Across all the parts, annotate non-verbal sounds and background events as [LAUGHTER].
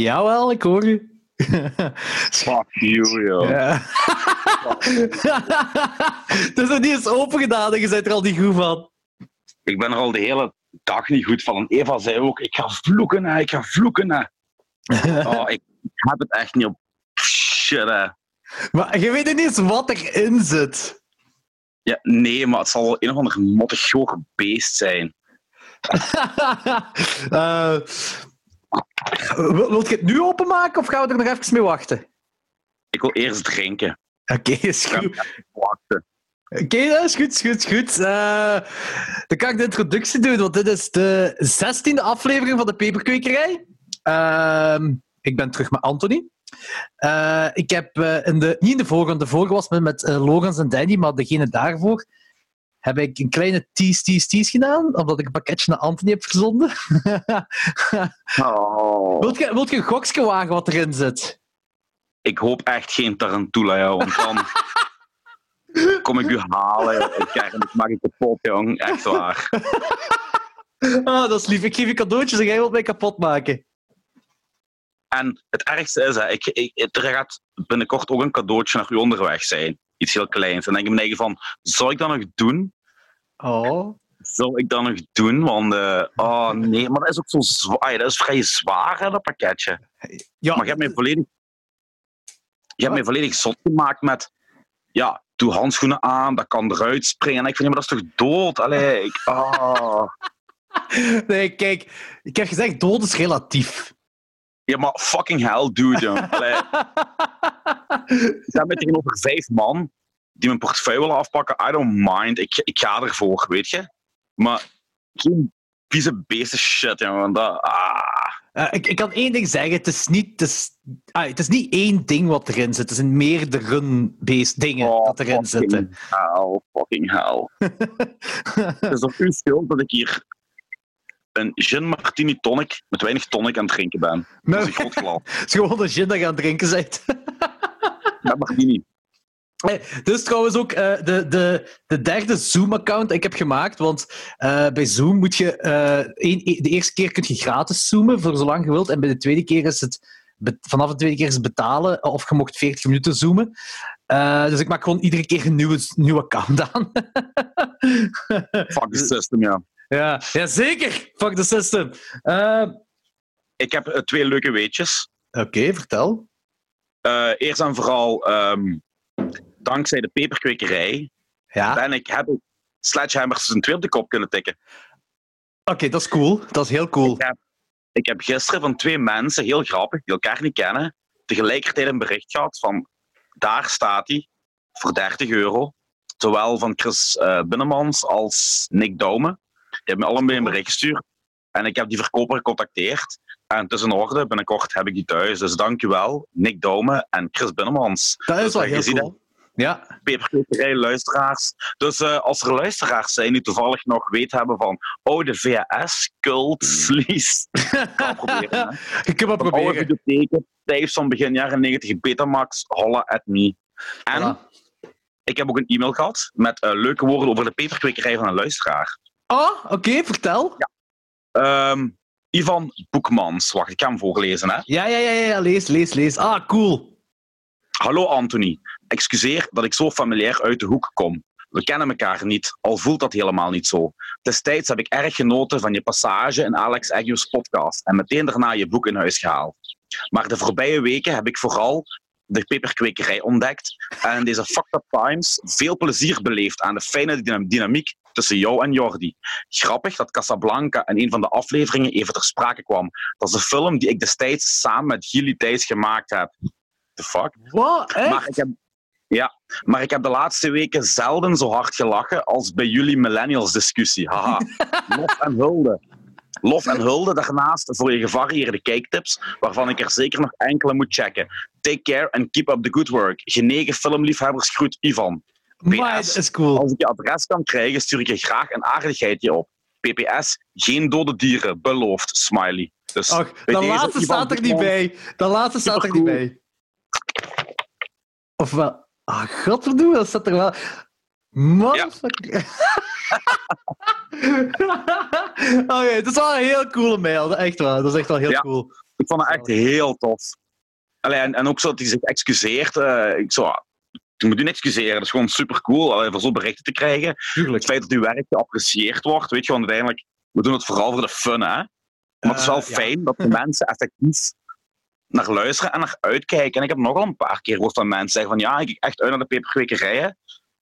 Jawel, ik hoor u. Fuck you, joh. Ja. Het is nog niet eens open gedaan en je bent er al niet goed van. Ik ben er al de hele dag niet goed van. En Eva zei ook, ik ga vloeken, hè. ik ga vloeken. Hè. Oh, ik heb het echt niet op. Shit, hè. Maar je weet niet eens wat erin zit. Ja, nee, maar het zal wel een of ander mottig beest zijn. Wil, [LAUGHS] wilt je het nu openmaken of gaan we er nog even mee wachten? Ik wil eerst drinken. Oké, is Ik ga goed. wachten. Oké, dat is goed, is goed, is goed. Eh, dan kan ik de introductie doen, want dit is de zestiende aflevering van de Peperkwekerij. Ehm, ik ben terug met Anthony. Eh, ik heb eh, in de, niet in de vorige, want de vorige was met, met Logans en Danny, maar degene daarvoor heb ik een kleine tease, tease, tease gedaan, omdat ik een pakketje naar Anthony heb verzonden. Oh. wilt, je, wilt je een gokje wagen wat erin zit? Ik hoop echt geen tarantula, joh, want dan [LAUGHS] kom ik u halen. Ik, krijg, ik maak je kapot, jong. Echt waar. Ah, dat is lief. Ik geef je cadeautjes en jij wilt mij kapot maken. En het ergste is, hè, ik, ik, er gaat binnenkort ook een cadeautje naar u onderweg zijn. Iets heel kleins. En dan denk ik me eigen van, zou ik dat nog doen? Oh. Zal ik dat nog doen? Want, eh, oh nee, maar dat is ook zo zwaar. Dat is vrij zwaar, hè, dat pakketje. Ja, Maar je hebt mij volledig, je hebt mij volledig zot gemaakt met, ja, doe handschoenen aan, dat kan eruit springen. En ik vind, ja, maar dat is toch dood? Allee, ik, ah. [LAUGHS] Nee, kijk, ik heb gezegd, dood is relatief. Ja, maar fucking hell, dude. [LAUGHS] ik sta met tegenover vijf man die mijn portefeuille willen afpakken. I don't mind. Ik, ik ga ervoor, weet je. Maar geen vieze beesten shit, jongen. Dat, ah. Eh, ik, ik kan één ding zeggen, het is, niet, het, is, ah, het is niet één ding wat erin zit, het zijn meerdere beest dingen Oh, dat erin fucking zitten. Hell, fucking hell. [LAUGHS] Het is op uw schuld dat ik hier een gin martini tonic met weinig tonic aan het drinken ben. Dat is een groot. [LAUGHS] Het is gewoon een gin dat je aan het drinken bent. [LAUGHS] Met martini. Hey, dit is trouwens ook eh, de, de, de derde Zoom-account ik heb gemaakt. Want eh, bij Zoom moet je... eh, één- de eerste keer kun je gratis zoomen, voor zolang je wilt. En bij de tweede keer is het... Vanaf de tweede keer is het betalen, of je mocht 40 minuten zoomen. Dus ik maak gewoon iedere keer een nieuwe, nieuwe account aan. [LAUGHS] Fuck the system, ja. Ja, ja, zeker! Fuck the system. Eh, Ik heb eh, twee leuke weetjes. Oké, vertel. Eh, eerst en vooral, ehm, dankzij de peperkwekerij Ja, ben ik, heb ik Sledgehammers een twee op de kop kunnen tikken. oké, dat is cool. Dat is heel cool. Ik heb gisteren van twee mensen, heel grappig, die elkaar niet kennen, tegelijkertijd een bericht gehad van daar staat hij voor 30 euro. Zowel van Chris eh Binnemans als Nick Doume. Hebben me allebei een bericht gestuurd. En ik heb die verkoper gecontacteerd. En het in orde, binnenkort heb ik die thuis. Dus dankjewel, Nick Doume en Chris Binnemans. Dat is wel heel cool. Ja, peperkwekerij luisteraars. Dus eh, als er luisteraars zijn die toevallig nog weet hebben van oh, de VHS, cult, vlies. [LAUGHS] Kan proberen, maar Van oude proberen. videotheken, tijdens van begin jaren 90, Betamax, holla at me. En Voilà. ik heb ook een e-mail gehad met eh, leuke woorden over de peperkwekerij van een luisteraar. Oh, oké, vertel. Ehm, Ivan Boekmans. Wacht, ik ga hem voorlezen. Hè. Ja, ja, ja, ja, lees, lees, lees. Ah, cool. Hallo Anthony. Excuseer dat ik zo familiair uit de hoek kom. We kennen elkaar niet, al voelt dat helemaal niet zo. Destijds heb ik erg genoten van je passage in Alex Agnew's podcast en meteen daarna je boek in huis gehaald. Maar de voorbije weken heb ik vooral de peperkwekerij ontdekt en in deze fucked up times veel plezier beleefd aan de fijne dynam- dynamiek tussen jou en Jordi. Grappig dat Casablanca in een van de afleveringen even ter sprake kwam. Dat is de film die ik destijds samen met Gilly Thijs gemaakt heb. The fuck? Wat? Echt? Maar ik heb, ja, maar ik heb de laatste weken zelden zo hard gelachen als bij jullie millennials discussie. Haha. [LAUGHS] Lof en hulde. Lof en hulde daarnaast voor je gevarieerde kijktips, waarvan ik er zeker nog enkele moet checken. Take care and keep up the good work. Genegen filmliefhebbers groet Ivan. Maar PS. dat is cool. Als ik je adres kan krijgen, stuur ik je graag een aardigheidje op. PPS, geen dode dieren, beloofd, smiley. Dus Och, dat deze laatste Ivan staat er niet bij. Dat laatste staat er niet bij. Of wel... Ah, godverdomme, dat staat er wel... Motherfucker. [LAUGHS] Oké, het is wel een heel coole mail. Echt waar, dat is echt wel heel Ja. cool. Ik vond het echt heel tof. Allee, en, en ook zo dat hij zich excuseert. eh, ik zo, je moet je niet excuseren. Dat is gewoon super cool voor zo'n berichten te krijgen. Het Tuurlijk. feit dat uw werk geapprecieerd wordt, weet je, want uiteindelijk, we doen het vooral voor de fun, hè. Maar het is wel Eh, ja. fijn dat de [LAUGHS] mensen effectief naar luisteren en naar uitkijken. En ik heb nogal een paar keer gehoord van mensen zeggen van ja, ik kijk echt uit naar de peperkwekerijen.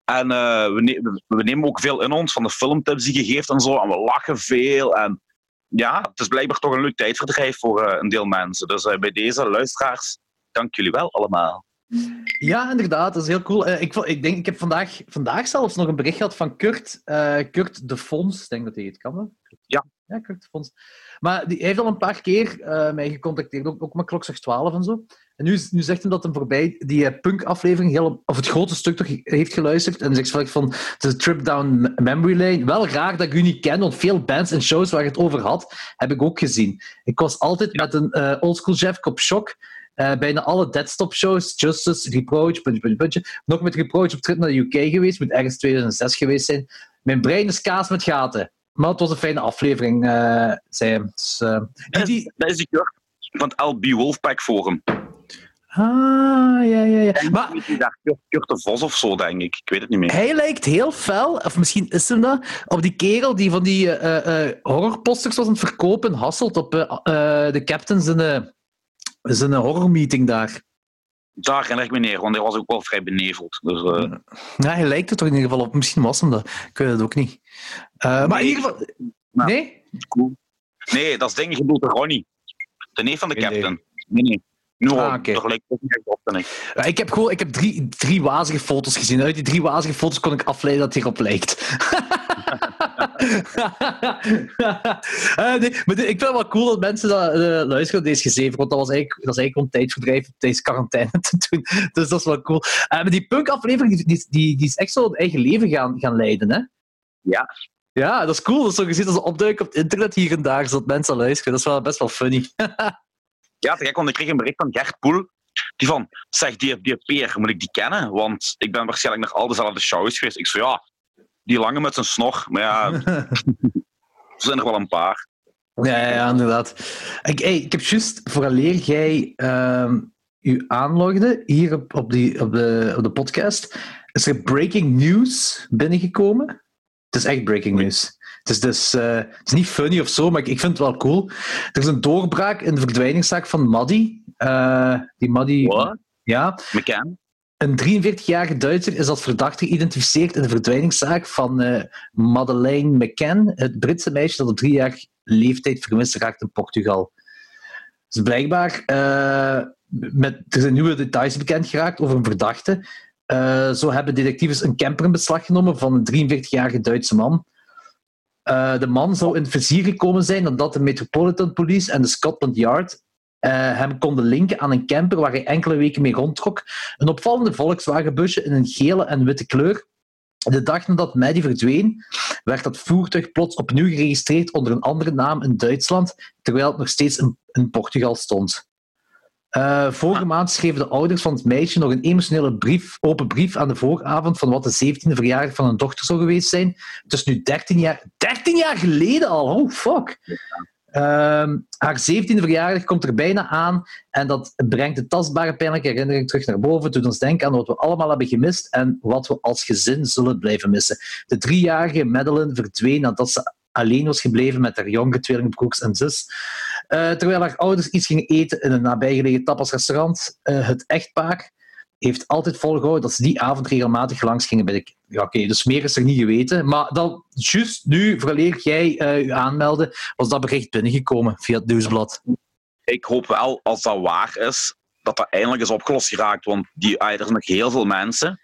En eh, we, ne- we- nemen ook veel in ons van de filmtips die je geeft en zo. En we lachen veel. En ja, het is blijkbaar toch een leuk tijdverdrijf voor eh, een deel mensen. Dus bij deze luisteraars, dank jullie wel allemaal. Ja, inderdaad, dat is heel cool. Eh, ik, ik, denk, ik heb vandaag, vandaag zelfs nog een bericht gehad van Kurt, eh, Kurt de Fons. Ik denk dat hij het kan. Hè? Ja. Ja, Kurt de Fons. Maar die hij heeft al een paar keer eh, mij gecontacteerd, ook, ook met Klokslag 12 en zo. En nu, nu zegt hij dat hij voorbij die punk-aflevering, heel, of het grote stuk toch, heeft geluisterd. En zegt van de trip down memory lane. Wel raar dat ik u niet ken, want veel bands en shows waar je het over had, heb ik ook gezien. Ik was altijd met een oldschool Jeff op shock. Eh, bijna alle Deadstop-shows, Justice, Reproach, puntje, puntje, puntje. Nog met Reproach op trip naar de UK geweest, moet ergens 2006 geweest zijn. Mijn brein is kaas met gaten. Maar het was een fijne aflevering, eh zei hij. Dus, eh, die, Dat die... is, dat is die Kurt van het LB Wolfpack Forum. Ah, ja, ja, ja. Maar Kurt, de Vos of zo, denk ik. Ik weet het niet meer. hij lijkt heel fel, of misschien is hem dat, op die kerel die van die eh, eh, horrorposters was aan het verkopen Hasselt op eh, eh, de Captain's in een, zijn horrormeeting daar. Daar herinner ik me neer, want hij was ook wel vrij beneveld. Dus, eh, Ja, hij lijkt er toch in ieder geval op. Misschien was hem dat. Ik weet het ook niet. Eh, maar in ieder geval... Nou. Nee? cool. Nee, dat is denk ik Ronnie. De neef van de captain. Nee, nee. Nu Ah, toch lijkt het niet op, ik. Ja, ik heb gewoon ik heb drie, drie wazige foto's gezien. Uit die drie wazige foto's kon ik afleiden dat hij erop lijkt. [LAUGHS] Eh, nee, maar ik vind het wel cool dat mensen dat, eh, luisteren naar deze gezeven, want dat was eigenlijk, dat is eigenlijk om tijdverdrijf op deze quarantaine [LAUGHS] te doen. Dus dat is wel cool. Eh, maar die punk-aflevering die, die, die, die is echt zo een eigen leven gaan, gaan leiden, hè? Ja. Ja, dat is cool. Dat is zo gezien als ze opduiken op het internet hier en daar, zodat mensen luisteren. Dat is wel best wel funny. [LAUGHS] Ja, te gek, want ik kreeg een bericht van Gert Poel. Die van, zeg, die, die peer, moet ik die kennen? Want ik ben waarschijnlijk naar al dezelfde shows geweest. Ik zei, ja, die lange met zijn snor. Maar ja, [LAUGHS] er zijn er wel een paar. Ja, inderdaad. Ik, hey, ik heb juist, vooraleer jij ehm u aanlogde hier op, op, die, op, de, op de podcast, is er breaking news binnengekomen. Het is echt breaking news. Het is, dus, eh, het is niet funny of zo, maar ik, ik vind het wel cool. Er is een doorbraak in de verdwijningszaak van Maddy. Eh, die Maddy... Wat? Ja, McCann? een 43-jarige Duitser is als verdachte geïdentificeerd in de verdwijningszaak van eh, Madeleine McCann, het Britse meisje dat op drie jaar leeftijd vermist raakt in Portugal. Dus blijkbaar, met, er zijn nieuwe details bekend geraakt over een verdachte. Zo hebben detectives een camper in beslag genomen van een 43-jarige Duitse man. Eh, de man zou in het vizier gekomen zijn nadat de Metropolitan Police en de Scotland Yard eh, hem konden linken aan een camper waar hij enkele weken mee rondtrok. Een opvallende Volkswagenbusje in een gele en witte kleur. De dag nadat Maddie verdween, werd dat voertuig plots opnieuw geregistreerd onder een andere naam in Duitsland, terwijl het nog steeds in, in Portugal stond. Eh, vorige maand schreven de ouders van het meisje nog een emotionele brief, open brief aan de vooravond van wat de 17e verjaardag van hun dochter zou geweest zijn. Het is nu 13 jaar, 13 jaar geleden al, oh fuck. Ehm, haar 17e verjaardag komt er bijna aan en dat brengt de tastbare pijnlijke herinnering terug naar boven. Doet ons denken aan wat we allemaal hebben gemist en wat we als gezin zullen blijven missen. De driejarige Madeline verdween nadat ze alleen was gebleven met haar jonge tweelingbroers en zus. Eh, terwijl haar ouders iets gingen eten in een nabijgelegen tapasrestaurant. Eh, het echtpaar heeft altijd volgehouden dat ze die avond regelmatig langs gingen bij de... Ja, oké, dus meer is er niet geweten. Maar dan, juist nu, vooraleer jij eh je aanmeldde, was dat bericht binnengekomen via het nieuwsblad. Ik hoop wel, als dat waar is, dat dat eindelijk is opgelost geraakt. Want die, ah, er zijn nog heel veel mensen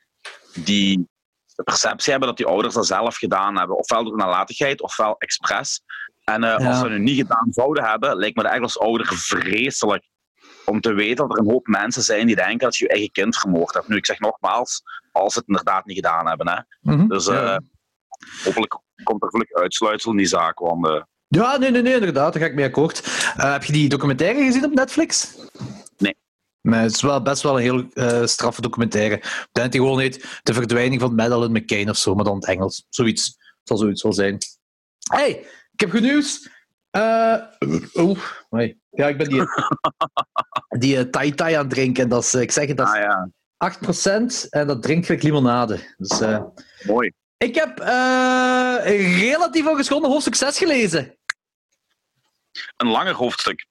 die de perceptie hebben dat die ouders dat zelf gedaan hebben. Ofwel door nalatigheid, ofwel expres. En eh, Ja. als ze het nu niet gedaan zouden hebben, lijkt me dat echt als ouder vreselijk. Om te weten dat er een hoop mensen zijn die denken dat je je eigen kind vermoord hebt. Nu, ik zeg nogmaals, als ze het inderdaad niet gedaan hebben. Hè. Mhm. Dus eh, Ja. hopelijk komt er vlug uitsluitsel in die zaak. Want eh, Ja, nee, nee, nee, inderdaad, daar ga ik mee akkoord. Heb je die documentaire gezien op Netflix? Nee. Nee, het is wel best wel een heel eh straffe documentaire. Ik denk dat die gewoon heet De verdwijning van Madeleine McCain of zo, maar dan in het Engels. Zoiets. Het zal zoiets wel zijn. hey, ik heb goed nieuws. Uh, oh, nee. Ja, ik ben die, [LAUGHS] die uh, tai tai aan het drinken. Dat is, ik zeg het, dat is Ah ja, 8% en dat drinkt ik limonade. Dus, uh, mooi. ik heb uh, een relatief ongeschonden hoofdstuk 6 gelezen. Een langer hoofdstuk.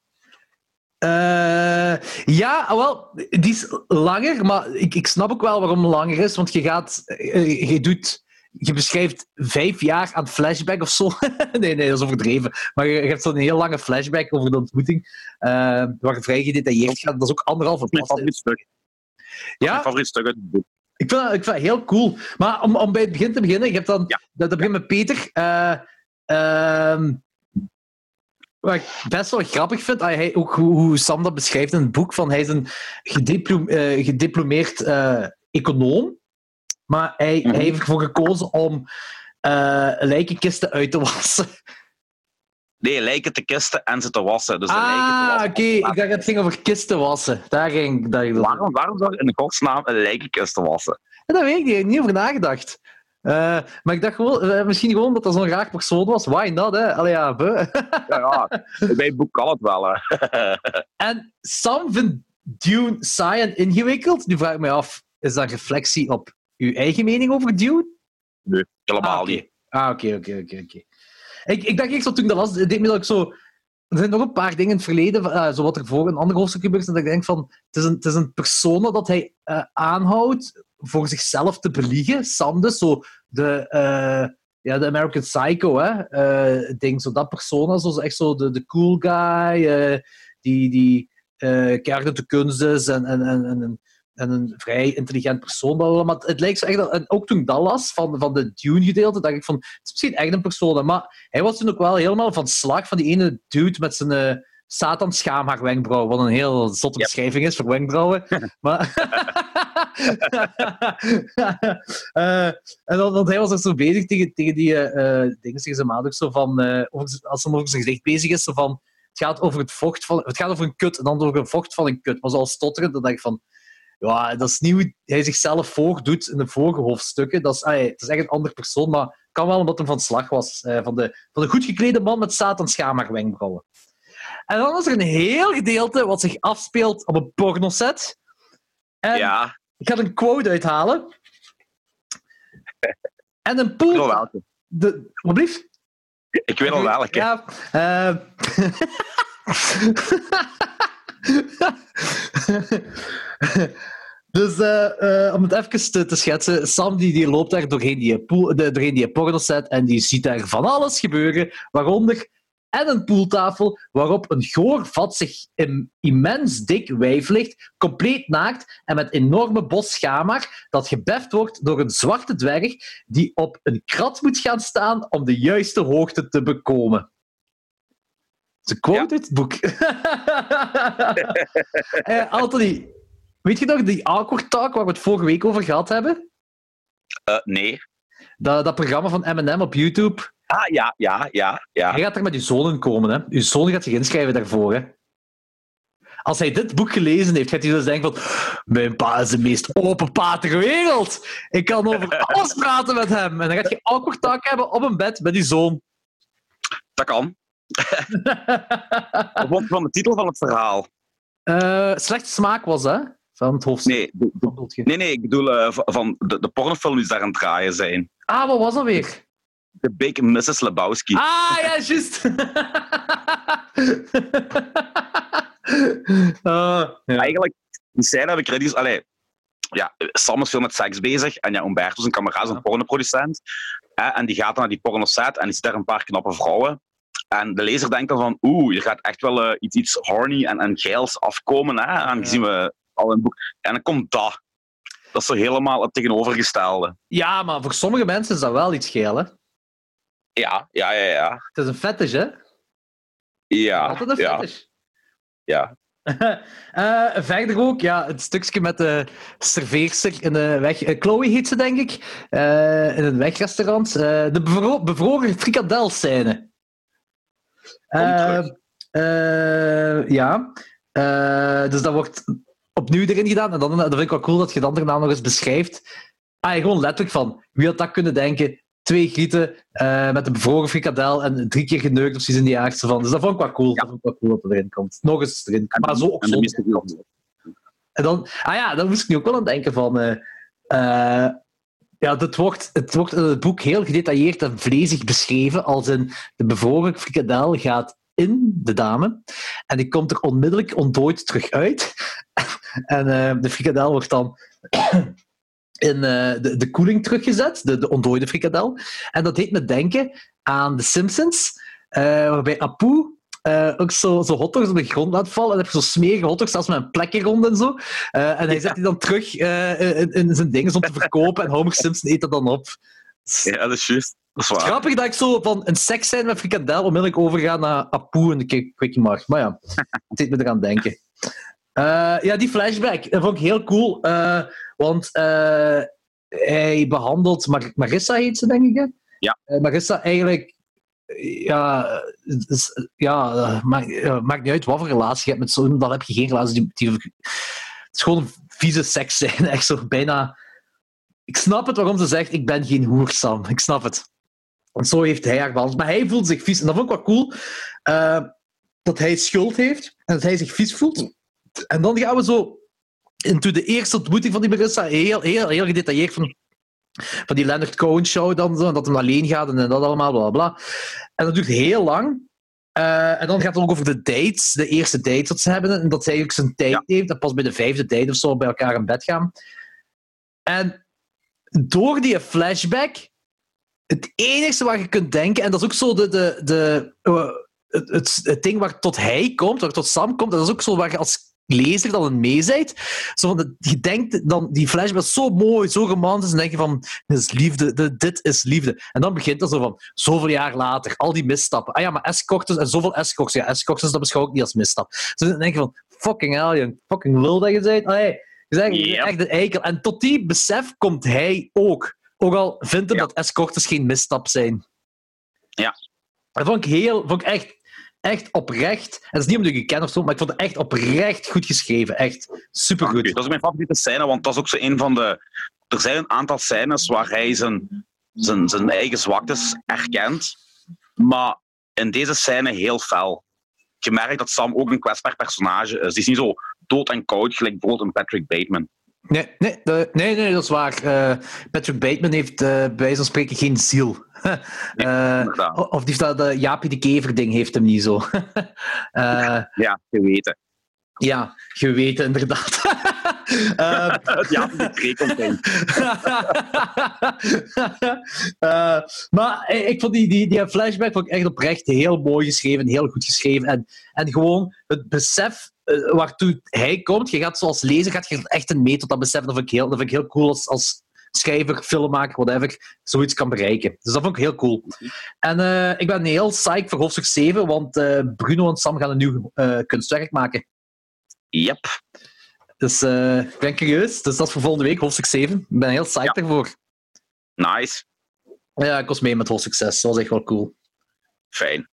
Uh, ja, wel, die is langer, maar ik, ik snap ook wel waarom het langer is. Want je gaat, je doet je beschrijft vijf jaar aan flashback of zo. [LAUGHS] nee, nee, dat is overdreven. Maar je, hebt zo'n heel lange flashback over de ontmoeting, uh, waar het vrij gedetailleerd gaat. Dat is ook anderhalve Mijn favoriet stuk. Ja? Mijn favoriet stuk uit het boek. Ik vind, dat, ik vind dat heel cool. Maar om, om bij het begin te beginnen, je hebt dan, Ja. dat, dat begint met Peter. eh, ehm, wat ik best wel grappig vind, ah, hij, ook hoe, Sam dat beschrijft in het boek, van hij is een gediplo- eh, gediplomeerd econoom, maar hij, Mhm. hij heeft ervoor gekozen om eh, lijkenkisten uit te wassen. Nee, lijken te kisten en ze te wassen. Dus de ah, oké. Ik dacht dat het ging over kisten wassen. Daar ging daar ging dat Waarom, waarom zou in godsnaam een lijkenkist wassen? Ja, dat weet ik niet. Ik heb niet over nagedacht. Eh, maar ik dacht gewoon, eh, misschien gewoon dat dat zo'n raar persoon was. Why not, hè? Allee, ja. [LAUGHS] Ja, ja. bij het boek kan het wel. Hè. [LAUGHS] En Sam vindt Dune saai en ingewikkeld. Nu vraag ik me af, is dat een reflectie op uw eigen mening over Dune? Helemaal Ah, niet. Ah, oké, oké, oké, oké. Ik, ik dacht echt zo toen ik dat het deed me dat ik zo... Er zijn nog een paar dingen in het verleden, zo wat er voor een ander hoofdstuk gebeurt, en dat ik denk van, het is een, het is een persona dat hij eh, aanhoudt voor zichzelf te beliegen. Sam dus, zo de, eh, ja, de American Psycho, hè. ding, zo dat persona, zo echt zo de, de cool guy, die, die uit de kunst is en, en, en, en, en een vrij intelligent persoon. Maar het lijkt zo echt, dat- en ook toen ik dat las van, van de Dune-gedeelte, dacht ik van, het is misschien echt een persoon. Maar hij was toen ook wel helemaal van slag van die ene dude met zijn eh Satan schaamhaar wenkbrauw, wat een heel zotte Yep. beschrijving is voor wenkbrauwen. [LAUGHS] maar... [LAUGHS] Eh, en dan, want hij was er zo bezig tegen, tegen die eh, dingen, tegen zijn maat ook zo van, over, als hij over zijn gezicht bezig is, zo van, het gaat over het vocht van, het gaat over een kut en dan over een vocht van een kut. Maar zoals stotteren, dan denk ik van, ja, dat is niet hoe hij zichzelf voordoet in de vorige hoofdstukken. Dat is, ah, het is echt een ander persoon, maar kan wel omdat hij van slag was. eh, van, de, van de goed geklede man met Satan schaamhaar wenkbrauwen. En dan is er een heel gedeelte wat zich afspeelt op een pornoset. En Ja, ik ga een quote uithalen. En een ik weet al pool... welke. De, wat blieft? Ik weet al welke. Ja. eh. [LAUGHS] [LAUGHS] dus eh, eh, om het even te, schetsen, Sam die, die loopt daar doorheen die, de, doorheen die en die ziet daar van alles gebeuren, waaronder en een poeltafel waarop een goor vat zich im- immens dik wijf ligt, compleet naakt en met enorme bos schaamhaar, dat gebeft wordt door een zwarte dwerg die op een krat moet gaan staan om de juiste hoogte te bekomen. Ze quote uit het boek. [LAUGHS] Eh, Anthony, weet je nog die awkward talk waar we het vorige week over gehad hebben? Eh, nee. Dat, dat programma van M&M op YouTube. Ah, ja, ja, ja, ja. Hij gaat er met uw zoon in komen. Hè? Uw zoon gaat zich inschrijven daarvoor. Hè? Als hij dit boek gelezen heeft, gaat hij dus denken van... Mijn pa is de meest open pa ter wereld. Ik kan over [LAUGHS] alles praten met hem. En dan gaat je awkward talk hebben op een bed met uw zoon. Dat kan. Wat was van de titel van het verhaal? Eh slechte smaak was, hè? Van het hoofdstuk. Nee, nee, nee ik bedoel eh, van de, de pornofilm die ze daar aan het draaien zijn. Ah, wat was dat weer? The Big Mrs. Lebowski. Ah, ja, juist. [LAUGHS] Ah, ja. Eigenlijk, die scène heb ik redelijk... Allee, ja, Sam is veel met seks bezig en ja, Umberto, zijn kameraad, is een pornoproducent. Hè, en die gaat dan naar die pornoset en die ziet daar een paar knappe vrouwen. En de lezer denkt dan van, oeh, er gaat echt wel eh, iets, iets horny en, en geils afkomen, hè, aangezien we al het boek... En dan komt dat. Dat is zo helemaal het tegenovergestelde. ja, maar voor sommige mensen is dat wel iets geel, hè? Ja, ja, ja, ja. Het is een fetish, hè? Ja, Altijd een ja, fetish. ja. [LAUGHS] Eh, verder ook, ja, het stukje met de serveerster in de weg. eh, Chloe heet ze, denk ik. in een wegrestaurant. De bevro bevroren frikadelscène. Eh, eh, ja. Eh, dus dat wordt opnieuw erin gedaan. En dan, dat vind ik wel cool dat je dan daarna nog eens beschrijft. Ah, gewoon letterlijk van, wie had dat kunnen denken? twee grieten uh, met een bevroren frikadel en drie keer geneukt of zoiets in die aard. van. Dus dat vond ik wel cool. Dat vond ik wel cool dat erin komt. Nog eens erin. Maar zo ook zo. En dan, ah ja, dan moest ik nu ook wel aan denken van. Uh, ja, het wordt, het wordt in het boek heel gedetailleerd en vlezig beschreven. Als in de bevroren frikadel gaat in de dame en die komt er onmiddellijk ontdooid terug uit. [LAUGHS] en uh, de frikadel wordt dan [COUGHS] in uh, de, de koeling teruggezet, de, de ontdooide frikadel. En dat deed me denken aan The Simpsons, uh, waarbij Apu uh, ook zo, zo hotdogs op de grond laat vallen. En dan heb je zo smerige hotdogs, zelfs met een plekje rond en zo. Uh, en hij zet die dan terug uh, in, in, zijn dingen om te verkopen. En Homer Simpson eet dat dan op. Ja, dat is juist. Dat is waar. Grappig dat ik zo van een seks zijn met frikadel onmiddellijk overga naar Apu en de Quickie Mart. Maar ja, [LAUGHS] het deed me eraan denken. ja, die flashback, dat vond ik heel cool. want hij behandelt... Mar Marissa heet ze, denk ik. Ja. Marissa eigenlijk ja, ja maakt, maakt niet uit wat voor relatie je hebt met zo'n, dan heb je geen relatie die, die, Het is gewoon vieze seks [LAUGHS] zijn. Echt zo bijna. Ik snap het waarom ze zegt: Ik ben geen hoer, Sam. Ik snap het. Want zo heeft hij haar behandeld. Maar hij voelt zich vies. En dat vond ik wel cool. Uh, dat hij schuld heeft en dat hij zich vies voelt. En dan gaan we zo into de eerste ontmoeting van die Marissa. Heel, heel, heel gedetailleerd van van die Leonard Cohen show dan zo, dat hem alleen gaat en dat allemaal, bla bla. En dat duurt heel lang. Uh, en dan gaat het ook over de dates, de eerste dates dat ze hebben. En dat zij ook zijn tijd ja. heeft. Dat pas bij de vijfde date of zo bij elkaar in bed gaan. En door die flashback, het enige waar je kunt denken, en dat is ook zo de, de, de, uh, het, het, het, ding waar tot hij komt, waar tot Sam komt, dat is ook zo waar je als lezer dan een meezijt. Zo van de, je denkt dan, die flashback is zo mooi, zo romantisch, en denk je van, dit is liefde, de, dit is liefde. En dan begint dat zo van, zoveel jaar later, al die misstappen. Ah ja, maar escortes en zoveel escorts. Ja, escortes, dat beschouw ik niet als misstap. Dus dan denk je van, fucking hell, je fucking lul dat je bent. Allee, je zegt yep. echt een eikel. En tot die besef komt hij ook. Ook al vindt hij ja. dat escortes geen misstap zijn. Ja. Dat vond ik heel, vond ik echt echt oprecht. En dat is niet omdat ik je ken of zo, maar ik vond het echt oprecht goed geschreven. Echt supergoed. Dat is mijn favoriete scène, want dat is ook zo een van de. Er zijn een aantal scènes waar hij zijn, zijn, zijn eigen zwaktes erkent, maar in deze scène heel fel. Je merkt dat Sam ook een kwetsbaar personage is. Die is niet zo dood en koud, gelijk bijvoorbeeld een Patrick Bateman. Nee, nee, nee, nee, dat is waar. Uh, Patrick Bateman heeft uh, bij wijze van spreken geen ziel. Uh, of die, dat uh, Jaapie de Kever-ding heeft hem niet zo. [LAUGHS] ja, geweten. Ja, geweten, inderdaad. uh, ja, uh, maar ik vond die, die, die flashback vond ik echt oprecht heel mooi geschreven, heel goed geschreven. En, en gewoon het besef uh, waartoe hij komt, je gaat zoals lezer gaat je echt een mee tot dat besef. Dat vind ik heel, dat vind ik heel cool als, als schrijver, filmmaker, whatever, zoiets kan bereiken. Dus dat vond ik heel cool. En uh, ik ben heel psyched voor hoofdstuk 7, want uh, Bruno en Sam gaan een nieuw uh, kunstwerk maken. Yep. Dus ik ben curieus. Dus dat is voor volgende week, hoofdstuk 7. Ik ben heel psyched ja. ervoor. Nice. Ja, ik was mee met hoofdstuk 6. Dat was echt wel cool. Fijn.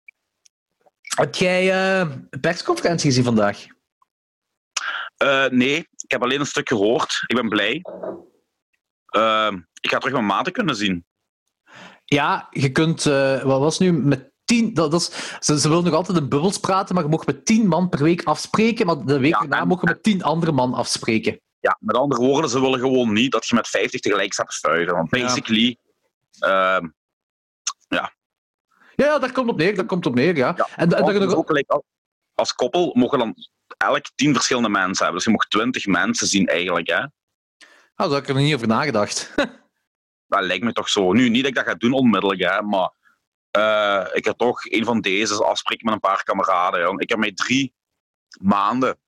Heb jij een persconferentie gezien vandaag? nee, ik heb alleen een stuk gehoord. Ik ben blij. Uh, ik ga terug mijn maten kunnen zien. Ja, je kunt, uh, wat was nu, met tien, dat, dat is, ze, ze willen nog altijd in bubbels praten, maar je mag met tien man per week afspreken, maar de week ja, daarna mogen je met tien andere man afspreken. Ja, met andere woorden, ze willen gewoon niet dat je met 50 tegelijk staat te. Want basically, ja. Uh, ja. Ja, daar komt op neer, daar komt op neer, ja. ja en, en, nog... als koppel mogen dan elk tien verschillende mensen hebben. Dus je mag twintig mensen zien eigenlijk, hè. Oh, daar heb ik er niet over nagedacht. [LAUGHS] dat lijkt me toch zo. Nu, niet dat ik dat ga doen onmiddellijk, hè, maar uh, ik heb toch een van deze afspreken met een paar kameraden. Ik heb mij drie maanden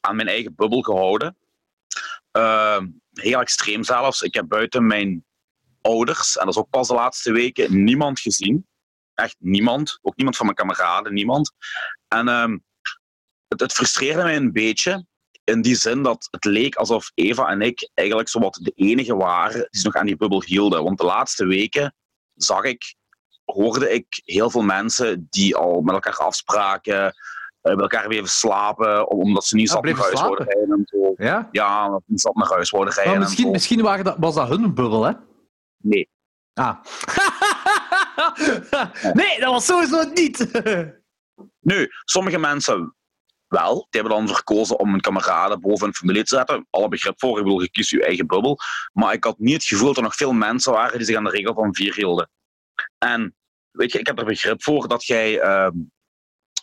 aan mijn eigen bubbel gehouden. Uh, heel extreem zelfs. Ik heb buiten mijn ouders, en dat is ook pas de laatste weken, niemand gezien. Echt niemand. Ook niemand van mijn kameraden, niemand. En uh, het, het frustreerde mij een beetje in die zin dat het leek alsof Eva en ik eigenlijk zowat de enige waren die nog aan die bubbel hielden. Want de laatste weken zag ik, hoorde ik heel veel mensen die al met elkaar afspraken, eh, met elkaar weer slapen, omdat ze niet ja, zat naar huis worden rijden en zo. Ja? Ja, zat naar huis worden rijden. Maar misschien, misschien waren dat, was dat hun bubbel, hè? Nee. Ah. [LAUGHS] nee, dat was sowieso niet. [LAUGHS] nu, sommige mensen wel. Die hebben dan verkozen om een kameraden boven een familie te zetten. Alle begrip voor, ik bedoel, je kiest je eigen bubbel. Maar ik had niet het gevoel dat er nog veel mensen waren die zich aan de regel van vier hielden. En weet je, ik heb er begrip voor dat jij uh,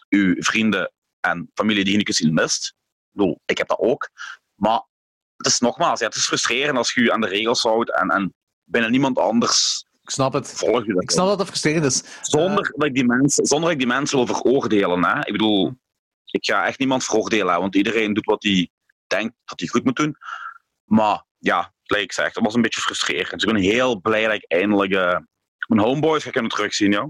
uw vrienden en familie die je niet kunt zien mist. Ik bedoel, ik heb dat ook. Maar het is nogmaals, ja, het is frustrerend als je je aan de regels houdt en, en binnen niemand anders ik snap het. volg je dat. Ik snap dat het frustrerend is. Zonder, uh, dat ik die mensen, zonder dat ik die mensen wil veroordelen. Hè? Ik bedoel, ik ga echt niemand veroordelen, want iedereen doet wat hij denkt dat hij goed moet doen. Maar ja, gelijk ik zeg, dat was een beetje frustrerend. Dus ik ben heel blij dat ik eindelijk uh, mijn homeboys ga kunnen terugzien. Ja.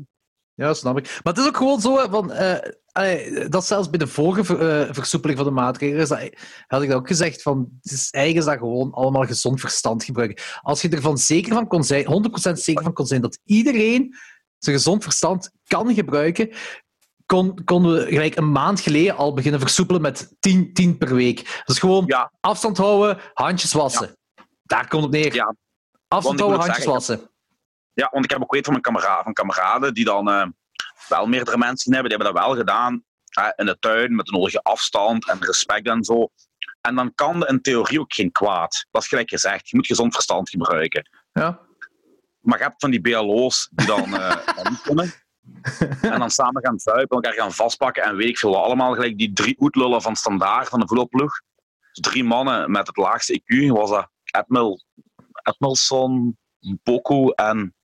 Ja, snap ik. Maar het is ook gewoon zo, van, uh, dat zelfs bij de vorige uh, versoepeling van de maatregelen, had ik dat ook gezegd, van, het is eigenlijk dat gewoon allemaal gezond verstand gebruiken. Als je ervan zeker van kon zijn, 100% zeker van kon zijn, dat iedereen zijn gezond verstand kan gebruiken, kon, konden we gelijk een maand geleden al beginnen versoepelen met 10, 10 per week. Dus gewoon ja. afstand houden, handjes wassen. Ja. Daar komt het neer. Ja. Afstand houden, handjes zeggen, wassen. Ja, want ik heb ook weet van mijn kameraden, van kameraden die dan uh, wel meerdere mensen hebben, die hebben dat wel gedaan uh, in de tuin met de nodige afstand en respect en zo. En dan kan in theorie ook geen kwaad. Dat is gelijk gezegd. Je moet gezond verstand gebruiken. Ja. Maar je hebt van die BLO's die dan uh, niet kunnen. [LAUGHS] en dan samen gaan zuipen, elkaar gaan vastpakken en weet ik veel wat. Allemaal gelijk die drie oetlullen van standaard van de voetbalploeg. Dus drie mannen met het laagste IQ. Was dat Edmil, Edmilson, Boku en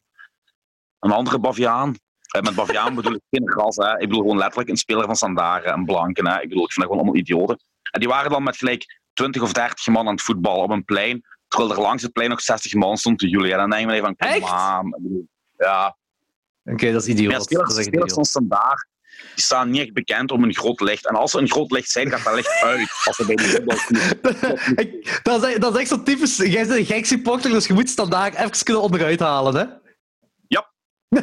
een andere Baviaan. Met Baviaan [LAUGHS] bedoel ik geen gras. Hè. Ik bedoel gewoon letterlijk een speler van standaard, een blanke. Hè. Ik bedoel, ik vind dat gewoon allemaal idioten. En die waren dan met gelijk 20 of 30 man aan het voetballen op een plein. Terwijl er langs het plein nog 60 man stond te jullie. En dan denk je van, kom aan. Ja, Oké, okay, dat is idioot. Ja, spelers, dat is spelers van standaard die staan niet echt bekend om een groot licht. En als ze een groot licht zijn, gaat dat licht uit. Als ze bij de [LAUGHS] dat, is, dat is echt zo typisch. Jij bent een gek supporter, dus je moet standaard even kunnen onderuit halen, hè? Ja.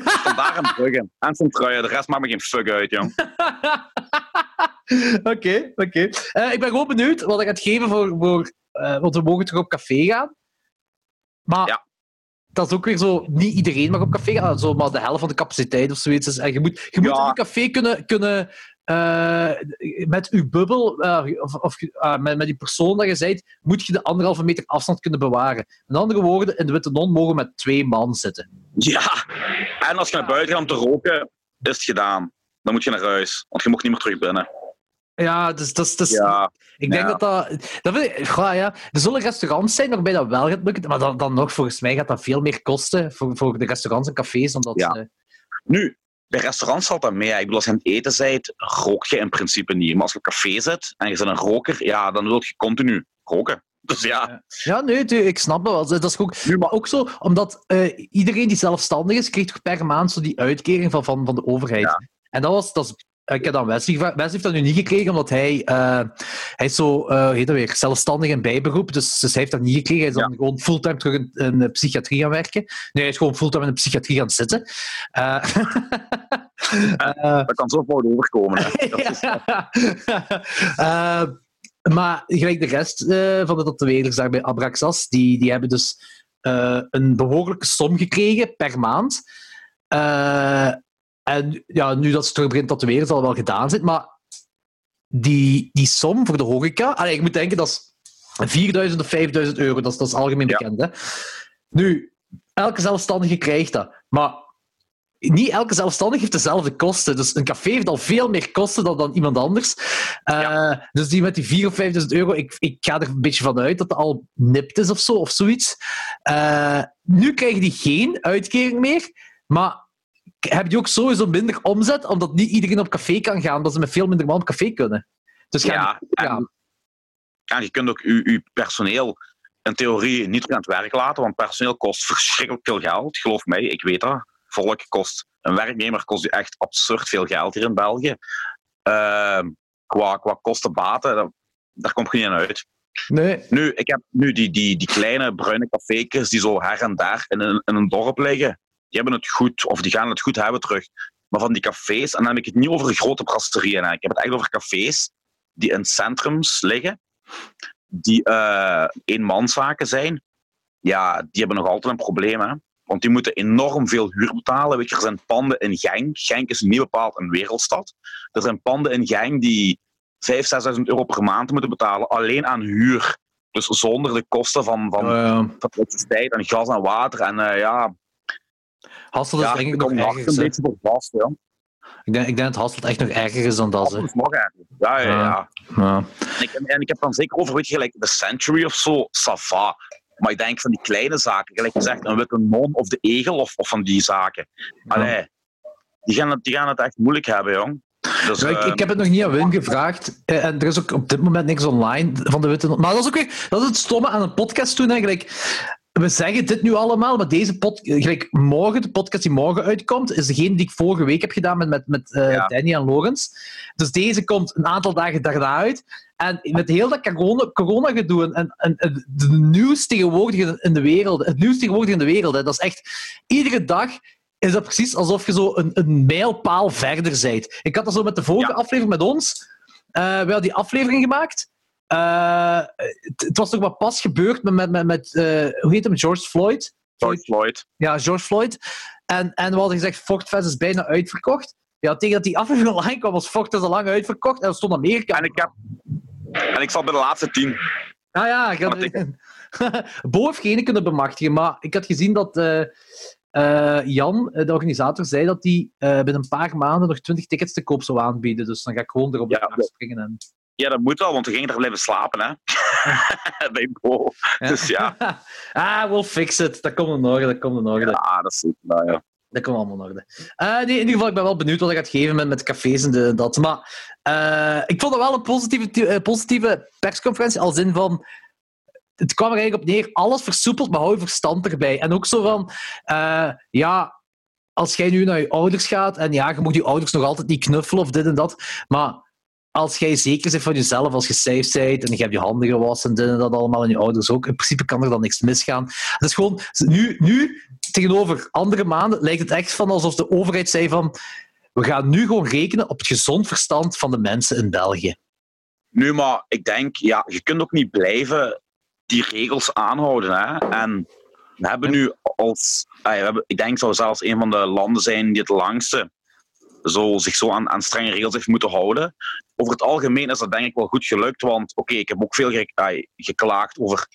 Standaard en Brugge. En zijn truien. De rest maakt me geen fuck uit, jong. [LAUGHS] Oké, oké. Okay, uh, ik ben gewoon benieuwd wat ik ga geven voor... voor uh, want we mogen toch op café gaan? Maar... Ja dat is ook weer zo, niet iedereen mag op café gaan, zo, maar de helft van de capaciteit of zoiets. En je moet, je moet ja. in een café kunnen, kunnen uh, met je bubbel, uh, of, of uh, met, met die persoon dat je bent, moet je de anderhalve meter afstand kunnen bewaren. Met andere woorden, in de Witte Non mogen met twee man zitten. Ja, en als je naar buiten gaat om te roken, is het gedaan. Dan moet je naar huis, want je mag niet meer terug binnen. Ja, dus, dus, dus ja. ik denk ja. dat dat... dat vind ik, ja, ja. Er zullen restaurants zijn waarbij dat wel gaat lukken, maar dan, dan nog, volgens mij gaat dat veel meer kosten voor, voor de restaurants en cafés. Dan dat, ja. uh... Nu, bij restaurants valt dat mee. Ik bedoel, als je aan het eten bent, rook je in principe niet. Maar als je op café zit en je bent een roker, ja, dan wil je continu roken. [LAUGHS] Dus ja. Ja, nee, ik snap dat wel. Dat is ook, nu, maar ook zo, omdat uh, iedereen die zelfstandig is, krijgt toch per maand zo die uitkering van, van, van de overheid. Ja. En dat was, dat is ik heb dan Wesley gevraagd. Wesley heeft dat nu niet gekregen, omdat hij, uh, hij is zo, uh, heet dat weer, zelfstandig en bijberoep. Dus, dus hij heeft dat niet gekregen. Hij is dan gewoon fulltime terug in, in, de psychiatrie gaan werken. Nee, hij is gewoon fulltime in de psychiatrie gaan zitten. [LAUGHS] Uh, dat kan zo fout overkomen. [LAUGHS] maar gelijk de rest van de tatoeëerders daar bij Abraxas, die, die hebben dus een behoorlijke som gekregen per maand. En ja, nu dat ze terug begint tatoeëren, zal het wel gedaan zijn. Maar die, die som voor de horeca... Allee, ik moet denken, dat is 4000 of 5000 euro. Dat is, dat is algemeen Ja. bekend. Hè? Nu, elke zelfstandige krijgt dat. Maar niet elke zelfstandige heeft dezelfde kosten. Dus een café heeft al veel meer kosten dan, dan iemand anders. Uh, Dus die met die 4.000 of 5.000 euro, ik, ik ga er een beetje van uit dat het al nipt is of zo, of zoiets. Uh, nu krijgen die geen uitkering meer, maar heb je ook sowieso minder omzet, omdat niet iedereen op café kan gaan, dat ze met veel minder man op café kunnen. Dus ja. En, je kunt ook je, je personeel in theorie niet aan het werk laten, want personeel kost verschrikkelijk veel geld. Geloof mij, ik weet dat. Volk kost, een werknemer kost je echt absurd veel geld hier in België. Uh, qua, qua kosten-baten, daar komt geen uit. Nee. Nu, ik heb nu die, die, die kleine bruine cafékers die zo her en daar in een, in een dorp liggen. Die hebben het goed, of die gaan het goed hebben terug. Maar van die cafés, en dan heb ik het niet over grote brasserieën. Ik heb het echt over cafés die in centrums liggen, die uh, eenmanszaken zijn. Ja, die hebben nog altijd een probleem. Hè? Want die moeten enorm veel huur betalen. Weet je, er zijn panden in Genk. Genk is niet bepaald een wereldstad. Er zijn panden in Genk die 5.000, 6.000 euro per maand moeten betalen. Alleen aan huur. Dus zonder de kosten van, van, van elektriciteit en gas en water. En eh, ja, Hasselt is ja, denk ik nog er erger. een beetje voor vast. Ja. Ik denk, ik denk dat Hasselt echt nog erger is dan dat. Is nog erger. Ja, ja, ja. Ja. En ik, en ik heb dan zeker over, weet je, gelijk de Century of zo, Sava. Maar ik denk van die kleine zaken, gelijk gezegd, een witte non of de egel of, of van die zaken. Allee, die gaan, het, die gaan het echt moeilijk hebben, jong. Dus, Ja, ik, eh, ik heb het nog niet aan Wim gevraagd. Eh, En er is ook op dit moment niks online van de Witte Not. Maar dat is ook weer dat is het stomme aan een podcast doen. Eigenlijk. We zeggen dit nu allemaal, maar deze pod, gelijk morgen, de podcast die morgen uitkomt, is degene die ik vorige week heb gedaan met, met, met eh, Ja. Danny en Lorenz. Dus deze komt een aantal dagen daarna uit. En met heel dat corona- corona-gedoe en, en, en het nieuws tegenwoordig in- de wereld, het nieuws tegenwoordig in de wereld, hè, dat is echt iedere dag is dat precies alsof je zo een, een mijlpaal verder bent. Ik had dat zo met de vorige Ja. aflevering met ons. Eh, we hadden die aflevering gemaakt. Eh, het, was toch wat pas gebeurd met, met, met, eh, hoe heet hem, George Floyd? George Floyd. Ja, George Floyd. En, en we hadden gezegd, Fortfest is bijna uitverkocht. Ja, tegen dat die aflevering online kwam, was Fortfest al lang uitverkocht. En er stond Amerika. En ik, heb, en ik zat bij de laatste tien. Ah ja, ik had... Bo heeft geen kunnen bemachtigen, maar ik had gezien dat eh, Jan, de organisator, zei dat hij binnen een paar maanden nog 20 tickets te koop zou aanbieden. Dus dan ga ik gewoon erop ja, springen. En... Ja, dat moet wel, want we gingen daar blijven slapen, hè. [LAUGHS] bij Bo. Dus ja, [LAUGHS] ah, we'll fix it. Dat komt in orde, dat komt in orde. ja dat is goed. Nou, ja. Dat komt allemaal in orde. Eh, nee, in ieder geval, ik ben wel benieuwd wat hij gaat geven met, met cafés en de, dat. Maar eh, ik vond het wel een positieve, eh, positieve persconferentie, als in van... Het kwam er eigenlijk op neer, alles versoepeld, maar hou je verstand erbij. En ook zo van... ja, als jij nu naar je ouders gaat, en ja, je moet je ouders nog altijd niet knuffelen of dit en dat, maar als jij zeker bent van jezelf, als je safe bent en je hebt je handen gewassen en dat allemaal, en je ouders ook, in principe kan er dan niks misgaan. Het is gewoon... Nu, nu tegenover andere maanden lijkt het echt van alsof de overheid zei van we gaan nu gewoon rekenen op het gezond verstand van de mensen in België. Nu, maar ik denk, ja, je kunt ook niet blijven die regels aanhouden. Hè? En we hebben nu als, ah, we hebben, ik denk zou zelfs een van de landen zijn die het langste zo, zich zo aan, aan strenge regels heeft moeten houden. Over het algemeen is dat denk ik wel goed gelukt, want oké, ik heb ook veel ge- geklaagd over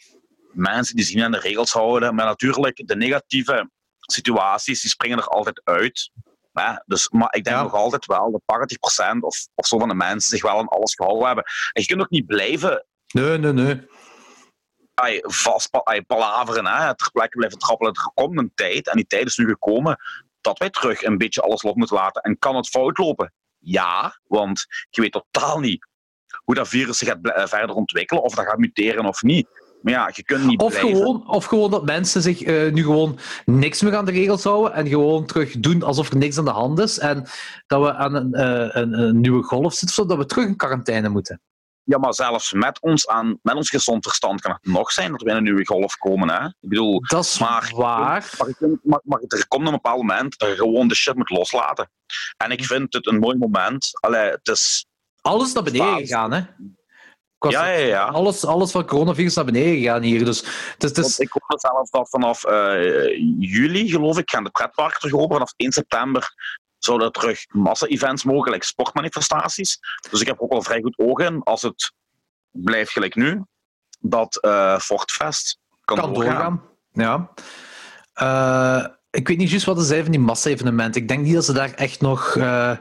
mensen die zich niet aan de regels houden, maar natuurlijk, de negatieve situaties, die springen er altijd uit. Hè? Dus, maar ik denk Ja. nog altijd wel dat 80% of, of zo van de mensen zich wel aan alles gehouden hebben. En je kunt ook niet blijven Nee, nee, nee. ay, vast ay, palaveren, hè, ter plekke blijven trappelen. Er komt een tijd, en die tijd is nu gekomen, dat wij terug een beetje alles los moeten laten. En kan het fout lopen? Ja, want je weet totaal niet hoe dat virus zich gaat eh, verder ontwikkelen, of dat gaat muteren of niet. Maar ja, je kunt niet Of blijven... gewoon, of gewoon dat mensen zich eh, nu gewoon niks meer aan de regels houden en gewoon terug doen alsof er niks aan de hand is en dat we aan een, eh, een, een nieuwe golf zitten, zodat we terug in quarantaine moeten. Ja, maar zelfs met ons, aan, met ons gezond verstand kan het nog zijn dat we in een nieuwe golf komen. Hè? Ik bedoel, Dat is Maar- waar. Maar, maar, maar er komt een bepaald moment dat je gewoon de shit moet loslaten. En ik vind het een mooi moment. Allee, het is... Alles naar beneden gegaan, hè? Ja, ja, ja. Alles, alles van coronavirus naar beneden gegaan hier. Dus Want is, ik hoor zelfs dat vanaf eh, juli, geloof ik, gaan de pretparken terug open. Vanaf 1 september zouden er terug massa-events mogen, like sportmanifestaties. Dus ik heb ook wel vrij goed oog in, als het blijft gelijk nu, dat eh Fortfest kan, kan doorgaan. doorgaan. Ja. Eh, ik weet niet juist wat ze zei van die massa-evenementen. Ik denk niet dat ze daar echt nog... eh,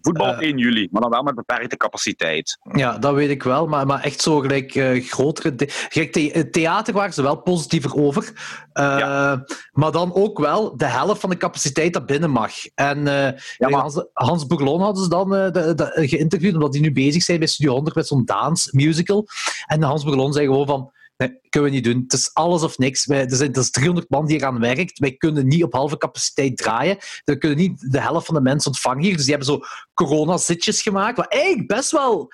Voetbal Eh. 1 juli, maar dan wel met beperkte capaciteit. Ja, dat weet ik wel. Maar, maar echt zo gelijk eh, grotere... Gelijk the- theater waren ze wel positiever over. Eh, Maar dan ook wel de helft van de capaciteit dat binnen mag. En eh, maar- Hans, Hans Bourlon hadden ze dan de, de- geïnterviewd, omdat die nu bezig zijn bij Studio 100 met zo'n dance musical. En Hans Bourlon zei gewoon van... Nee, kunnen we niet doen. Het is alles of niks. Wij, er, zijn, er is 300 man die eraan werkt. Wij kunnen niet op halve capaciteit draaien. We kunnen niet de helft van de mensen ontvangen hier. Dus die hebben zo corona-zitjes gemaakt. Wat eigenlijk best wel...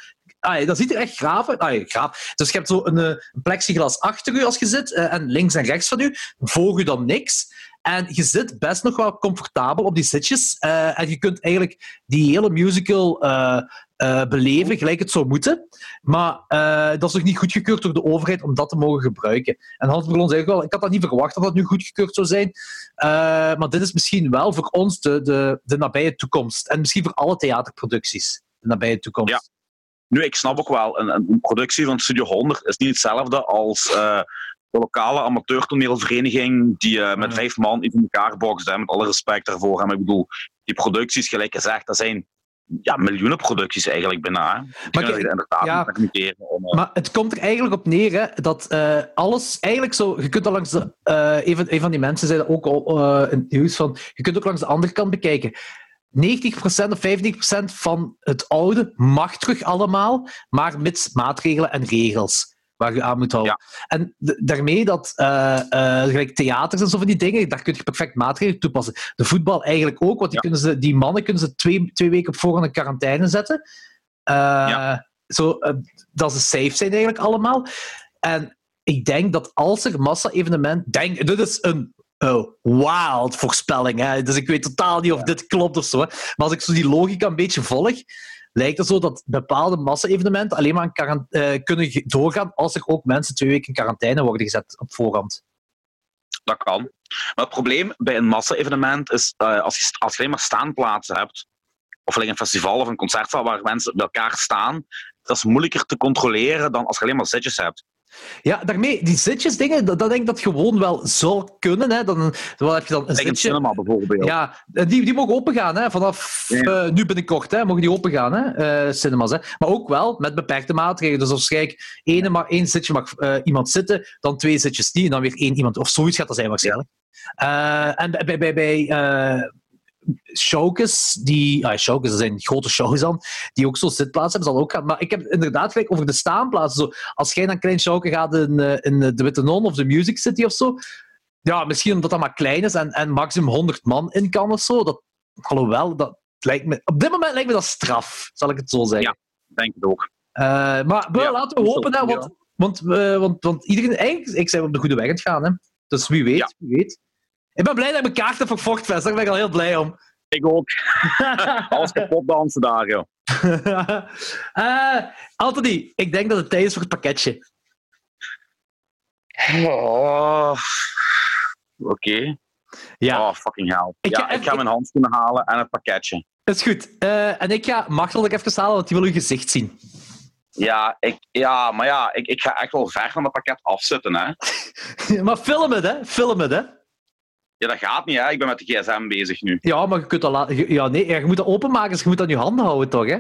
Dat ziet er echt graaf uit. Graaf. Dus je hebt zo een, eh, een plexiglas achter u als je zit. eh, en links en rechts van u. Voor u dan niks. En je zit best nog wel comfortabel op die zitjes. Uh, en je kunt eigenlijk die hele musical uh, beleven gelijk het zou moeten. Maar dat is nog niet goedgekeurd door de overheid om dat te mogen gebruiken. En Hans Berlon zei ook wel, ik had dat niet verwacht dat dat nu goedgekeurd zou zijn. maar dit is misschien wel voor ons de, de, de nabije toekomst. En misschien voor alle theaterproducties de nabije toekomst. Ja. Nu, ik snap ook wel, een, een productie van Studio 100 is niet hetzelfde als de lokale amateurtoneelvereniging die uh, met vijf man iets in elkaar bokst. Hè, met alle respect daarvoor. En ik bedoel, die producties, gelijk gezegd, dat zijn ja, miljoenen producties eigenlijk bijna. Maar, ja, om, uh... maar het komt er eigenlijk op neer hè, dat uh, alles eigenlijk zo. Je kunt al langs de. Uh, een, van, een van die mensen zei ook al in het nieuws van. Je kunt ook langs de andere kant bekijken. 90% of 50% van het oude mag terug allemaal, maar mits maatregelen en regels waar je aan moet houden. En daarmee dat uh, uh, gelijk theaters en zo van die dingen, daar kun je perfect maatregelen toepassen. De voetbal eigenlijk ook, want die, kunnen ze, die mannen kunnen ze twee, twee weken op voorhand in quarantaine zetten. Uh, ja. zo, dat ze safe zijn eigenlijk allemaal. En ik denk dat als er massa-evenement... Denk, dit is een oh, wild voorspelling. Hè? Dus ik weet totaal niet of dit klopt of zo. Hè? Maar als ik zo die logica een beetje volg, lijkt het zo dat bepaalde massa-evenementen alleen maar uh, kunnen doorgaan als er ook mensen twee weken in quarantaine worden gezet op voorhand. Dat kan. Maar het probleem bij een massa-evenement is, uh, als, je, alleen maar staanplaatsen hebt, of alleen een festival of een concertzaal waar mensen bij elkaar staan, dat is moeilijker te controleren dan als je alleen maar zitjes hebt. Ja, daarmee, die zitjes dingen, dat, dat denk ik dat gewoon wel zou kunnen. Hè. Dan, dan heb je dan een zitje. cinema bijvoorbeeld. Ja, die, die mogen opengaan. Hè. Vanaf ja. uh, nu binnenkort hè, mogen die opengaan, hè, uh, cinemas. Hè. Maar ook wel met beperkte maatregelen. Dus kijk, één, maar één zitje mag uh, iemand zitten, dan twee zitjes niet, en dan weer één iemand. Of zoiets gaat dat zijn waarschijnlijk. en bij, bij, bij showkes, die... Ah, showkes, zijn grote shows dan, die ook zo zitplaatsen hebben, zal ook gaan. Maar ik heb inderdaad gelijk over de staanplaatsen. Zo, als jij naar een klein showke gaat in, eh, in de Witte Non of de Music City of zo, ja, misschien omdat dat maar klein is en, en maximum 100 man in kan of zo, dat, wel, dat lijkt me... Op dit moment lijkt me dat straf, zal ik het zo zeggen. Ja, denk ik ook. Uh, maar ja, laten we hopen, hè, want, want, want, want iedereen... Eigenlijk, ik zijn op de goede weg aan het gaan, hè. Dus wie weet, ja. wie weet. Ik ben blij dat ik mijn kaart heb voor Vochtfest. Daar ben ik al heel blij om. Ik ook. [LAUGHS] Alles kapot dansen daar, joh. uh, [LAUGHS] Anthony, ik denk dat het tijd is voor het pakketje. Oh. Oké. Okay. Ja. Oh, fucking hell. Ik, ja, ga, ik ga mijn handschoenen halen en het pakketje. Dat is goed. Uh, en ik ga Machtel ook even halen, want die wil uw gezicht zien. Ja, ik, ja maar ja, ik, ik ga echt wel ver van het pakket afzetten, hè. [LAUGHS] maar film het, hè. Film het, hè. Ja, dat gaat niet, hè. Ik ben met de gsm bezig nu. Ja, maar je kunt dat. Ja, nee, je moet dat openmaken, dus je moet dat in je handen houden, toch, hè?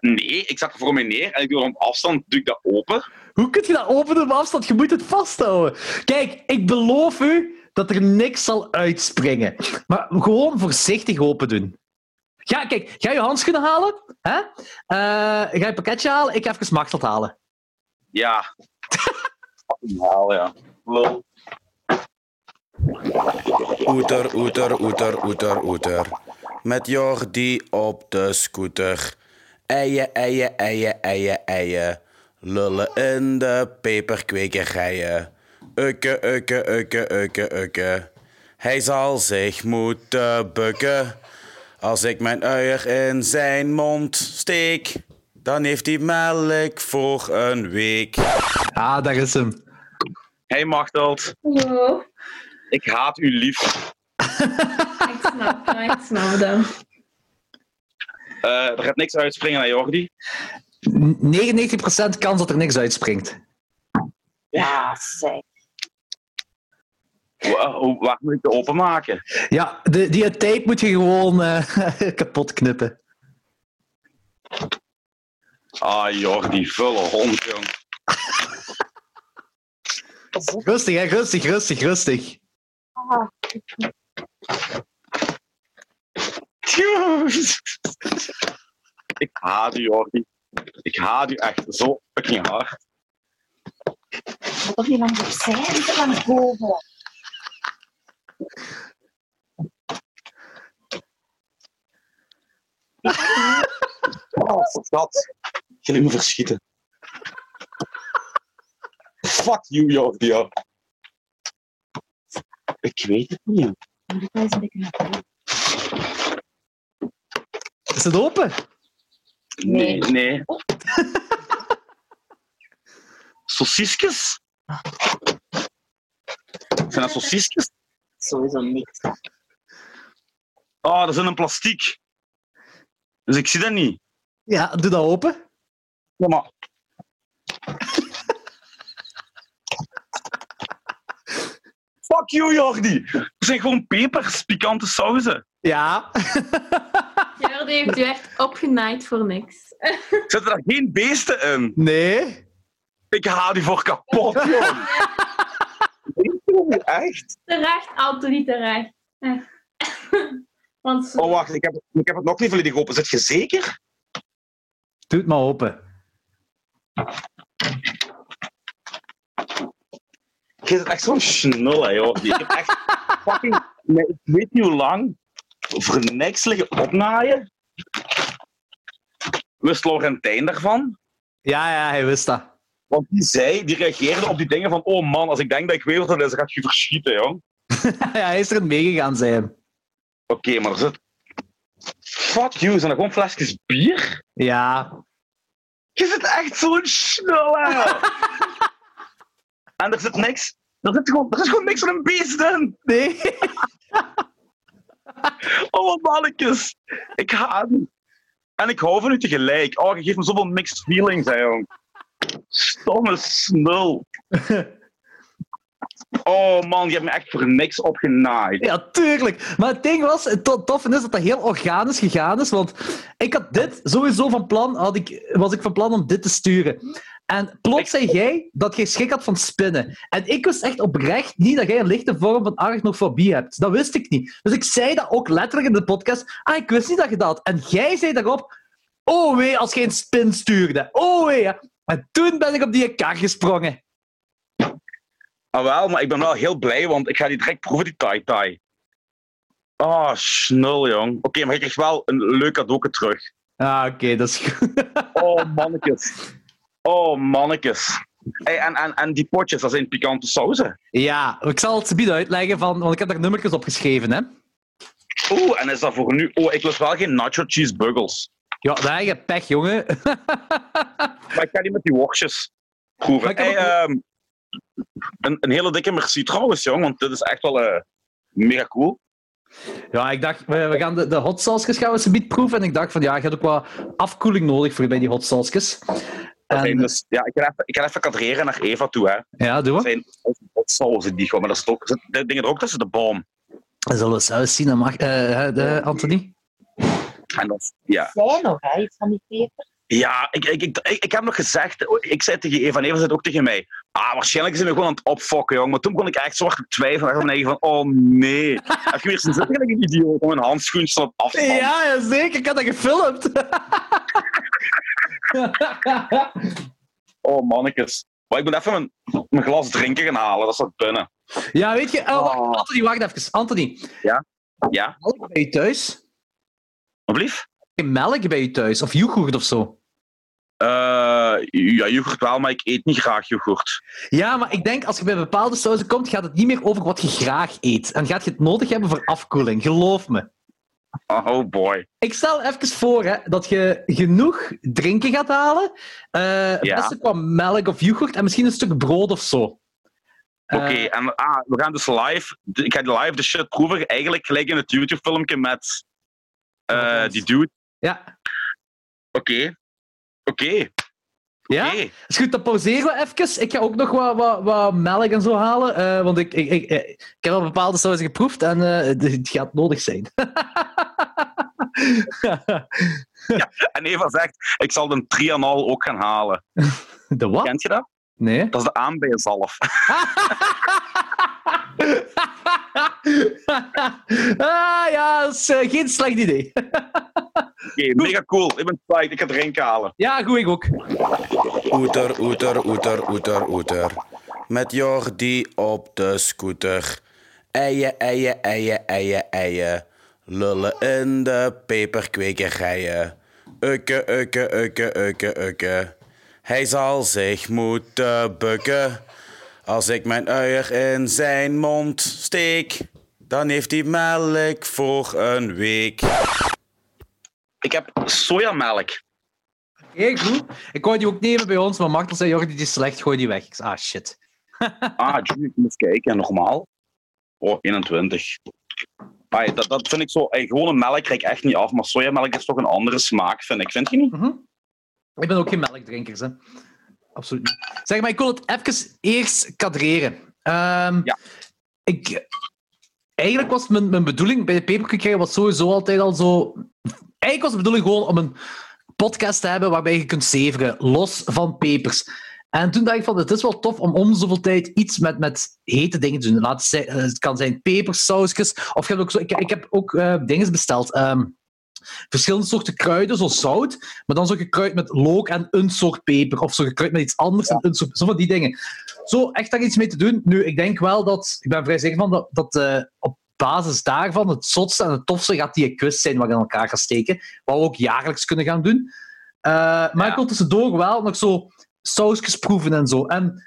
Nee, ik zet er voor mij neer en ik doe op afstand doe ik dat open. Hoe kun je dat openen op afstand? Je moet het vasthouden. Kijk, ik beloof u dat er niks zal uitspringen. Maar gewoon voorzichtig open doen. Ga, kijk, ga je handschoenen halen. Hè? Uh, ga je pakketje halen. Ik ga even machteld halen. Ja. [LAUGHS] haal, ja. Lol. Oeter, oeter, oeter, oeter, oeter. Met Jordi op de scooter. Eien, eien, eien, eien, eien. Lullen in de peperkwekerijen. Ukke, ukke, ukke, ukke, ukke. Hij zal zich moeten bukken. Als ik mijn uier in zijn mond steek, dan heeft hij melk voor een week. Ah, daar is hem. Hey Machteld. Hallo. Ik haat u lief. [LAUGHS] ik snap, ik snap dat. Uh, er gaat niks uitspringen naar Jordi. 99% kans dat er niks uitspringt. Ja, zeg. Waar moet ik het openmaken? Ja, de, die tape moet je gewoon uh, [LAUGHS] kapot knippen. Ah, Jordi, vulle hond, jong. rustig, hè, rustig, rustig, rustig. [LAUGHS] Ik haat u, Jordi. Ik haat u echt zo fucking hard. Toch niet langs opzij, niet langs boven. Oh, schat. Jullie me verschieten. Fuck you, Jordi. Ik weet het niet. Is het open? Nee. Nee. nee. [LAUGHS] Sausisjes? Zijn dat sausisjes? Sowieso niks. Oh, dat is in een plastiek. Dus ik zie dat niet. Ja, doe dat open. Ja, maar... Fuck you, Jordi. Het zijn gewoon pepers, pikante sauzen. Ja. [LAUGHS] Jordi heeft u echt opgenaaid voor niks. [LAUGHS] Zitten daar geen beesten in? Nee. Ik haal die voor kapot, [LAUGHS] joh. Nee, Echt? Terecht, Anthony, terecht. Echt. Want Oh, wacht. Ik heb, ik heb het nog niet volledig open. Zit je zeker? Doe het maar open. Je zit echt zo'n snul, hè, joh. Ik heb echt fucking... Nee, ik weet niet hoe lang. Voor niks liggen opnaaien. Wist Laurentijn daarvan? Ja, ja, hij wist dat. Want die zei, die reageerde op die dingen van oh man, als ik denk dat ik weet wat het is, dan gaat je verschieten, jong. [LAUGHS] ja, hij is erin meegegaan, zei hem. Oké, maar er zit... Fuck you, zijn er gewoon flesjes bier? Ja. Je zit echt zo'n snel, hè. [LAUGHS] en er zit niks... Er, zit gewoon, er is gewoon niks van een beest in. Nee. [LAUGHS] Oh, mannetjes. Ik haat. En ik hou van u tegelijk. Oh, je geeft me zoveel mixed feelings, hè, jong. Stomme snul. Oh man, je hebt me echt voor niks opgenaaid. Ja, tuurlijk. Maar het ding was, het to- toffe is dat dat heel organisch gegaan is. Want ik had dit sowieso van plan, had ik, was ik van plan om dit te sturen. En plots zei jij dat jij schrik had van spinnen. En ik wist echt oprecht niet dat jij een lichte vorm van arachnofobie hebt. Dat wist ik niet. Dus ik zei dat ook letterlijk in de podcast. Ah, ik wist niet dat je dat had. En jij zei daarop, oh wee, als jij een spin stuurde. Oh wee. ja. En toen ben ik op die kar gesprongen. Ah wel, maar ik ben wel heel blij, want ik ga die direct proeven, die tai-tai. Oh, snul, jong. Oké, maar ik krijg wel een leuk cadeau terug. Ah, oké, dat is goed. Oh, mannetjes. Oh, mannetjes. Hey, en, en, en die potjes, dat zijn pikante sauzen. Ja, ik zal het bieden uitleggen, van, want ik heb daar nummertjes op geschreven. Hè? Oeh, en is dat voor nu... Oh, ik lust wel geen nacho cheese buggles. Ja, daar heb je pech, jongen. [LAUGHS] Maar ik ga die met die worstjes proeven. Hey, ook- ehm, een, een hele dikke merci trouwens, jong, want dit is echt wel eh, mega cool. ja, ik dacht, we, we gaan de, de hot sauces gaan we proeven. En ik dacht van, ja, je hebt ook wat afkoeling nodig voor bij die hot sauces. Dat zijn dus, ja, ik, ga even, ik ga even kadreren naar Eva toe. Hè. ja, doe Dat maar. zijn hot sauzen die gewoon, maar dat is ook, zit dit ding er ook tussen de boom. Dan zullen we saus zien, dan mag, eh, Anthony. En dat, ja, Zij nog, hè, iets van die peper. ja ik, ik, ik, ik, ik heb nog gezegd, ik zei tegen Eva en Eva zei ook tegen mij, ah, waarschijnlijk zijn we gewoon aan het opfokken, jong. Maar toen kon ik echt zwart twijfelen en denken van, oh nee. [LAUGHS] Heb je weer zitten zitten een idioot om een handschoentje op afstand? Ja, ja, zeker. Ik had dat gefilmd. [LAUGHS] [LAUGHS] Oh, mannetjes. Maar ik moet even mijn, mijn glas drinken gaan halen, dat staat binnen. ja, weet je... Oh, wacht, Oh. Anthony, wacht even. Anthony, Ja, melk bij je thuis? Geen melk bij je thuis? Of yoghurt of zo? Eh, ja, yoghurt wel, maar ik eet niet graag yoghurt. Ja, maar ik denk als je bij bepaalde sauzen komt, gaat het niet meer over wat je graag eet. En gaat je het nodig hebben voor afkoeling. Geloof me. Oh boy. Ik stel even voor hè, dat je genoeg drinken gaat halen. Ja. beste qua melk of yoghurt en misschien een stuk brood of zo. Oké, Eh, en ah, we gaan dus live. Ik ga live de shit proeven. Eigenlijk gelijk in het YouTube-filmpje met eh, die dude. ja. Oké. Oké. Ja? Oké. Is goed, dan pauzeren we even. Ik ga ook nog wat, wat, wat melk en zo halen. eh, want ik, ik, ik, eh, ik heb al bepaalde sauzen geproefd en eh, het gaat nodig zijn. [LAUGHS] En Eva zegt, ik zal de Trianol ook gaan halen. De wat? Kent je dat? Nee. Dat is de aanbijerzalf. [LAUGHS] ah ja, dat is eh, geen slecht idee. Oké, mega cool. Ik ben psyched. Ik ga drinken halen. ja, goed, ik ook. Oeter, oeter, oeter, oeter, oeter. Met Jordi op de scooter. Eien, eien, eien, eien, eien. Lullen in de peperkwekerijen. Ukke, ukke, ukke, ukke, ukke. Hij zal zich moeten bukken. Als ik mijn uier in zijn mond steek, dan heeft hij melk voor een week. Ik heb sojamelk. Oké, goed. Ik wou die ook nemen bij ons, maar Martel zei, Jordi, die is slecht, gooi die weg. Ik zei, ah, shit. [LAUGHS] Ah, Jimmy, ik moet eens kijken. Normaal. Oh, 21. Ai, dat, dat vind ik zo... ey, gewone melk krijg ik echt niet af, maar sojamelk is toch een andere smaak, vind ik. Vind je niet? Mhm. Ik ben ook geen melkdrinkers, hè. Absoluut niet. Zeg maar, ik wil het even eerst kadreren. Ehm, Ja. ik, eigenlijk was mijn, mijn bedoeling bij de Paperclip was sowieso altijd al zo... Eigenlijk was de bedoeling gewoon om een podcast te hebben waarbij je kunt zeveren, los van papers. En toen dacht ik van, het is wel tof om om zoveel tijd iets met, met hete dingen te doen. Laat het, zijn- het kan zijn pepersausjes, of je hebt ook zo, ik, ik heb ook eh, dingen besteld. ehm, verschillende soorten kruiden, zoals zout, maar dan zo gekruid met look en een soort peper, of zo gekruid met iets anders en een soort... Zo van die dingen. Zo, echt daar iets mee te doen. Nu, ik denk wel dat... Ik ben vrij zeker van dat, dat eh, op basis daarvan het zotste en het tofste gaat die quiz zijn wat we in elkaar gaan steken. Wat we ook jaarlijks kunnen gaan doen. Eh, maar Ja. ik wil tussendoor wel nog zo sausjes proeven en zo. En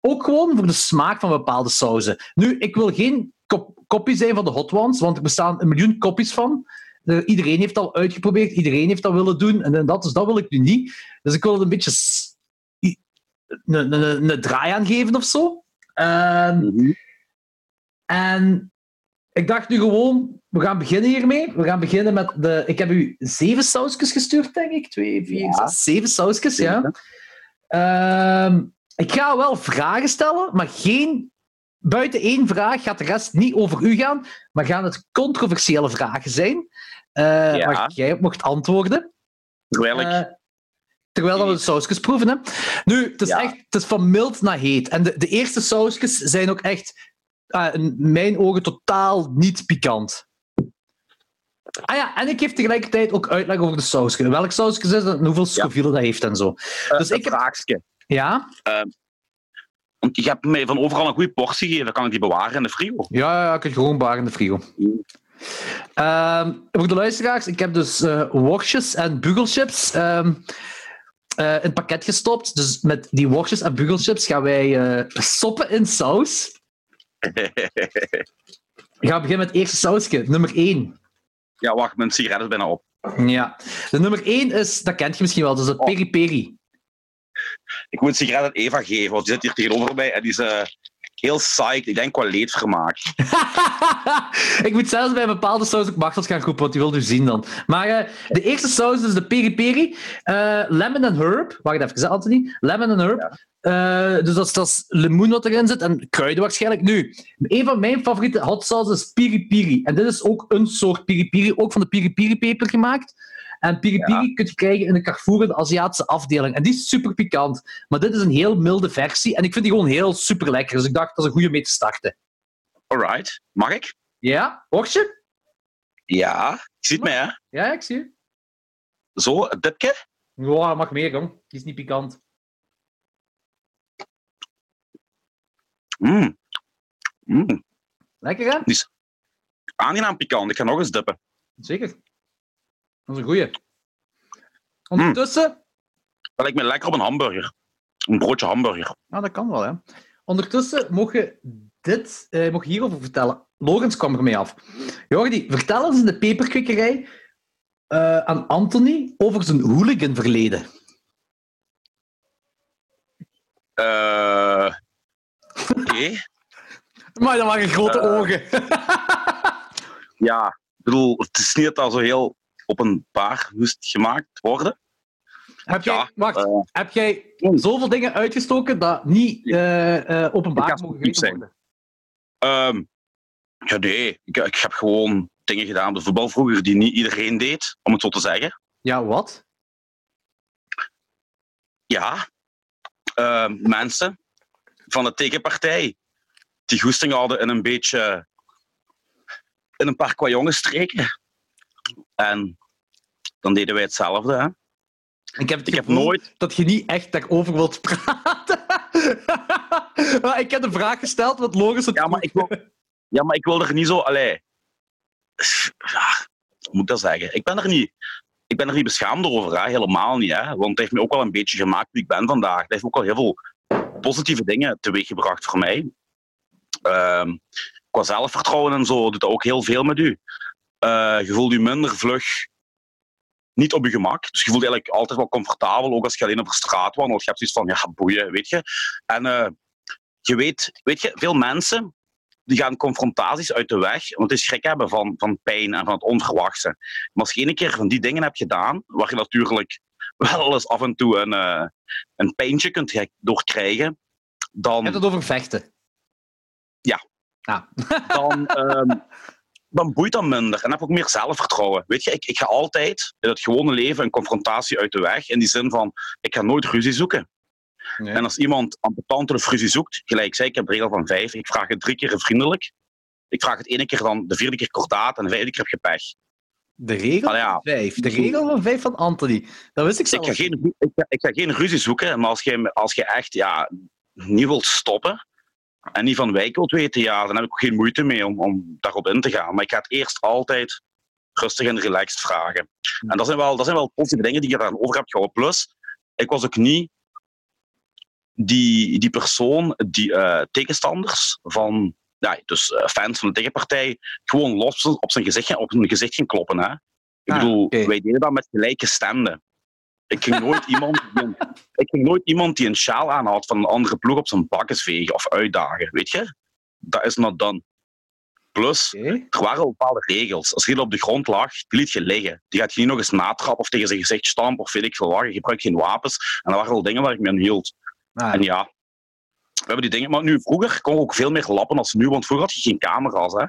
ook gewoon voor de smaak van bepaalde sauzen. Nu, ik wil geen kop kopie zijn van de Hot Ones, want er bestaan een miljoen kopies van. Iedereen heeft al uitgeprobeerd, iedereen heeft dat willen doen. En, dat, dus dat wil ik nu niet. Dus ik wil het een beetje een, draai aan geven of zo. Ehm, en ik dacht nu gewoon, we gaan beginnen hiermee. We gaan beginnen met de... Ik heb u zeven sausjes gestuurd, denk ik. Twee, vier, Ja. zes, zeven sausjes, ja. Ehm, ik ga wel vragen stellen, maar geen... Buiten één vraag gaat de rest niet over u gaan, maar gaan het controversiële vragen zijn. eh Ja. Waar jij op mocht antwoorden. Terwijl ik... Eh, terwijl dat we de sausjes proeven. Hè. Nu, het is, Ja. echt, het is van mild naar heet. En de, de eerste sausjes zijn ook echt, eh, in mijn ogen, totaal niet pikant. Ah ja, en ik geef tegelijkertijd ook uitleg over de sausjes. Welk sausjes is en hoeveel Scoville dat heeft en zo. dus ik heb- vraagje. Ja? Want je hebt mij van overal een goede portie gegeven. Dan kan ik die bewaren in de frigo. Ja, ja, ik heb gewoon bar in de frigo. Ehm, voor de luisteraars, ik heb dus eh worstjes en bugelchips ehm, eh, in het pakket gestopt. Dus met die worstjes en bugelchips gaan wij eh, soppen in saus. [LAUGHS] Ik ga beginnen met het eerste sausje, nummer 1. ja, wacht, mijn sigaret is bijna op. Ja. De nummer 1 is, dat kent je misschien wel, dat is de Oh. peri peri. Ik moet een sigaret aan Eva geven, want die zit hier tegenover mij en die is eh, heel psyched. Ik denk qua leedvermaak. [LAUGHS] ik moet zelfs bij een bepaalde saus ook Martels gaan roepen, want die wil u zien dan. Maar eh, de eerste saus is de peri peri. eh, lemon and herb. Wacht even, Anthony. Lemon and herb. Dus dat is, dat is limoen wat erin zit en kruiden waarschijnlijk. Nu, een van mijn favoriete hot sauces is piri piri. En dit is ook een soort piri piri, ook van de piri piri peper gemaakt. En piri piri kun je krijgen in de Carrefour, de Aziatische afdeling. En die is super pikant. Maar dit is een heel milde versie. En ik vind die gewoon heel super lekker. Dus ik dacht, dat is een goede mee te starten. Alright. Mag ik? Ja, worstje? Ja. Je ziet mij, hè? Ja, ik zie je. Zo, een dipje. Ja, mag meer, jong. Die is niet pikant. Mm. Mm. Lekker, hè? Aangenaam pikant. Ik ga nog eens dippen. Zeker. Dat is een goeie. Ondertussen... Dat lijkt me lekker op een hamburger. Een broodje hamburger. Nou, dat kan wel, hè. Ondertussen mocht je dit eh, mocht je hierover vertellen. Logans kwam ermee af. Jordi, vertel eens in de peperkwikkerij eh, aan Anthony over zijn hooligan-verleden. Eh Oké. [LAUGHS] Maar dat waren grote Eh. ogen. [LAUGHS] Ja, ik bedoel, het is niet dat zo heel openbaar moest gemaakt worden. heb jij, ja, wacht, eh. heb jij zoveel dingen uitgestoken dat niet eh, openbaar mogen zijn. worden? Ehm, ja, nee. Ik, ik heb gewoon dingen gedaan de voetbal vroeger die niet iedereen deed, om het zo te zeggen. Ja, wat? Ja, ehm, mensen van de tegenpartij die goesting hadden in een beetje in een paar kwajongen streken. En dan deden wij hetzelfde. Hè? Ik heb, het Ik heb nooit dat je niet echt daarover wilt praten. [LAUGHS] maar ik heb een vraag gesteld, wat logisch het Ja, maar ik wil, [LAUGHS] ja, maar ik wil er niet zo. Allee, ja, moet ik dat zeggen? Ik ben er niet, ik ben er niet beschaamd over, hè? helemaal niet. Hè? Want het heeft me ook wel een beetje gemaakt wie ik ben vandaag. Het heeft ook wel heel veel positieve dingen teweeggebracht voor mij. Ehm, qua zelfvertrouwen en zo doet dat ook heel veel met u. Eh, je voelt je minder vlug niet op je gemak. Dus je voelt eigenlijk altijd wel comfortabel, ook als je alleen op de straat wandelt. Je hebt zoiets van, ja, boeien, weet je. En eh, je weet, weet je, veel mensen die gaan confrontaties uit de weg, want die schrik hebben van, van pijn en van het onverwachte. Maar als je een keer van die dingen hebt gedaan, waar je natuurlijk wel eens af en toe een, eh, een pijntje kunt ge- doorkrijgen, Je dan, hebt het over vechten. Ja. Ah. dan, [LAUGHS] ehm, dan boeit dat minder. En heb ik ook meer zelfvertrouwen. Weet je, ik, ik ga altijd in het gewone leven een confrontatie uit de weg. In die zin van, ik ga nooit ruzie zoeken. Nee. En als iemand ambetant of ruzie zoekt, gelijk zei ik, heb de regel van vijf. Ik vraag het drie keer vriendelijk. Ik vraag het ene keer dan, de vierde keer kordaat en de vijfde keer heb je pech. De regel ja. van vijf. De regel van vijf van Anthony. Dat wist ik ga, geen, ik, ga, ik ga geen ruzie zoeken, maar als je, als je echt ja, niet wilt stoppen en niet van wijk wilt weten, ja, dan heb ik ook geen moeite mee om, om daarop in te gaan. Maar ik ga het eerst altijd rustig en relaxed vragen. En dat zijn wel, dat zijn wel positieve dingen die je daarover over hebt gehouden. Plus, ik was ook niet die, die persoon die eh, tegenstanders van, ja, dus eh, fans van de tegenpartij, gewoon los op zijn gezicht, op zijn gezicht ging kloppen. Hè? Ik Ah, bedoel, wij deden dat met gelijke stemden. Ik ging nooit iemand die een, ik ging nooit iemand die een sjaal aanhoudt van een andere ploeg op zijn bakkes vegen of uitdagen. Weet je? Dat is not done. Plus, er waren bepaalde regels. Als je op de grond lag, die liet je liggen. Die gaat je niet nog eens natrappen of tegen zijn gezicht stampen of weet ik veel wat. Je gebruikt geen wapens. En dat waren wel dingen waar ik me aan hield. Ah, En ja, we hebben die dingen. Maar nu, vroeger kon ik ook veel meer lappen als nu, want vroeger had je geen camera's. Hè?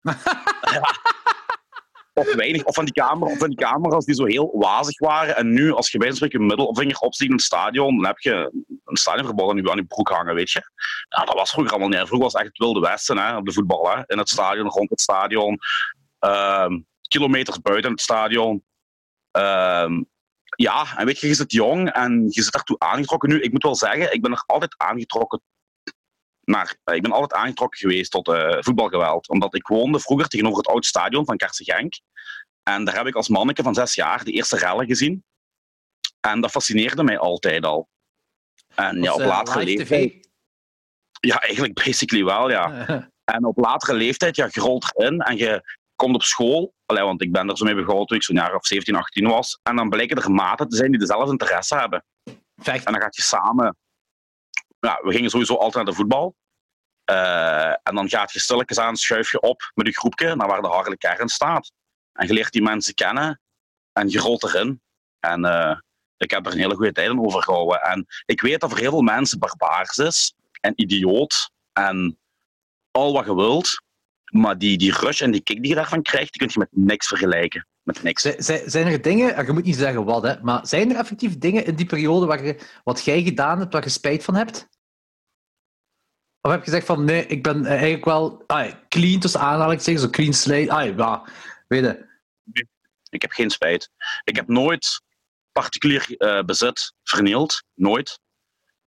[LAUGHS] Ja. Of weinig, of van, die camera, of van die camera's die zo heel wazig waren. En nu, als je bij een middelvinger opsteekt in het stadion, dan heb je een stadionverbod aan je, aan je broek hangen, weet je. Ja, dat was vroeger allemaal niet. Vroeger was het echt het wilde westen, hè, op de voetbal. In het stadion, rond het stadion. Ehm, kilometers buiten het stadion. Ehm, ja, en weet je, je zit jong en je zit daartoe aangetrokken. Nu, ik moet wel zeggen, ik ben er altijd aangetrokken naar, eh, ik ben altijd aangetrokken geweest tot eh, voetbalgeweld. Omdat ik woonde vroeger tegenover het oud stadion van Kersen Genk. En daar heb ik als manneke van zes jaar de eerste rellen gezien. En dat fascineerde mij altijd al. En ja, op eh, latere leeftijd... TV. Ja, eigenlijk basically wel, ja. [LAUGHS] En op latere leeftijd, ja, je rolt erin en je komt op school. Allee, want ik ben er zo mee begonnen toen ik zo'n jaar of 17, 18 was. En dan blijken er maten te zijn die dezelfde interesse hebben. Vecht. En dan gaat je samen. Ja, we gingen sowieso altijd naar de voetbal. Eh, en dan gaat je stilletjes aan, schuif je op met je groepje naar waar de harde kern staat. En je leert die mensen kennen en je rolt erin. En eh, ik heb er een hele goede tijd aan overgehouden. En ik weet dat voor heel veel mensen barbaars is en idioot en al wat je wilt. Maar die, die rush en die kick die je daarvan krijgt, die kun je met niks vergelijken. Met niks. Zijn er dingen, en je moet niet zeggen wat, hè, maar zijn er effectief dingen in die periode waar je, wat jij gedaan hebt, waar je spijt van hebt? Of heb je gezegd van, nee, ik ben eh, eigenlijk wel ah, clean tussen aanhalingstekens, zo clean slate. Ah, ja, weet je. Ik heb geen spijt. Ik heb nooit particulier eh, bezit vernield. Nooit.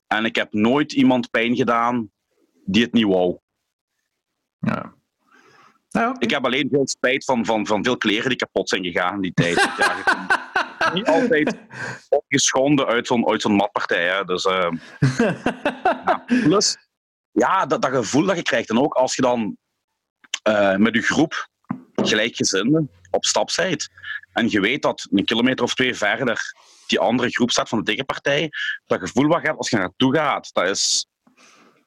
En ik heb nooit iemand pijn gedaan die het niet wou. Ja. Nou. Ik heb alleen veel spijt van, van, van veel kleren die kapot zijn gegaan in die tijd. [LAUGHS] Ja, niet altijd opgeschonden uit zo'n uit zo'n matpartij. Hè. Dus, eh, [LAUGHS] ja. Plus, ja, dat, dat gevoel dat je krijgt. En ook als je dan eh, met je groep gelijkgezinden op stap bent. En je weet dat een kilometer of twee verder die andere groep staat van de tegenpartij. Dat gevoel wat je hebt als je naartoe gaat, dat is,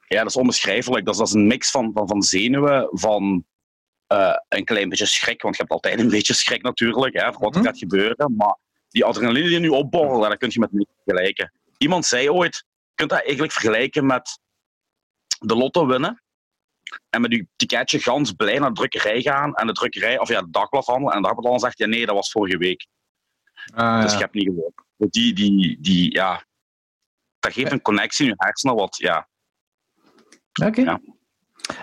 ja, dat is onbeschrijfelijk. Dat is, dat is een mix van, van, van zenuwen, van eh, een klein beetje schrik. Want je hebt altijd een beetje schrik natuurlijk, hè, voor wat er Mhm. gaat gebeuren. Maar die adrenaline die nu opborrelt, dat kun je met niks vergelijken. Iemand zei ooit, je kunt dat eigenlijk vergelijken met de lotto winnen. En met je ticketje gans blij naar de drukkerij gaan. En de drukkerij, of ja, de dagbladhandel. En de dagbladhandel zegt, ja nee, dat was vorige week. Ah, Dus ja. je hebt niet gewonnen. Die, die, die, ja, dat geeft een connectie in je hersenen wat, ja. Oké. Ja.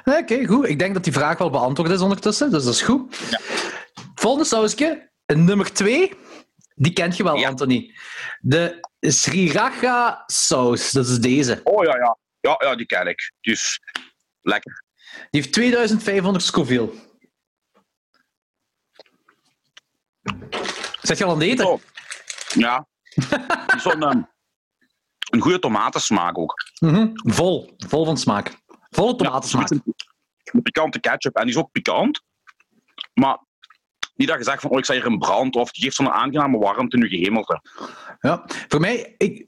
Oké, goed. Ik denk dat die vraag wel beantwoord is ondertussen, dus dat is goed. Volgende sausje, nummer twee. Die kent je wel, Ja. Anthony. De Sriracha saus, dat is deze. Oh ja, ja. Ja, ja, die ken ik. Die is lekker. Die heeft 2500 Scoville. Zet je al aan het eten? Oh. Ja. Zo'n ehm, een goede tomatensmaak ook. Mhm. Vol. Vol van smaak. Volle tomatensmaak. Een pikante ketchup. En die is ook pikant. Maar niet dat je zegt van, oh, ik sta hier in brand. Of die geeft zo'n aangename warmte in je gehemelte. Ja. Voor, mij, ik,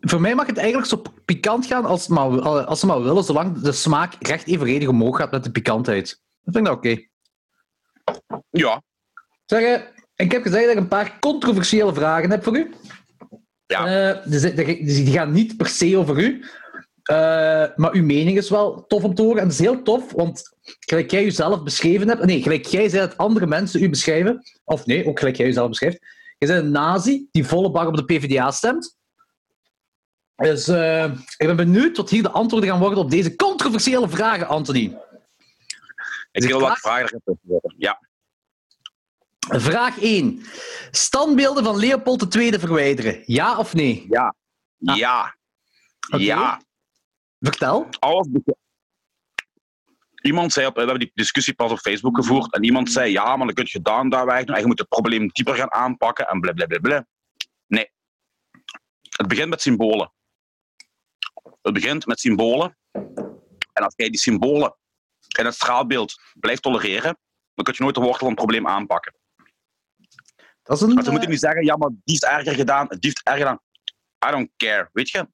voor mij mag het eigenlijk zo pikant gaan als, het maar, als ze maar willen, zolang de smaak recht evenredig omhoog gaat met de pikantheid. Dat vind ik oké. Ja. Zeg, eh, ik heb gezegd dat ik een paar controversiële vragen heb voor u. Ja. Eh, dus, die gaan niet per se over u. Eh, maar uw mening is wel tof om te horen. En dat is heel tof, want gelijk jij jezelf beschreven hebt... Nee, gelijk jij zei dat andere mensen u beschrijven... Of nee, ook gelijk jij jezelf beschrijft. Je bent een nazi die volle bak op de PvdA stemt. Dus eh, ik ben benieuwd wat hier de antwoorden gaan worden op deze controversiële vragen, Anthony. Ik wil wat vragen. Ja. Vraag 1. Standbeelden van Leopold II verwijderen. Ja of nee? Ja. Ah. Ja. Ja. Vertel. Alles Iemand zei, op, we hebben die discussie pas op Facebook gevoerd, en iemand zei, ja, maar dan kun je gedaan daar weg doen, en je moet het probleem dieper gaan aanpakken, en blablabla. Nee. Het begint met symbolen. Het begint met symbolen. En als jij die symbolen in het straalbeeld blijft tolereren, dan kun je nooit de wortel van het probleem aanpakken. Dat is een... Maar ze eh, moeten niet zeggen, ja, maar die is erger gedaan, die heeft erger gedaan. I don't care, weet je.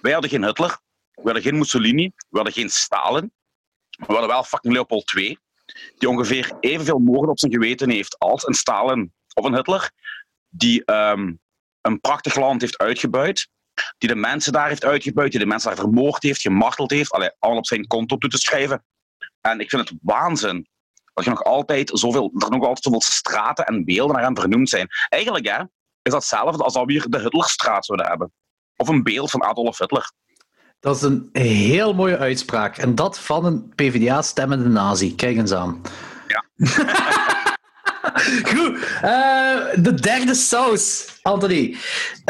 Wij hadden geen Hitler, we hadden geen Mussolini, we hadden geen Stalin. We hadden wel fucking Leopold II, die ongeveer evenveel moorden op zijn geweten heeft als een Stalin of een Hitler, die ehm, een prachtig land heeft uitgebuit, die de mensen daar heeft uitgebuit, die de mensen daar vermoord heeft, gemarteld heeft, allee, allemaal op zijn konto toe te schrijven. En ik vind het waanzin dat je nog altijd zoveel, er nog altijd zoveel straten en beelden naar hem vernoemd zijn. Eigenlijk hè, is dat hetzelfde als dat we hier de Hitlerstraat zouden hebben. Of een beeld van Adolf Hitler. Dat is een heel mooie uitspraak. En dat van een PvdA-stemmende nazi. Kijk eens aan. Ja. [LAUGHS] Goed. eh, de derde saus, Anthony.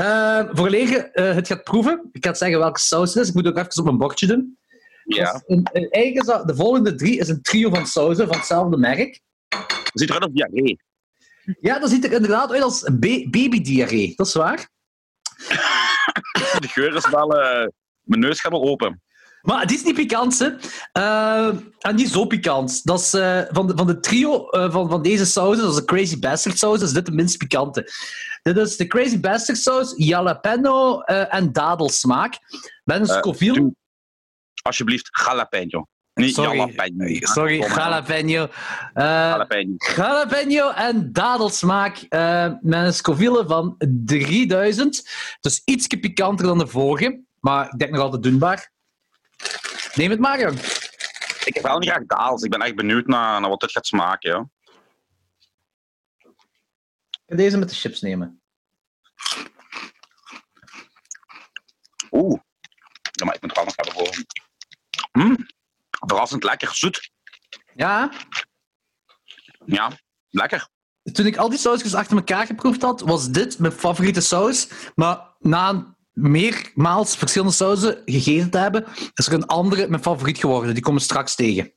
Uh, voorlegen eh, het gaat proeven, ik ga zeggen welke saus het is. Ik moet ook even op mijn bordje doen. Ja. Dat sa- de volgende drie is een trio van sauzen van hetzelfde merk. Ziet eruit als diarree. Ja, dat ziet er inderdaad uit als ba- babydiarree. Dat is waar. [LAUGHS] De geur is wel... mijn neus gaat wel open. Maar het is niet pikant, hè. Eh, en niet zo pikant. Dat is, eh, van, de, van de trio eh, van, van deze sauzen, dat is de Crazy Bastard saus, is dit de minst pikante. Dit is de Crazy Bastard saus, jalapeno en dadelsmaak. Met een Scoville... Alsjeblieft, jalapeno. Niet Sorry. jalapeno. Sorry, jalapeno. Jalapeno. jalapeno en dadelsmaak met een Scoville van 3000. Dus iets pikanter dan de vorige, maar ik denk nog altijd doenbaar. Neem het maar, jong. Ik heb wel niet graag daals. Ik ben echt benieuwd naar, naar wat dit gaat smaken. Ja. Ik ga deze met de chips nemen. Oeh. Ja, maar ik moet wel nog hebben voor. Mm. Verrassend lekker. Zoet. Ja, Ja, lekker. toen ik al die sausjes achter elkaar geproefd had, was dit mijn favoriete saus. Maar na een meermaals verschillende sauzen gegeten te hebben, is er een andere mijn favoriet geworden. Die komen straks tegen.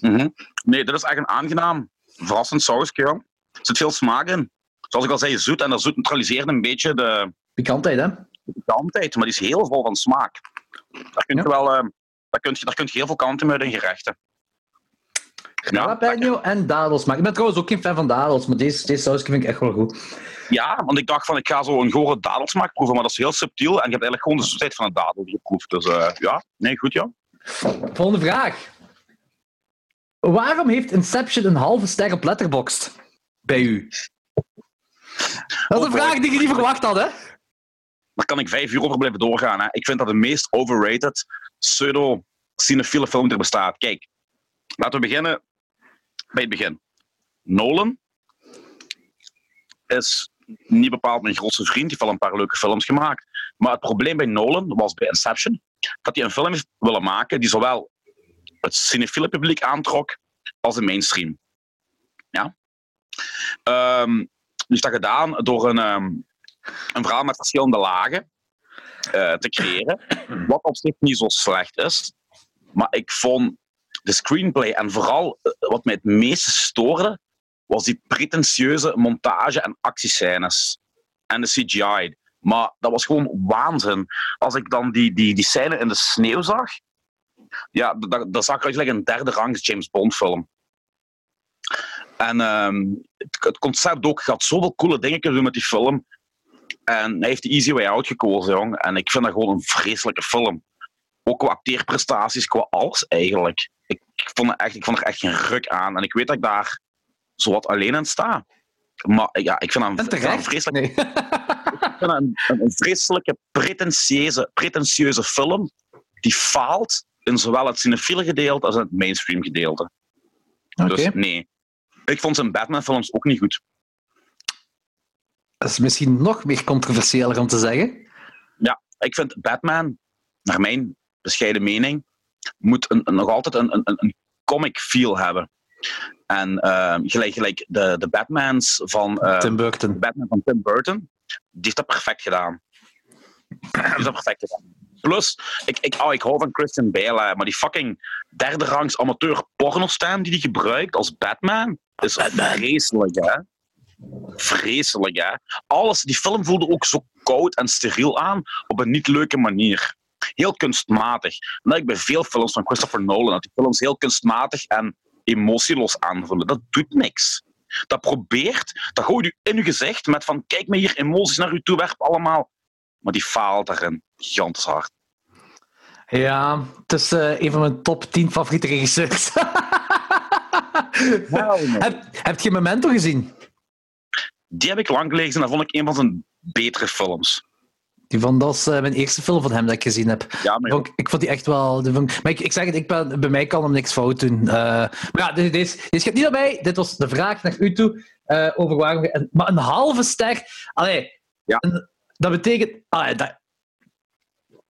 Mhm. Nee, dit is echt een aangenaam, verrassend sausje. Ja. Er zit veel smaak in. Zoals ik al zei, zoet. En dat zoet neutraliseert een beetje de Pikantheid, hè? pikantheid. Maar die is heel vol van smaak. Daar kun je Ja. wel... eh, daar kun je, daar kun je heel veel kanten mee in gerechten. Ja, Jalapeno en dadelsmaak. Ik ben trouwens ook geen fan van dadels, maar deze, deze saus vind ik echt wel goed. Ja, want ik dacht van ik ga zo een gore dadelsmaak proeven, maar dat is heel subtiel en je hebt eigenlijk gewoon de zoetheid van een dadel geproefd. Dus eh, ja, nee, goed ja. Volgende vraag. Waarom heeft Inception een halve ster op Letterboxd? Bij u? Dat is een vraag die je niet verwacht had, hè? Daar kan ik vijf uur over blijven doorgaan. Hè. Ik vind dat de meest overrated pseudo-cinefiele film die er bestaat. Kijk, laten we beginnen bij het begin. Nolan is niet bepaald mijn grootste vriend. Die heeft wel een paar leuke films gemaakt. Maar het probleem bij Nolan was bij Inception dat hij een film heeft willen maken die zowel het cinefiele publiek aantrok als de mainstream. Ja? Ehm, die heeft dat gedaan door een, ehm, een verhaal met verschillende lagen eh, te creëren. Wat op zich niet zo slecht is. Maar ik vond de screenplay en vooral eh, wat mij het meeste stoorde, was die pretentieuze montage en actiescènes. En de CGI. Maar dat was gewoon waanzin. Als ik dan die, die, die scène in de sneeuw zag, ja, dat, zag eruit like een derde rangs James Bond film. En ehm, het, het concept ook gaat zoveel coole dingen kunnen doen met die film. En hij heeft de Easy Way Out gekozen, jong. En ik vind dat gewoon een vreselijke film. Ook qua acteerprestaties, qua alles eigenlijk. Ik, ik, vond, er echt, ik vond er echt geen ruk aan. En ik weet dat ik daar zo wat alleen in sta. Maar ja, ik vind dat En een, ik vind dat een terecht. vreselijk Nee. ik vind een, een, vreselijke, pretentieuze, pretentieuze film die faalt in zowel het cinefiele gedeelte als in het mainstream gedeelte. Dus nee. Ik vond zijn Batman-films ook niet goed. Dat is misschien nog meer controversiëler om te zeggen. Ik vind Batman, naar mijn bescheiden mening, moet een, een- nog altijd een, een, een comic feel hebben. En eh, gelijk, gelijk de, de Batmans van, eh, Tim Burton. Batman van Tim Burton, die heeft dat perfect gedaan. Die heeft dat perfect gedaan. Plus, ik, ik, oh, ik hou van Christian Bale, maar die fucking derde rangs amateur pornostem die hij gebruikt als Batman, is vreselijk, hè? Vreselijk, hè? Alles, die film voelde ook zo koud en steriel aan, op een niet leuke manier. Heel kunstmatig. En dat ik bij veel films van Christopher Nolan, dat die films heel kunstmatig en emotieloos aanvoelen. Dat doet niks. Dat probeert, dat gooit u in uw gezicht met van kijk me hier emoties naar u toe werp allemaal. Maar die faalt daarin. Gigantisch hard. Ja, het is eh, een van mijn top 10 favoriete regisseurs. [LAUGHS] heb, heb je Memento gezien? Die heb ik lang geleden gezien. Dat vond ik een van zijn betere films. Die van, dat is eh, mijn eerste film van hem dat ik gezien heb. Ja, maar Vond ik, ik vond die echt wel... ik- maar ik, ik zeg het, ik ben, bij mij kan hem niks fout doen. Eh, maar ja, dit, dit, dit gaat niet naar mij. Dit was de vraag naar u toe. eh, over waarom... en- maar een halve ster... Allee, Ja. dat betekent... Allee, dat,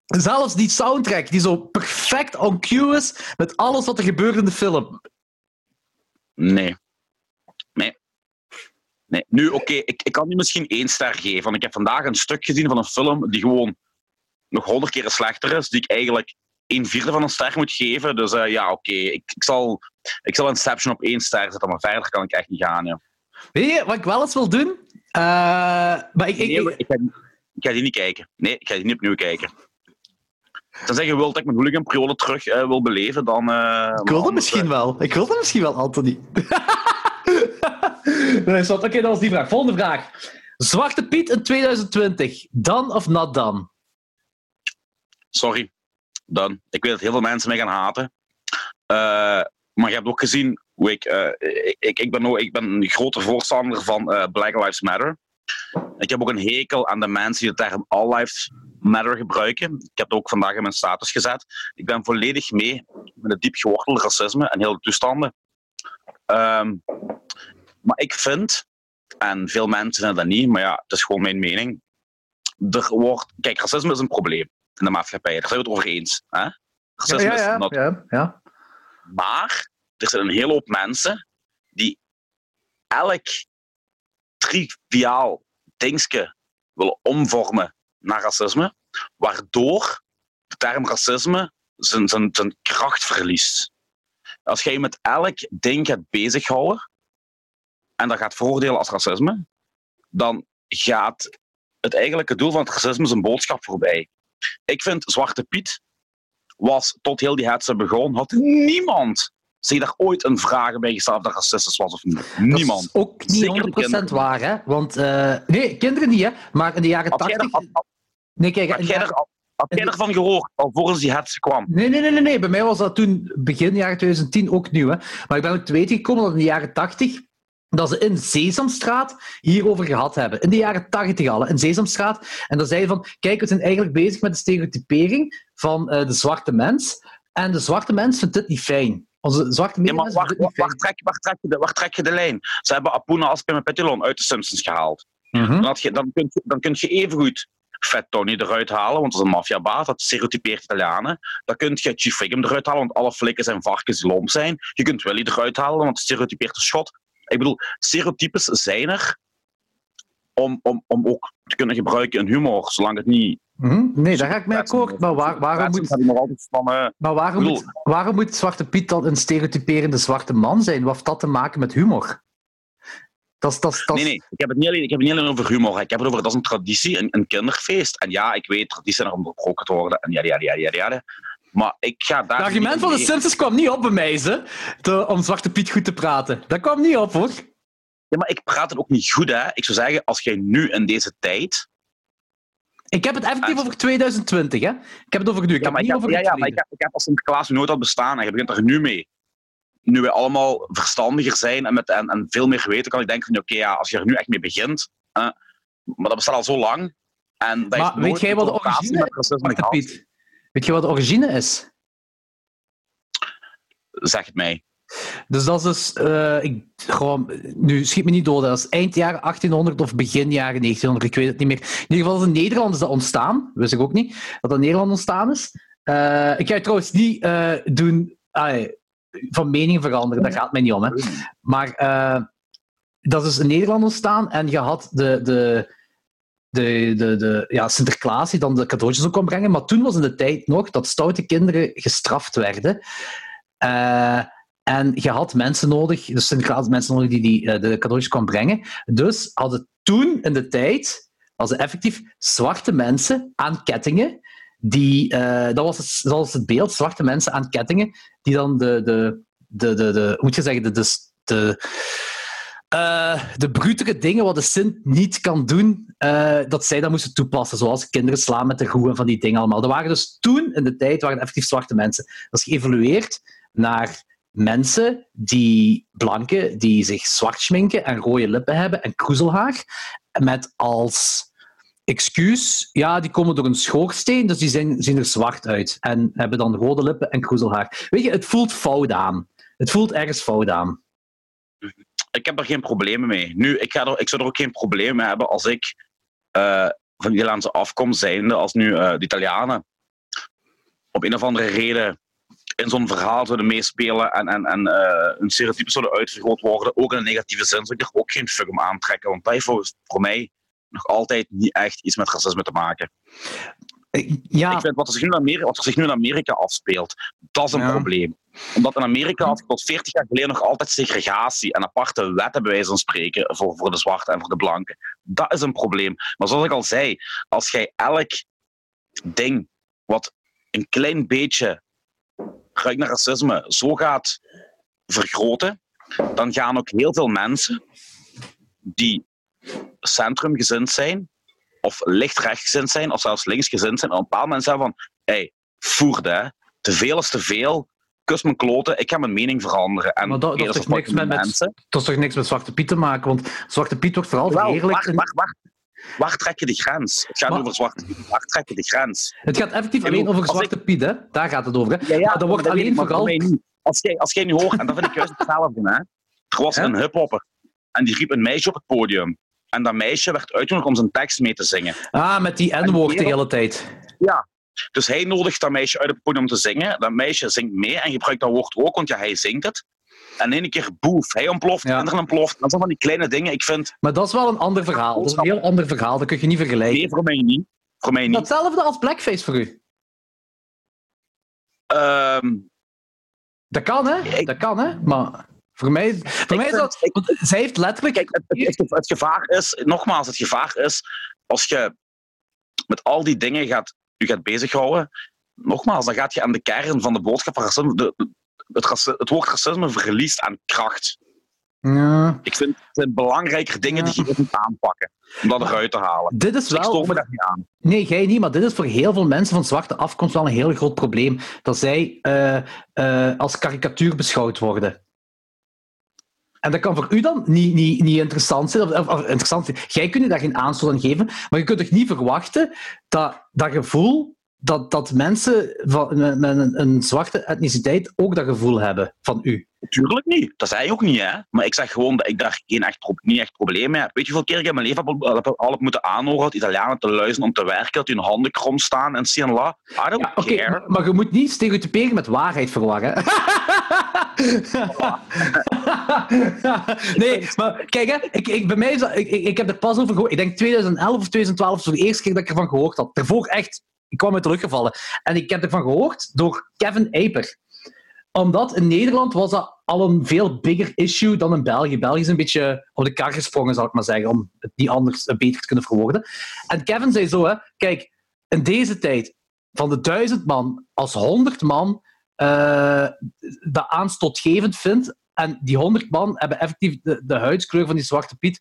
zelfs die soundtrack, die zo perfect on cue is met alles wat er gebeurt in de film. Nee. Nee. Nu, oké, ik, ik kan nu misschien één ster geven. Want ik heb vandaag een stuk gezien van een film die gewoon nog honderd keer slechter is. Die ik eigenlijk een vierde van een ster moet geven. Dus eh, ja, oké. Ik, ik, zal, ik zal Inception op één ster zetten. Maar verder kan ik echt niet gaan. Ja. Weet je wat ik wel eens wil doen? Eh, maar ik, ik, Nee, ik- ik, ga, die- ik ga die niet kijken. Nee, ik ga die niet opnieuw kijken. Tenzij je wilt dat ik mijn hooliganperiode terug eh, wil beleven, dan... eh, Ik wil dat misschien wel. Ik wil dat misschien wel, Anthony. [LAUGHS] [LAUGHS] Oké, dat was die vraag. Volgende vraag. Zwarte Piet in 2020. Dan of not dan? Sorry, dan. Ik weet dat heel veel mensen mij gaan haten. Eh, maar je hebt ook gezien hoe ik... eh, ik, ik, ben, ik ben een grote voorstander van eh, Black Lives Matter. Ik heb ook een hekel aan de mensen die de term All Lives Matter gebruiken. Ik heb het ook vandaag in mijn status gezet. Ik ben volledig mee met het diep gewortelde racisme en heel de toestanden. Ehm, maar ik vind, en veel mensen vinden dat niet, maar ja, het is gewoon mijn mening. Er wordt, kijk, racisme is een probleem in de maatschappij. Daar zijn we het over eens. Hè? Racisme is not ja, ja. maar er zijn een hele hoop mensen die elk triviaal dingetje willen omvormen naar racisme, waardoor de term racisme zijn, zijn, zijn kracht verliest. Als jij je met elk ding gaat bezighouden en dat gaat veroordelen als racisme, dan gaat het eigenlijke doel van het racisme zijn boodschap voorbij. Ik vind Zwarte Piet was tot heel die hetze begon, had niemand zich daar ooit een vraag bij gesteld of dat racistisch was of niet. Niemand. Dat is ook niet Zeker de 100% kinderen. waar, hè? Want, eh, nee, kinderen niet, hè? Maar in de jaren Had jij, 80... er, had, Nee, kijk, jij, er, had jij ervan gehoord alvorens die hetze kwam? Nee, nee, nee, nee, nee. Bij mij was dat toen begin jaren 2010 ook nieuw. Hè. Maar ik ben ook te weten gekomen dat in de jaren 80 dat ze in Sesamstraat hierover gehad hebben. In de jaren 80 al, in Sesamstraat. En dan zeiden van, kijk, we zijn eigenlijk bezig met de stereotypering van eh, de zwarte mens. En de zwarte mens vindt dit niet fijn. Onze zwarte Ja, maar waar, trek, waar, trek je de, waar trek je de lijn? Ze hebben Apuna en Petilon uit de Simpsons gehaald. Mhm. Dan, had je, dan, kun je, dan kun je evengoed Fat Tony eruit halen, want dat is een maffiabaas, dat stereotypeert Italianen. Dan kun je Chief Wiggum eruit halen, want alle flikken zijn varkens lomp zijn. Je kunt Willy eruit halen, want het stereotypeert de schot. Ik bedoel, stereotypes zijn er om, om, om ook te kunnen gebruiken in humor, zolang het niet... Mhm. Nee, daar ga ik mee akkoord. Maar waar, waarom moet... Maar waarom moet, waarom moet Zwarte Piet dan een stereotyperende zwarte man zijn? Wat heeft dat te maken met humor? Dat dat dat Nee, nee, ik heb, het niet alleen, ik heb het niet alleen over humor. Ik heb het over, dat is een traditie, een, een kinderfeest. En ja, ik weet, traditie zijn er onderbroken te worden. En ja, ja, ja, ja, ja. Maar ik ga daar... Het argument van de. Simpsons kwam niet op bij mij, ze, te- om Zwarte Piet goed te praten. Dat kwam niet op, hoor. Ja, maar ik praat het ook niet goed, hè. Ik zou zeggen, als jij nu in deze tijd... Ik heb het effectief over 2020, hè. Ik heb het over nu. Ik Ja, heb het ik niet heb, over ja, ja, maar ik heb, ik heb als Sinterklaas nooit al bestaan en je begint er nu mee. Nu wij allemaal verstandiger zijn en, met, en, en veel meer weten, kan ik denken van oké, ja, als je er nu echt mee begint... maar dat bestaat al zo lang. En dat Maar weet jij wat de origine met Weet je wat de origine is? Zeg het mij. Dus dat is dus, eh, ik, gewoon, nu schiet me niet dood, dat is eind jaren 1800 of begin jaren 1900, ik weet het niet meer. In ieder geval is in Nederland is dat ontstaan, wist ik ook niet, dat dat in Nederland ontstaan is. Eh, ik ga je trouwens niet eh, doen, van mening veranderen, daar gaat mij niet om. Hè. Maar dat is in Nederland ontstaan en je had de, de, de, de, de ja, Sinterklaas die dan de cadeautjes ook kon brengen. Maar toen was in de tijd nog dat stoute kinderen gestraft werden. Eh, en je had mensen nodig, dus Sinterklaas had mensen nodig die, die eh, de cadeautjes kon brengen. Dus hadden toen in de tijd, hadden effectief zwarte mensen aan kettingen. Die, eh, dat, was het, het beeld, zwarte mensen aan kettingen, die dan de, de, de, de, de hoe moet je zeggen, de, de, de, eh, de brutere dingen wat de Sint niet kan doen, eh, dat zij dat moesten toepassen. Zoals kinderen slaan met de roe en van die dingen allemaal. Dat waren dus toen in de tijd waren effectief zwarte mensen. Dat is geëvolueerd naar mensen die blanken, die zich zwart schminken en rode lippen hebben en kroezelhaar. Met als excuus, ja, die komen door een schoorsteen, dus die zien er zwart uit. En hebben dan rode lippen en kroezelhaar. Weet je, het voelt fout aan. Het voelt ergens fout aan. Ik heb er geen problemen mee. Nu, ik, ga ik zou er ook geen probleem mee hebben als ik eh, van Nederlandse afkomst zijnde, als nu eh, de Italianen op een of andere reden in zo'n verhaal zouden meespelen en, en, en eh, een stereotype zouden uitvergroot worden, ook in een negatieve zin, zou ik er ook geen fuck om aantrekken. Want dat heeft voor, voor mij nog altijd niet echt iets met racisme te maken. Ja, Ik vind wat er, zich nu in Amerika, wat er zich nu in Amerika afspeelt, dat is een Ja. probleem. Omdat in Amerika had tot 40 jaar geleden nog altijd segregatie en aparte wetten, bij wijze van spreken, voor, voor de zwarte en voor de blanken. Dat is een probleem. Maar zoals ik al zei, als jij elk ding wat een klein beetje ruikt naar racisme zo gaat vergroten, dan gaan ook heel veel mensen die centrumgezind zijn, of licht rechtsgezind zijn, of zelfs linksgezind zijn, op een bepaald moment zeggen van, hé, hey, voerde, hè. te veel is te veel, kus mijn kloten, ik ga mijn mening veranderen. En Maar dat- dat is niks met- met- mensen. dat is toch niks met Zwarte Piet te maken, want Zwarte Piet wordt vooral Wel, verheerlijkt. waar, in- waar, trek je de grens? Het gaat Maar- over zwarte Piet. Waar trek je de grens? Het gaat effectief alleen over Zwarte Piet, hè? Daar gaat het over. Hè? Ja, ja, maar dat wordt alleen ik, vooral. Als jij, als jij nu hoort, en dat vind ik juist hetzelfde, hè. Er was een hiphopper en die riep een meisje op het podium. En dat meisje werd uitgenodigd om zijn tekst mee te zingen. Ah, met die N-woord de hele tijd. Dus hij nodigt dat meisje uit op het podium om te zingen. Dat meisje zingt mee en gebruikt dat woord ook, want ja, hij zingt het. En in één keer boef, hij ontploft, Ja. kinderen ontploft. Dat zijn van die kleine dingen. Ik vind, Maar dat is wel een ander verhaal. Dat is een heel ander verhaal. Dat kun je niet vergelijken. nee, voor mij niet. Voor mij niet. Hetzelfde als blackface voor u. Ehm, Dat kan, hè? Ik- Dat kan, hè? Maar voor mij, voor mij is dat. ik- want zij heeft letterlijk. Kijk, het, het, gevaar is, nogmaals, het gevaar is als je met al die dingen gaat, je gaat bezighouden. Nogmaals, dan gaat je aan de kern van de boodschap van racisme. De, het, het woord racisme verliest aan kracht. Ja. Ik vind het zijn belangrijker dingen die je moet aanpakken. Om dat eruit te halen. Dit is Ik stoor wel. me daar niet aan. Nee, jij niet, maar dit is voor heel veel mensen van zwarte afkomst wel een heel groot probleem. Dat zij eh, eh, als karikatuur beschouwd worden. En dat kan voor u dan niet, niet, niet interessant zijn. Of, interessant zijn. Jij kunt je daar geen aanstoot aan geven, maar je kunt toch niet verwachten dat dat gevoel, dat, dat mensen van, met, met een, een zwarte etniciteit ook dat gevoel hebben van u. Tuurlijk niet. Dat zei je ook niet, hè. Maar ik zeg gewoon dat ik daar geen echt, niet echt probleem mee heb. Weet je hoeveel keer ik in mijn leven heb, heb, al heb moeten aanhoren dat Italianen te luisteren om te werken, dat hun handen krom staan en zien la. I don't Ja, Oké, care. maar, maar je moet niet stereotyperen met waarheid verwarren. [LAUGHS] [LAUGHS] nee, maar kijk, hè, ik, ik, bij mij ik, ik, heb er pas over gehoord. Ik denk 2011 of 2012 was de eerste keer dat ik ervan gehoord had. Daarvoor echt, ik kwam uit de lucht gevallen. En ik heb ervan gehoord door Kevin Aper. Omdat in Nederland was dat al een veel bigger issue dan in België. België is een beetje op de kar gesprongen, zal ik maar zeggen, om het niet anders eh, beter te kunnen verwoorden. En Kevin zei zo, hè, kijk, in deze tijd, van de duizend man, als honderd man eh, dat aanstootgevend vindt, en die honderd man hebben effectief de, de huidskleur van die zwarte Piet,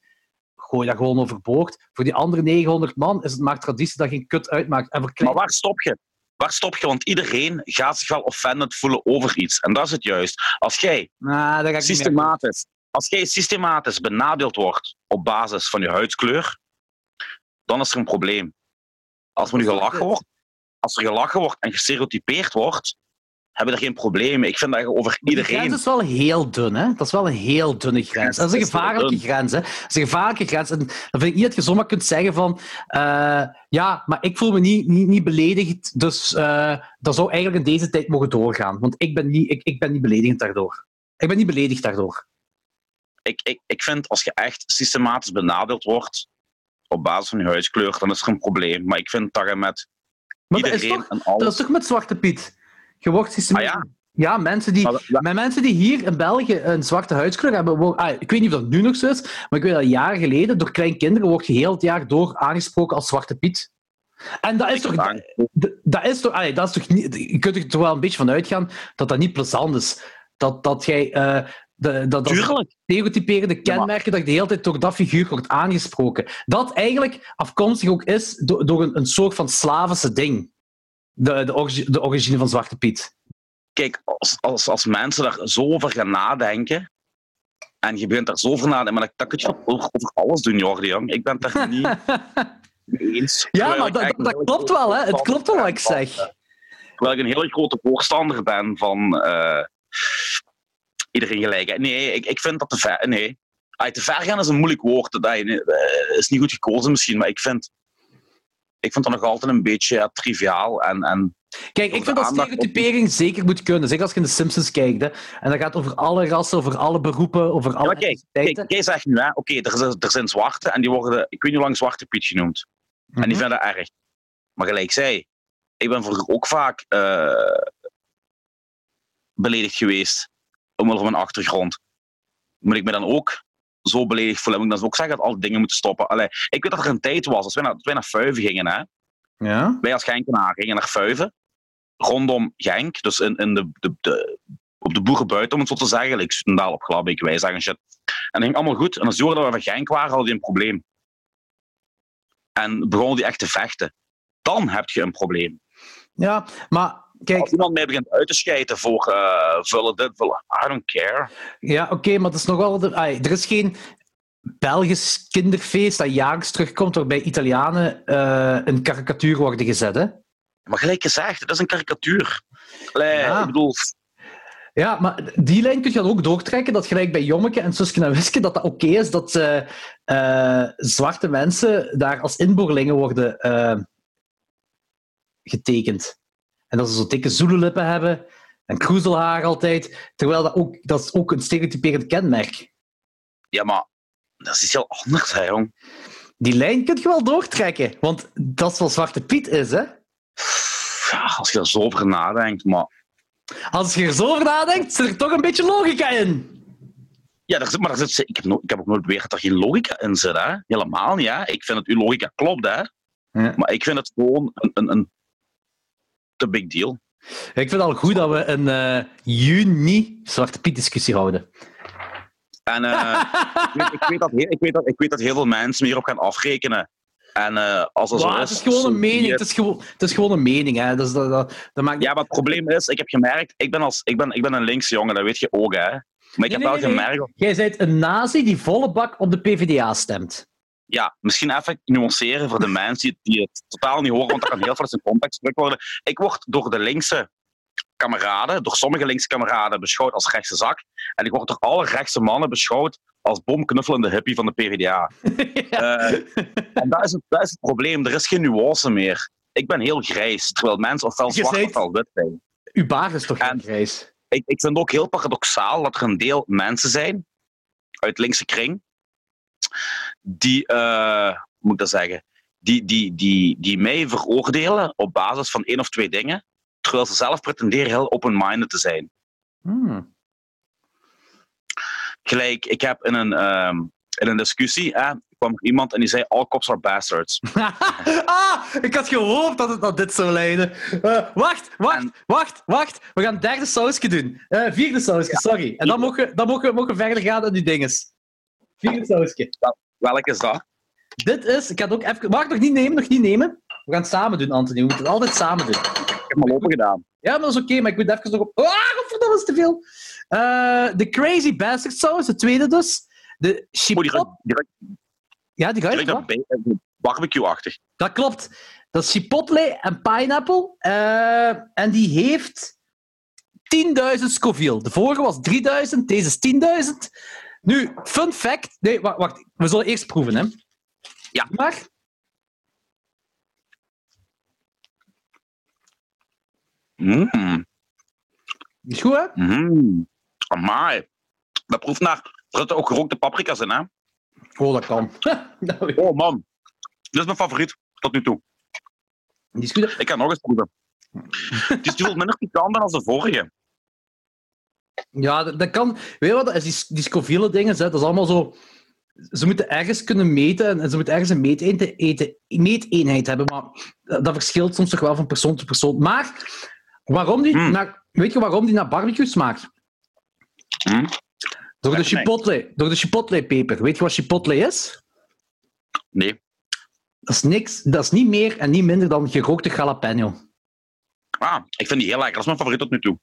gooi dat gewoon overboord. Voor die andere 900 man is het maar traditie dat geen kut uitmaakt. En Maar waar stop je? Waar stop je? Want iedereen gaat zich wel offended voelen over iets. En dat is het juist. Als jij Nah, mee systematisch, als jij systematisch benadeeld wordt op basis van je huidskleur, dan is er een probleem. Als er nu gelachen wordt, als er gelachen wordt en gestereotypeerd wordt, hebben er geen probleem mee. Ik vind dat over Die grens iedereen. is wel heel dun, hè? Dat is wel een heel dunne grens. Dat is een gevaarlijke grens, hè? Dat is een gevaarlijke grens. En dan vind ik niet dat je zomaar kunt zeggen van... eh, ja, maar ik voel me niet, niet, niet beledigd, dus eh, dat zou eigenlijk in deze tijd mogen doorgaan. Want ik ben niet, ik, ik ben niet beledigend daardoor. Ik ben niet beledigd daardoor. Ik, ik, ik vind als je echt systematisch benadeeld wordt op basis van je huidskleur, dan is er een probleem. Maar ik vind dat je met Maar dat is, iedereen toch, en alles... dat is toch met Zwarte Piet? Je wordt Ah systematisch... ja, Ja, mensen die, maar mensen die hier in België een zwarte huidskleur hebben. ah, ik weet niet of dat nu nog zo is, maar ik weet dat jaren geleden door kleine kinderen wordt je heel het jaar door aangesproken als Zwarte Piet. En dat is toch. Dat is toch, dat is toch niet, je kunt er toch wel een beetje van uitgaan dat dat niet plezant is. Dat, dat jij. eh, de, dat, dat stereotyperende kenmerken dat je de hele tijd door dat figuur wordt aangesproken. Dat eigenlijk afkomstig ook is door, door een, een soort van slavische ding. De, de, origi- de origine van Zwarte Piet. Kijk, als, als, als mensen daar zo over gaan nadenken, en je begint daar zo over nadenken, maar dat, kun je over, alles doen, Jordi, jong. Ik ben het daar niet [LAUGHS] eens. Ja, maar dat, klopt wel, hè? Het klopt wel wat ik zeg. van, eh, Terwijl ik een hele grote voorstander ben van eh, iedereen gelijk. Nee, ik, ik vind dat te ver. Nee. Te ver gaan is een moeilijk woord. Dat eh, is niet goed gekozen misschien, maar ik vind, ik vind dat nog altijd een beetje ja, triviaal. En, en Kijk, ik vind dat op- stereotypering zeker moet kunnen. Zeker als je in de Simpsons kijkt. Hè. En dat gaat over alle rassen, over alle beroepen, over Ja, alle maar kijk, kijk, jij zegt nu, oké, er, zijn- er zijn zwarte en die worden, ik weet niet hoe lang Zwarte Piet genoemd. En die Mhm. vinden dat erg. Maar gelijk zei, ik ben vroeger ook vaak eh, beledigd geweest omwille van mijn achtergrond. Moet ik me dan ook zo beledigd voelen? Moet ik dan ook zeggen dat alle dingen moeten stoppen? Allee, ik weet dat er een tijd was, als wij naar, wij naar Fuiven gingen, hè, Ja? wij als Genkenaar gingen naar Fuiven, rondom Genk, dus in, in de, de, de, op de boerenbuiten, om het zo te zeggen, like Spendaal op Glabbeek, wij zeggen shit. En dat ging allemaal goed. En als hoorden dat we van Genk waren, hadden die een probleem. En begonnen die echt te vechten. Dan heb je een probleem. ja, maar kijk, Als iemand mij begint uit te schijten voor eh, vullen dit, vullen... I don't care. ja, oké, maar het is nog wel... De, ai, er is geen Belgisch kinderfeest dat jaarlijks terugkomt waarbij Italianen eh een karikatuur worden gezet. Hè? Maar gelijk gezegd, het is een karikatuur. Allee, Ja. Ik bedoel, Ja, maar die lijn kun je dan ook doortrekken, dat gelijk bij Jommeke en Suske en Wiske, dat dat oké is dat eh, zwarte mensen daar als inboorlingen worden getekend. En dat ze zo dikke zoelenlippen hebben en kroezelhaar altijd, terwijl dat ook, dat is ook een stereotyperend kenmerk. ja, maar dat is iets heel anders, hè, jong. Die lijn kun je wel doortrekken, want dat is wat Zwarte Piet is, hè? Ja, als je er zo over nadenkt, maar... Als je er zo over nadenkt, zit er toch een beetje logica in. Ja, daar zit, maar daar zit, ik, heb no- ik heb ook nooit beweerd dat er geen logica in zit. Hè? Helemaal niet. Hè? Ik vind dat uw logica klopt, hè? Ja. maar ik vind het gewoon een, een, een te big deal. Ik vind het al goed dat we een eh, juni Zwarte Piet discussie houden. En eh, ik, weet, ik, weet dat, heel- ik, weet dat, ik weet dat heel veel mensen hierop gaan afrekenen. En eh, als dat zo Wow, is... het is gewoon een mening. Het is gewoon, het is gewoon een mening. Hè. Dus dat, dat, dat maakt... Ja, maar het probleem is, ik heb gemerkt, ik ben, als, ik ben, ik ben een linkse jongen, dat weet je ook, hè? Maar ik heb nee, wel nee. gemerkt, Jij bent een nazi die volle bak op de PvdA stemt. Ja, misschien even nuanceren voor de [LAUGHS] mensen die, die het totaal niet horen, want dat kan heel veel zijn context gedrukt worden. Ik word door de linkse kameraden, door sommige linkse kameraden, beschouwd als rechtse zak. En ik word door alle rechtse mannen beschouwd als bomknuffelende hippie van de PvdA. [LAUGHS] Eh, en dat is, het, dat is het probleem. Er is geen nuance meer. Ik ben heel grijs, terwijl mensen ofwel zwart zijt- ofwel wit zijn. Uw baard is toch En- geen grijs? ik, ik vind het ook heel paradoxaal dat er een deel mensen zijn uit linkse kring die, eh, moet ik dat zeggen, die, die, die, die mij veroordelen op basis van één of twee dingen, terwijl ze zelf pretenderen heel open-minded te zijn. Hmm. Gelijk, ik heb in een, ehm, in een discussie, hè, kwam er iemand en die zei: All cops are bastards. [LAUGHS] ah, ik had gehoopt dat het naar dit zou leiden. Eh, wacht, wacht, En- wacht, wacht. We gaan derde sausje doen. Eh, vierde sausje, sorry. En dan mogen, we- dan mogen, we- mogen we verder gaan aan die dinges. Vierde sausje. Welke is dat? Dit is, ik ga het ook even... Mag ik nog niet nemen, nog niet nemen? We gaan het samen doen, Anthony. We moeten het altijd samen doen. Ik heb hem al open gedaan. Ja, maar dat is oké, maar ik moet even nog op... Ah, dat is te veel. Eh, de Crazy Bastard Sauce, de tweede dus. De chipotle... Ja, die naar bij- eh, barbecue-achtig. Dat klopt. Dat is chipotle en pineapple. eh, en die heeft 10.000 Scoville. De vorige was 3.000, deze is 10.000. Nu, fun fact. Nee, wacht, wacht. We zullen eerst proeven, hè? Ja. Maar. Mm. Is goed, hè? Mm. Amai. Dat proeft naar... Er zitten ook gerookte paprika's in, hè? Oh, dat kan. [LAUGHS] Oh man. Dit is mijn favoriet tot nu toe. die is goed. hè? Ik ga nog eens proeven. Het is veel minder pikant dan als de vorige. Ja, dat, dat kan. Weet je wat? dat is Die, die Scoville dingen, dat is allemaal zo. Ze moeten ergens kunnen meten en- ze moeten ergens een meeteenheid, eten, meeteenheid hebben, maar dat verschilt soms toch wel van persoon tot persoon. Maar waarom die, Mm. naar, weet je waarom die naar barbecue smaakt? Mm. Door de chipotle, door de chipotle-peper. Weet je wat chipotle is? Nee. Dat is niks, dat is niet meer en niet minder dan gerookte jalapeno. Ah, ik vind die heel lekker. Dat is mijn favoriet tot nu toe.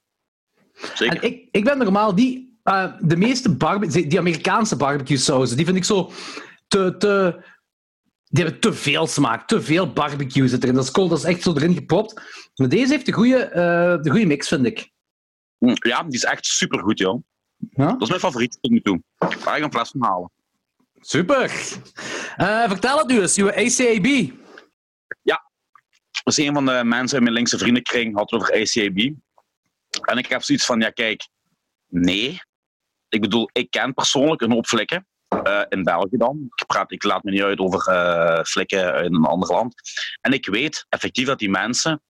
Zeker. En ik, ik ben normaal die. eh, de meeste barbecue, die Amerikaanse barbecue sauzen, die vind ik zo te, te. Die hebben te veel smaak, te veel barbecue zit erin. Dat is cool, dat is echt zo erin gepropt. Maar deze heeft de goede, eh, de goede mix, vind ik. Mm, Ja, die is echt supergoed, joh. Ja? Dat is mijn favoriet tot nu toe. Daar ga ik een fles van halen. Super. Eh, vertel het nu eens, uw ACAB. Dus een van de mensen in mijn linkse vriendenkring had het over ACAB. En ik heb zoiets van, ja kijk, nee. Ik bedoel, ik ken persoonlijk een hoop flikken. eh, in België dan. Ik, praat, ik laat me niet uit over eh, flikken in een ander land. En ik weet effectief dat die mensen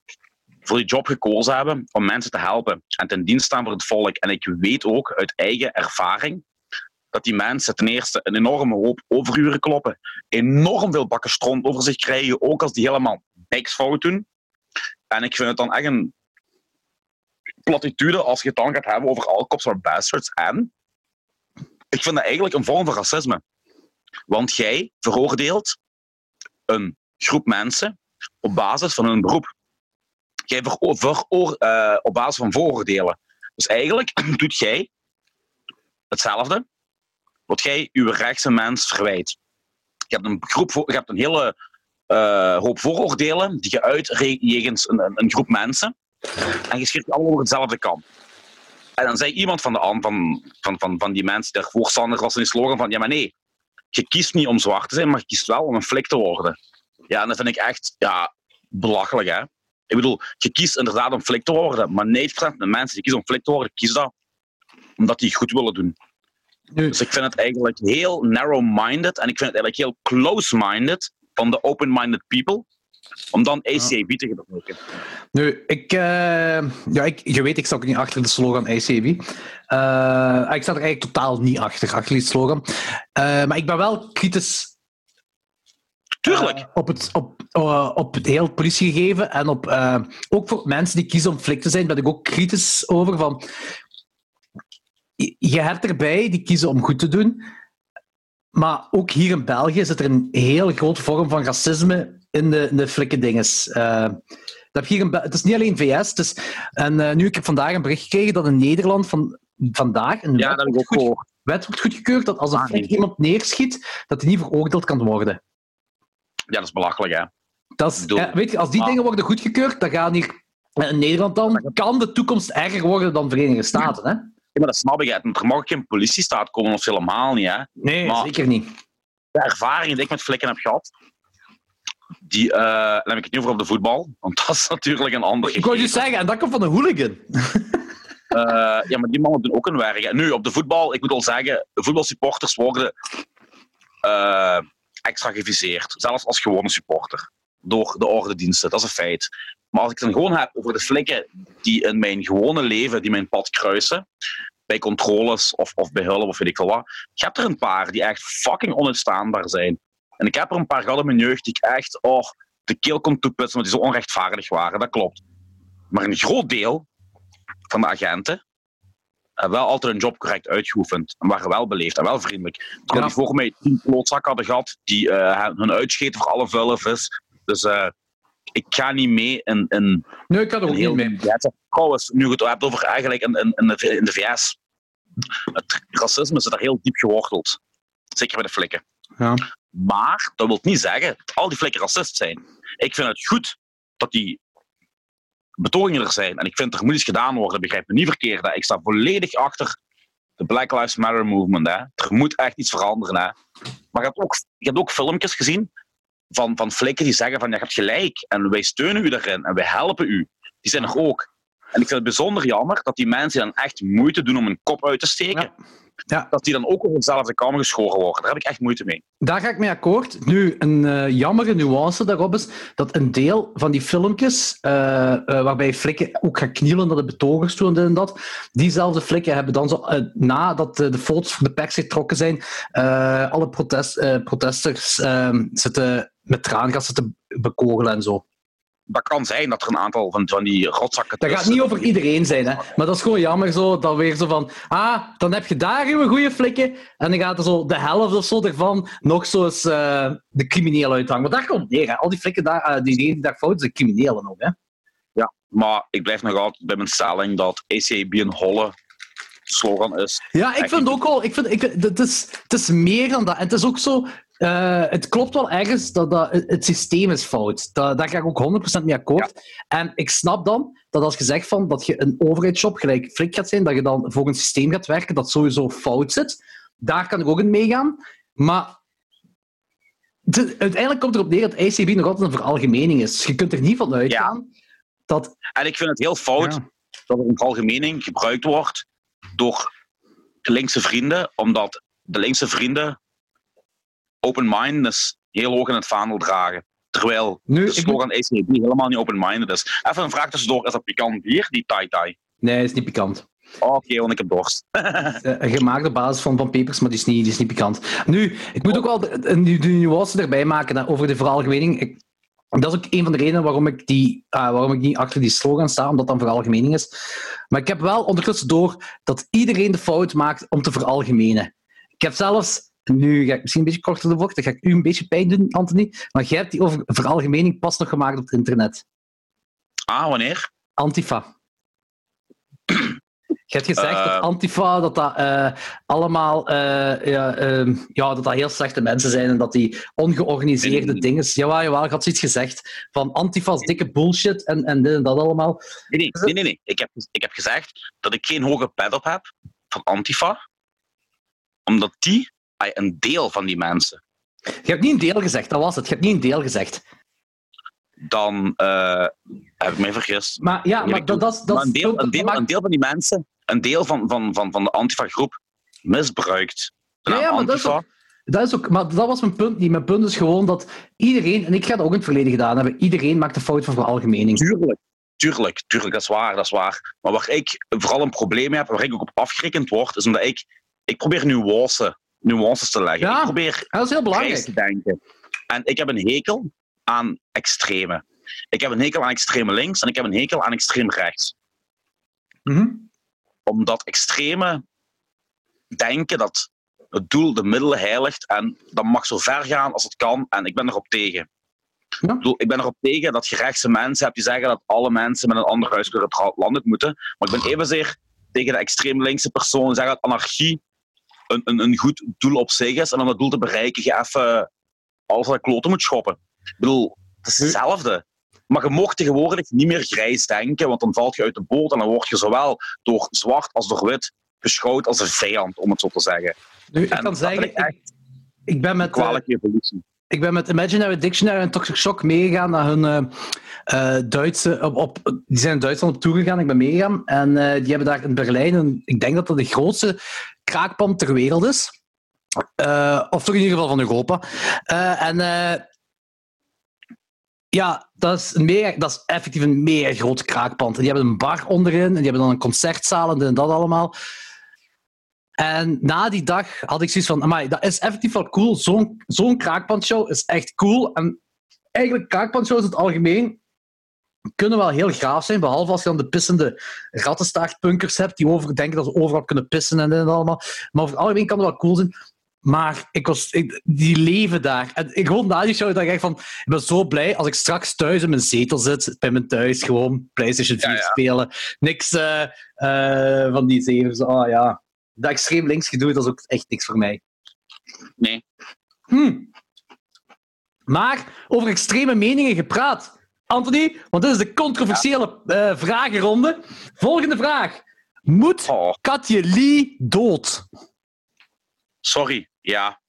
voor die job gekozen hebben om mensen te helpen en ten dienst staan voor het volk. En ik weet ook uit eigen ervaring dat die mensen ten eerste een enorme hoop overuren kloppen, enorm veel bakken stront over zich krijgen, ook als die helemaal niks fout doen. En ik vind het dan echt een platitude als je het dan gaat hebben over all cops bastards. En ik vind dat eigenlijk een vorm van racisme. Want jij veroordeelt een groep mensen op basis van hun beroep. Jij vero- veroor- eh, op basis van vooroordelen. Dus eigenlijk [CLEARS THROAT] doet jij hetzelfde wat jij uw rechtse mens verwijt. Je hebt een, groep, je hebt een hele eh, hoop vooroordelen die je uit jegens een, een groep mensen. En je schiet allemaal over hetzelfde kamp. En dan zei iemand van, de, an- van, van, van, van die mensen die er voorstander was in die slogan van ja maar nee, je kiest niet om zwart te zijn, maar je kiest wel om een flik te worden. Ja, en dat vind ik echt ja, belachelijk hè. Ik bedoel, je kiest inderdaad om flik te worden, maar 90% van de mensen die kiezen om flik te worden, kiezen dat omdat die goed willen doen. Nu, Dus ik vind het eigenlijk heel narrow-minded en ik vind het eigenlijk heel close-minded van de open-minded people om dan ACAB te gebruiken. nu ik, eh, ja, ik, je weet, ik sta ook niet achter de slogan ACAB. Eh, ik sta er eigenlijk totaal niet achter, achter die slogan. Eh, maar ik ben wel kritisch Tuurlijk. Op, het, op, op het heel politiegegeven en op, ook voor mensen die kiezen om flik te zijn, ben ik ook kritisch over. Van, je- je hebt erbij die kiezen om goed te doen, maar ook hier in België zit er een heel grote vorm van racisme in de, in de flikkendinges. Eh dat heb hier Bel- het is niet alleen VS. Het is, en eh, nu ik heb vandaag een bericht gekregen dat in Nederland van, vandaag een ja, wet, ook goed, wet wordt goedgekeurd dat als een Ah, flik iemand neerschiet, dat hij niet veroordeeld kan worden. Ja, dat is belachelijk, hè. Dat is, ja, weet je, als die Ah. dingen worden goedgekeurd, dan gaan hier in Nederland dan, kan de toekomst erger worden dan Verenigde Staten. Hè? Ja, maar dat snap ik. Er mag geen politiestaat komen of helemaal niet. Hè. Nee, Maar- zeker niet. De ervaring die ik met flikken heb gehad, die, eh, dan heb ik het niet over op de voetbal, want dat is natuurlijk een ander Ik wou je zeggen, en dat komt van een hooligan. Eh, ja, maar die mannen doen ook hun werk. Nu, op de voetbal, ik moet al zeggen, de voetbalsupporters worden eh, extra geviseerd. Zelfs als gewone supporter. Door de ordendiensten, dat is een feit. Maar als ik het dan gewoon heb over de flikken die in mijn gewone leven, die mijn pad kruisen, bij controles of, of bij hulp of weet ik veel wat, je hebt er een paar die echt fucking onuitstaanbaar zijn. En ik heb er een paar gehad in mijn jeugd die ik echt oh, de keel kon toepoetsen, omdat die zo onrechtvaardig waren. Dat klopt. Maar een groot deel van de agenten hebben wel altijd hun job correct uitgeoefend. En waren wel beleefd en wel vriendelijk. Terwijl Ja. die voor mij tien klootzakken hadden gehad die eh, hun uitscheten voor alle vuile vis. Dus eh, ik ga niet mee in, in Nee, ik had er ook heel... niet mee. Ja, het trouwens, nu je het hebt over eigenlijk in, in, in, de, in de VS. Het racisme zit daar heel diep geworteld. Zeker bij de flikken. Ja. Maar dat wil niet zeggen dat al die flikken racist zijn. Ik vind het goed dat die betogingen er zijn. En ik vind er moet iets gedaan worden, begrijp me niet verkeerd. Ik sta volledig achter de Black Lives Matter movement. Hè. Er moet echt iets veranderen. Hè. Maar je hebt ook, ook filmpjes gezien van, van die zeggen van je hebt gelijk en wij steunen u daarin en wij helpen u. Die zijn er ook. En ik vind het bijzonder jammer dat die mensen dan echt moeite doen om een kop uit te steken. Ja. dat die dan ook over dezelfde kamer geschoren worden. Daar heb ik echt moeite mee. Daar ga ik mee akkoord. Nu, een eh jammere nuance daarop is dat een deel van die filmpjes, eh, eh, waarbij flikken ook gaan knielen naar de betogers toe en dit en dat, diezelfde flikken hebben dan zo, nadat de foto's voor de pers getrokken zijn, alle protest, protesters eh, zitten met traangas zitten bekogelen en zo. Dat kan zijn dat er een aantal van, van die rotzakken Dat gaat niet over iedereen zijn, hè. maar dat is gewoon jammer zo, dat weer zo van, ah, dan heb je daar uw goede flikken, en dan gaat er zo de helft of zo ervan nog zo eens eh, de crimineel uithangen. Maar daar komt neer, hè. al die flikken daar, eh, die, die daar fout zijn criminelen ook. Hè. Maar ik blijf nog altijd bij mijn stelling dat ACAB een holle slogan is. Ja, ik vind ook wel, ik vind, ik het, is, het is meer dan dat. En het is ook zo, eh, het klopt wel ergens dat, dat het systeem is fout. Dat, daar ga ik ook 100% mee akkoord. En ik snap dan dat als je zegt van, dat je een overheidsjob gelijk flik gaat zijn, dat je dan voor een systeem gaat werken dat sowieso fout zit. Daar kan ik ook in meegaan. Maar uiteindelijk komt erop neer dat ICB nog altijd een veralgemening is. Dus je kunt er niet van uitgaan dat... En ik vind het heel fout Ja. dat er een algemeening gebruikt wordt door linkse vrienden, omdat de linkse vrienden open-mindedness heel hoog in het vaandel dragen. Terwijl Nu, de slogan ACAB helemaal niet open-minded is. Even een vraag tussendoor, is dat pikant bier, die tai-tai? Nee, is niet pikant. Oh, Oké, want ik heb dorst. [LAUGHS] Eh, gemaakt op basis van, van pepers, maar die is, niet, die is niet pikant. Nu, ik moet ook wel de, de, de nuance erbij maken over de veralgemening. Ik, dat is ook een van de redenen waarom ik, die, ah, waarom ik niet achter die slogan sta, omdat dat een veralgemening is. Maar ik heb wel ondertussen door dat iedereen de fout maakt om te veralgemenen. Ik heb zelfs, nu ga ik misschien een beetje korter de bocht, dan ga ik u een beetje pijn doen, Anthony, maar jij hebt die over veralgemening pas nog gemaakt op het internet. Ah, wanneer? Antifa. Je hebt gezegd Eh. dat Antifa dat dat eh, allemaal eh, ja, ehm, ja, dat dat heel slechte mensen zijn en dat die ongeorganiseerde Nee, dingen. Jawel, jawel, ik had zoiets gezegd van Antifa is dikke bullshit en, en dit en dat allemaal. Nee, nee, nee, nee. Ik, heb, ik heb gezegd dat ik geen hoge pet op heb van Antifa, omdat die, een deel van die mensen, Je hebt niet een deel gezegd, dat was het. Je hebt niet een deel gezegd. dan eh, heb ik mij vergist. Maar ja, Geef maar ik dat, toe. dat, is- dat Maar een deel, dat een, deel, maakt- een deel van die mensen, een deel van, van, van, van de Antifa-groep, misbruikt Ja, maar dat is Antifa. Dat is ook, maar dat was mijn punt niet. Mijn punt is gewoon dat iedereen, en ik ga dat ook in het verleden gedaan hebben, iedereen maakt de fout van veralgemening. Tuurlijk, tuurlijk, tuurlijk, dat is waar, dat is waar. Maar waar ik vooral een probleem mee heb, waar ik ook op afgerekend word, is omdat ik, ik probeer nuance, nuances te leggen. Ja, ik probeer Dat is heel belangrijk. te denken. En ik heb een hekel aan extreme. Ik heb een hekel aan extreme links en ik heb een hekel aan extreem rechts. Mhm. Omdat extreme denken dat het doel de middelen heiligt en dat mag zo ver gaan als het kan en ik ben erop tegen. Ja. Ik, bedoel, ik ben erop tegen dat je rechtse mensen hebt die zeggen dat alle mensen met een ander huiskleur het land uit moeten. Maar ik ben evenzeer tegen de extreem linkse personen die zeggen dat anarchie een, een, een goed doel op zich is en om dat doel te bereiken je even alles aan de kloten moet schoppen. Ik bedoel, het is hetzelfde. Maar je mocht tegenwoordig niet meer grijs denken, want dan valt je uit de boot en dan word je zowel door zwart als door wit beschouwd als een vijand, om het zo te zeggen. Nu, ik En kan zeggen, ik echt ik, ben met... eh, kwalijke evolutie. Ik ben met Imaginary Dictionary en Toxic Shock meegegaan naar hun eh, eh, Duitse... Op, op, die zijn in Duitsland op tour gegaan, ik ben meegegaan. En eh, die hebben daar in Berlijn, een, ik denk dat dat de grootste kraakpand ter wereld is. Eh, of toch in ieder geval van Europa. Eh, en eh, Ja, dat is, mega, dat is effectief een mega groot kraakpand. En die hebben een bar onderin en die hebben dan een concertzaal en dat allemaal. En na die dag had ik zoiets van, amai, dat is effectief wel cool. Zo'n zo'n kraakpandshow is echt cool. En eigenlijk, kraakpandshows in het algemeen kunnen wel heel gaaf zijn, behalve als je dan de pissende rattenstaartpunkers hebt die over, denken dat ze overal kunnen pissen en dit en dat allemaal. Maar over het algemeen kan het wel cool zijn. Maar ik was, ik- die leven daar. En ik gewoon na die show dacht ik echt van, ik ben zo blij als ik straks thuis in mijn zetel zit, bij mijn thuis, gewoon PlayStation 4 Ja, ja. spelen. Niks eh, eh, van die zevers. Oh ja, dat extreem links gedoe, dat is ook echt niks voor mij. Nee. Hm. Maar over extreme meningen gepraat. Anthony, want dit is de controversiële eh, vragenronde. Volgende vraag. Moet Oh, Katje Lee dood? sorry. Ja.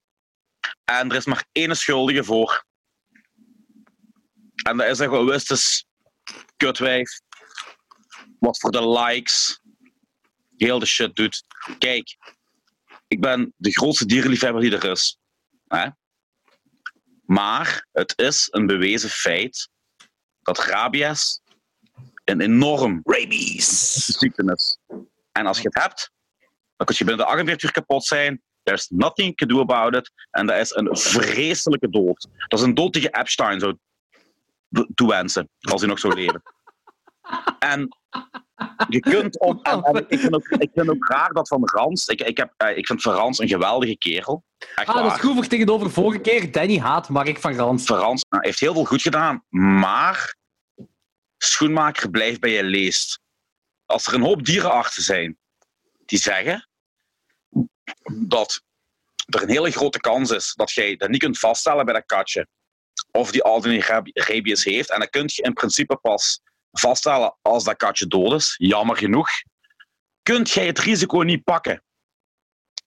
En er is maar één schuldige voor. En dat is gewistes kutwijf. Wat voor de likes heel de shit doet. Kijk, ik ben de grootste dierenliefhebber die er is. Hè? Maar het is een bewezen feit dat rabies een enorm Rabies. ziekte is. En als je het hebt, dan kun je binnen de 48 uur kapot zijn. There's nothing you can do about it. En dat is een vreselijke dood. Dat is een dood die je Epstein zou toewensen, als hij nog zou leven. En je kunt op... [LAUGHS] En, en ik, vind ook, ik vind ook raar dat Van Rans... Ik, ik, heb, eh, ik vind Van Rans een geweldige kerel. Echt Ah, dat is waar. goed voor tegenover vorige keer. Danny haat Mark van Rans. Van Rans nou, heeft heel veel goed gedaan. Maar schoenmaker blijft bij je leest. Als er een hoop dierenartsen zijn die zeggen dat er een hele grote kans is dat jij dat niet kunt vaststellen bij dat katje of die rabi- rabies heeft. En dat kun je in principe pas vaststellen als dat katje dood is. Jammer genoeg. Kunt jij het risico niet pakken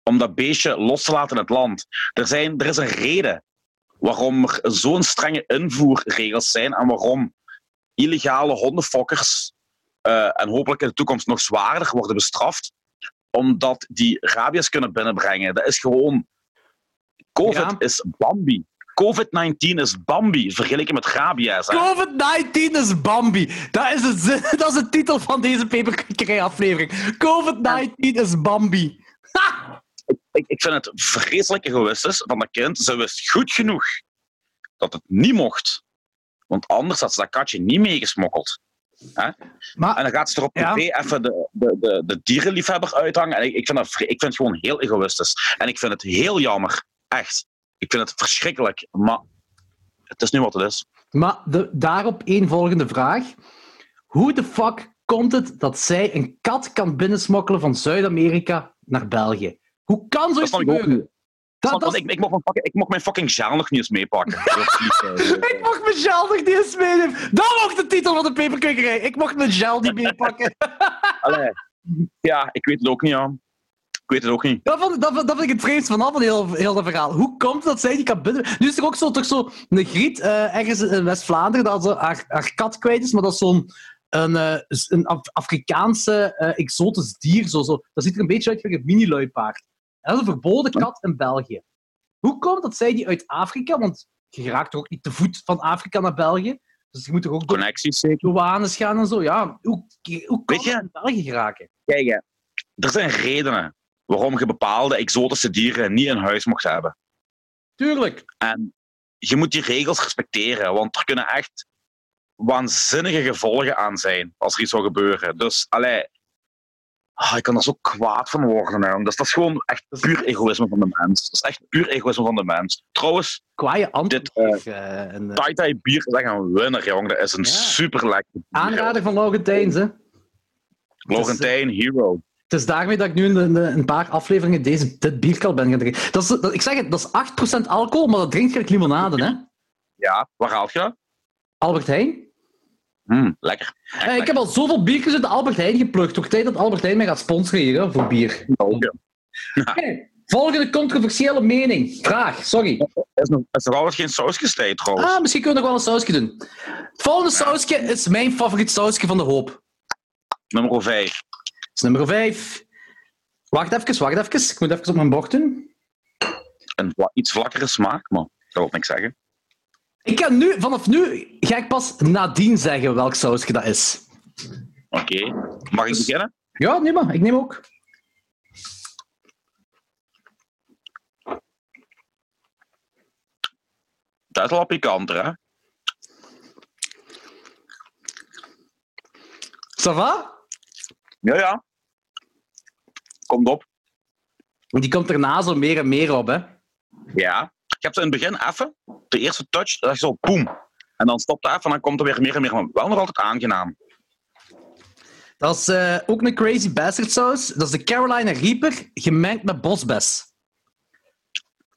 om dat beestje los te laten in het land. Er, zijn, er is een reden waarom er zo'n strenge invoerregels zijn en waarom illegale hondenfokkers eh, en hopelijk in de toekomst nog zwaarder worden bestraft, omdat die rabies kunnen binnenbrengen. Dat is gewoon... COVID Ja. is Bambi. COVID-19 is Bambi, vergeleken met rabies. hè. COVID-19 is Bambi. Dat is, het, [LAUGHS] dat is de titel van deze peperkikkerij-aflevering. COVID-19 is Bambi. Ha! ik, ik vind het vreselijke gewistes van dat kind. Ze wist goed genoeg dat het niet mocht. Want anders had ze dat katje niet meegesmokkeld. En Maar dan gaat ze er op Ja. even de, de, de, de dierenliefhebber uithangen. En ik, ik, vind dat, ik vind het gewoon heel egoïstisch. En ik vind het heel jammer. Echt. Ik vind het verschrikkelijk. Maar het is nu wat het is. Maar de, daarop één volgende vraag. Hoe de fuck komt het dat zij een kat kan binnensmokkelen van Zuid-Amerika naar België? Hoe kan zoiets gebeuren? Dat, dat ik, ik, mocht mijn fucking, ik mocht mijn fucking nog niet eens meepakken. [LAUGHS] Eh. ik mocht mijn gel nog niet eens meenemen. Dat mocht de titel van de peperkikkerij. Ik mocht mijn gel niet meepakken. [LAUGHS] Allee. Ja, ik weet het ook niet, ja. Ik weet het ook niet. Dat, vond, dat, dat vind ik het vreemdste vanaf van heel, heel dat verhaal. Hoe komt het dat zij die kan binnen... Nu is er ook zo, toch zo een griet eh, ergens in West-Vlaanderen dat ze haar, haar kat kwijt is, maar dat is zo'n een, eh, een Af- Afrikaanse eh, exotisch dier. Zo, zo. Dat ziet er een beetje uit als een mini-luipaard. Dat is een verboden kat in België. Hoe komt dat zij die uit Afrika, want je raakt toch ook niet te voet van Afrika naar België, dus je moet toch ook door Connecties zeker. douanes gaan en zo. Ja, hoe, hoe kan je- in België geraken? Kijk, hè, er zijn redenen waarom je bepaalde exotische dieren niet in huis mocht hebben. Tuurlijk. En je moet die regels respecteren, want er kunnen echt waanzinnige gevolgen aan zijn als er iets zou gebeuren. Dus, allee, ah, ik kan er zo kwaad van worden. Hè. Dus dat is gewoon echt puur egoïsme van de mens. Dat is echt puur egoïsme van de mens. Trouwens, Kwaaie antwoord. Dit, en, eh, Tai Tai bier is echt een winner, jong. Dat is een Ja. super lekker Aanrader van Laurentijns, hè. Laurentijn, hero. Het is daarmee dat ik nu in de- in de- een paar afleveringen deze, dit bierkal ben gaan drinken. Dat is, dat, ik zeg het, dat is 8% alcohol, maar dat drinkt gelijk limonade, hè? Ja, waar haal je dat? Albert Heijn. Mm, lekker. Echt Eh, ik heb al zoveel biertjes uit de Albert Heijn geplukt. Toch tijd dat Albert Heijn mij gaat sponsoren hier, hè, voor bier. Volgende controversiële mening. Vraag, sorry. Er is nog, is nog altijd geen saus gestegen, trouwens. Ah, misschien kunnen we nog wel een sausje doen. Het volgende sausje is mijn favoriet sausje van de hoop. Nummer 5. Is nummer 5. Wacht even, wacht even. Ik moet even op mijn bord doen. Een iets vlakkere smaak, maar dat wil niks zeggen. Ik ga nu, vanaf nu ga ik pas nadien zeggen welk sausje dat is. Oké. Mag ik beginnen? Ja, neem maar. Ik neem ook. Dat is wel wat pikanter, hè? Ça va? Ja, ja. Komt op. Die komt erna zo meer en meer op, hè. Ja. Je hebt in het begin even, de eerste touch, dat is zo boem. En dan stopt het even en dan komt er weer meer en meer. Maar wel nog altijd aangenaam. Dat is eh, ook een crazy bastard saus. Dat is de Carolina Reaper gemengd met bosbes.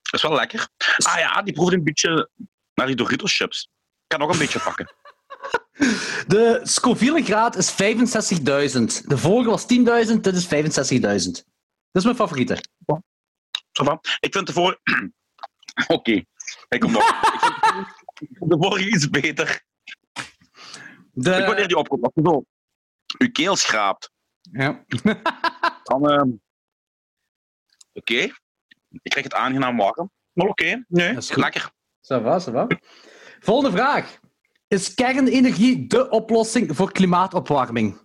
Dat is wel lekker. Ah ja, die proeft een beetje naar die Doritos chips. Ik kan nog een beetje pakken. De Scoville graad is 65.000. De vorige was 10.000, dit is 65.000. Dat is mijn favoriete. Ik vind de vorige... [CLEARS THROAT] Oké. Ik kom nog. De vorige iets beter. De... Ik wanneer die opkomt. Zo je keel schraapt, Ja. [LAUGHS] dan... ehm, Oké. Ik krijg het aangenaam warm. Maar oké. Nee, lekker. Ça va, ça va. Volgende vraag. Is kernenergie de oplossing voor klimaatopwarming?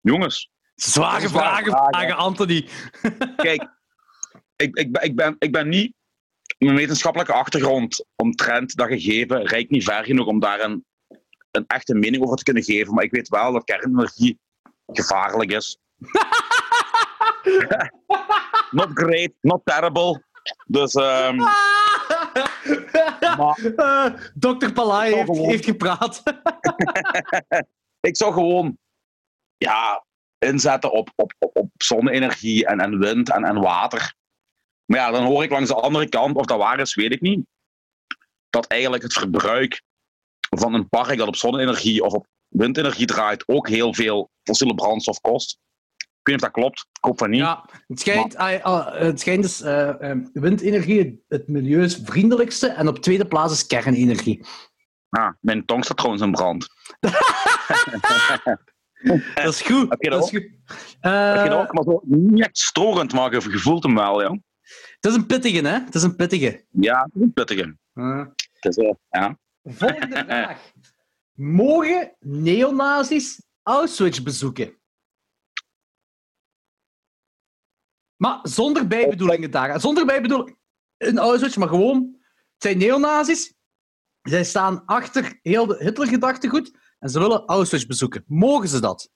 Jongens, Zware vragen, vragen. vragen, Anthony. [LAUGHS] kijk. Ik, ik, ben, ik, ben, ik ben niet... Mijn wetenschappelijke achtergrond omtrent dat gegeven reikt niet ver genoeg om daar een, een echte mening over te kunnen geven. Maar ik weet wel dat kernenergie gevaarlijk is. [LAUGHS] not great, not terrible. Dus ehm, Eh, Dr. Palai heeft gepraat. [LAUGHS] ik zou gewoon ja, inzetten op, op, op, op zonne-energie en, en wind en, en water. Maar ja, dan hoor ik langs de andere kant, of dat waar is, weet ik niet. Dat eigenlijk het verbruik van een park dat op zonne-energie of op windenergie draait ook heel veel fossiele brandstof kost. Ik weet niet of dat klopt. Ik hoop van niet. Ja, het schijnt, ah, ah, het schijnt dus eh, eh, windenergie het, milieuvriendelijkste en op tweede plaats is kernenergie. Ah, mijn tong staat trouwens in brand. [LAUGHS] Dat is goed. Heb je dat dat is goed. Heb je Eh, dat ook? Maar zo niet echt storend, maar je voelt hem wel, ja. het is een pittige, hè? Het is een pittige. Ja, het is een pittige. Eh, Het is, ja. volgende vraag. Mogen neonazis Auschwitz bezoeken? Maar zonder bijbedoelingen daar. Zonder bijbedoeling in Auschwitz, maar gewoon... Het zijn neonazis. Zij staan achter heel de Hitler-gedachtegoed en ze willen Auschwitz bezoeken. Mogen ze dat?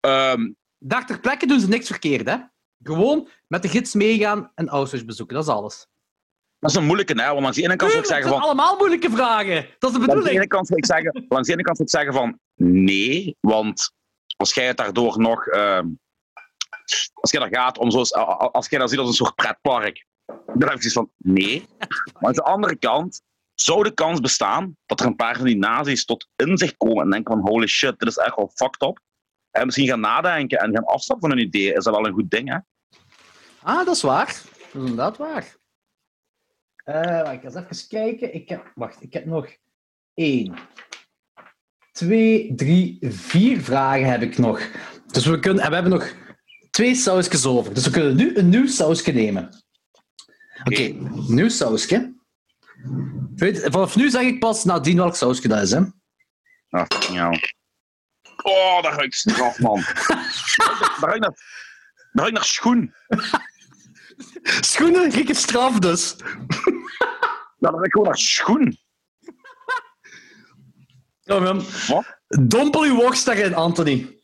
Ehm, Daar ter plekke doen ze niks verkeerd, hè? Gewoon met de gids meegaan en Auschwitz bezoeken. Dat is alles. dat is een moeilijke, hè? Want langs de ene kant zou ik zeggen van... allemaal moeilijke vragen. Dat is de Langs de bedoeling. ene kant zou ik zeggen, langs de ene kant zou ik zeggen van nee, want als jij het daardoor nog, ehm, als jij daar gaat om zo, als jij dat ziet als een soort pretpark, dan heb ik zoiets van nee. Maar aan de andere kant zou de kans bestaan dat er een paar van die nazi's tot inzicht komen en denken van holy shit, dit is echt wel fucked up. En misschien gaan nadenken en gaan afstappen van een idee, is dat wel een goed ding, hè? Ah, dat is waar. Dat is inderdaad waar. Eh, ik ga eens even kijken. Ik heb, wacht, ik heb nog één, twee, drie, vier vragen heb ik nog. Dus we, kunnen, en we hebben nog twee sausjes over. Dus we kunnen nu een nieuw sausje nemen. Oké, nieuw sausje. Weet- Vanaf nu zeg ik pas nadien welk sausje dat is. Hè? Ah, ja. Oh, daar ruikt straf, man. [LAUGHS] daar ruikt naar, daar ruikt naar schoen. Schoenen, rieke straf dus. Nou, dat ruikt gewoon naar schoen. Man. Wat? Dompel uw worst daarin, Anthony.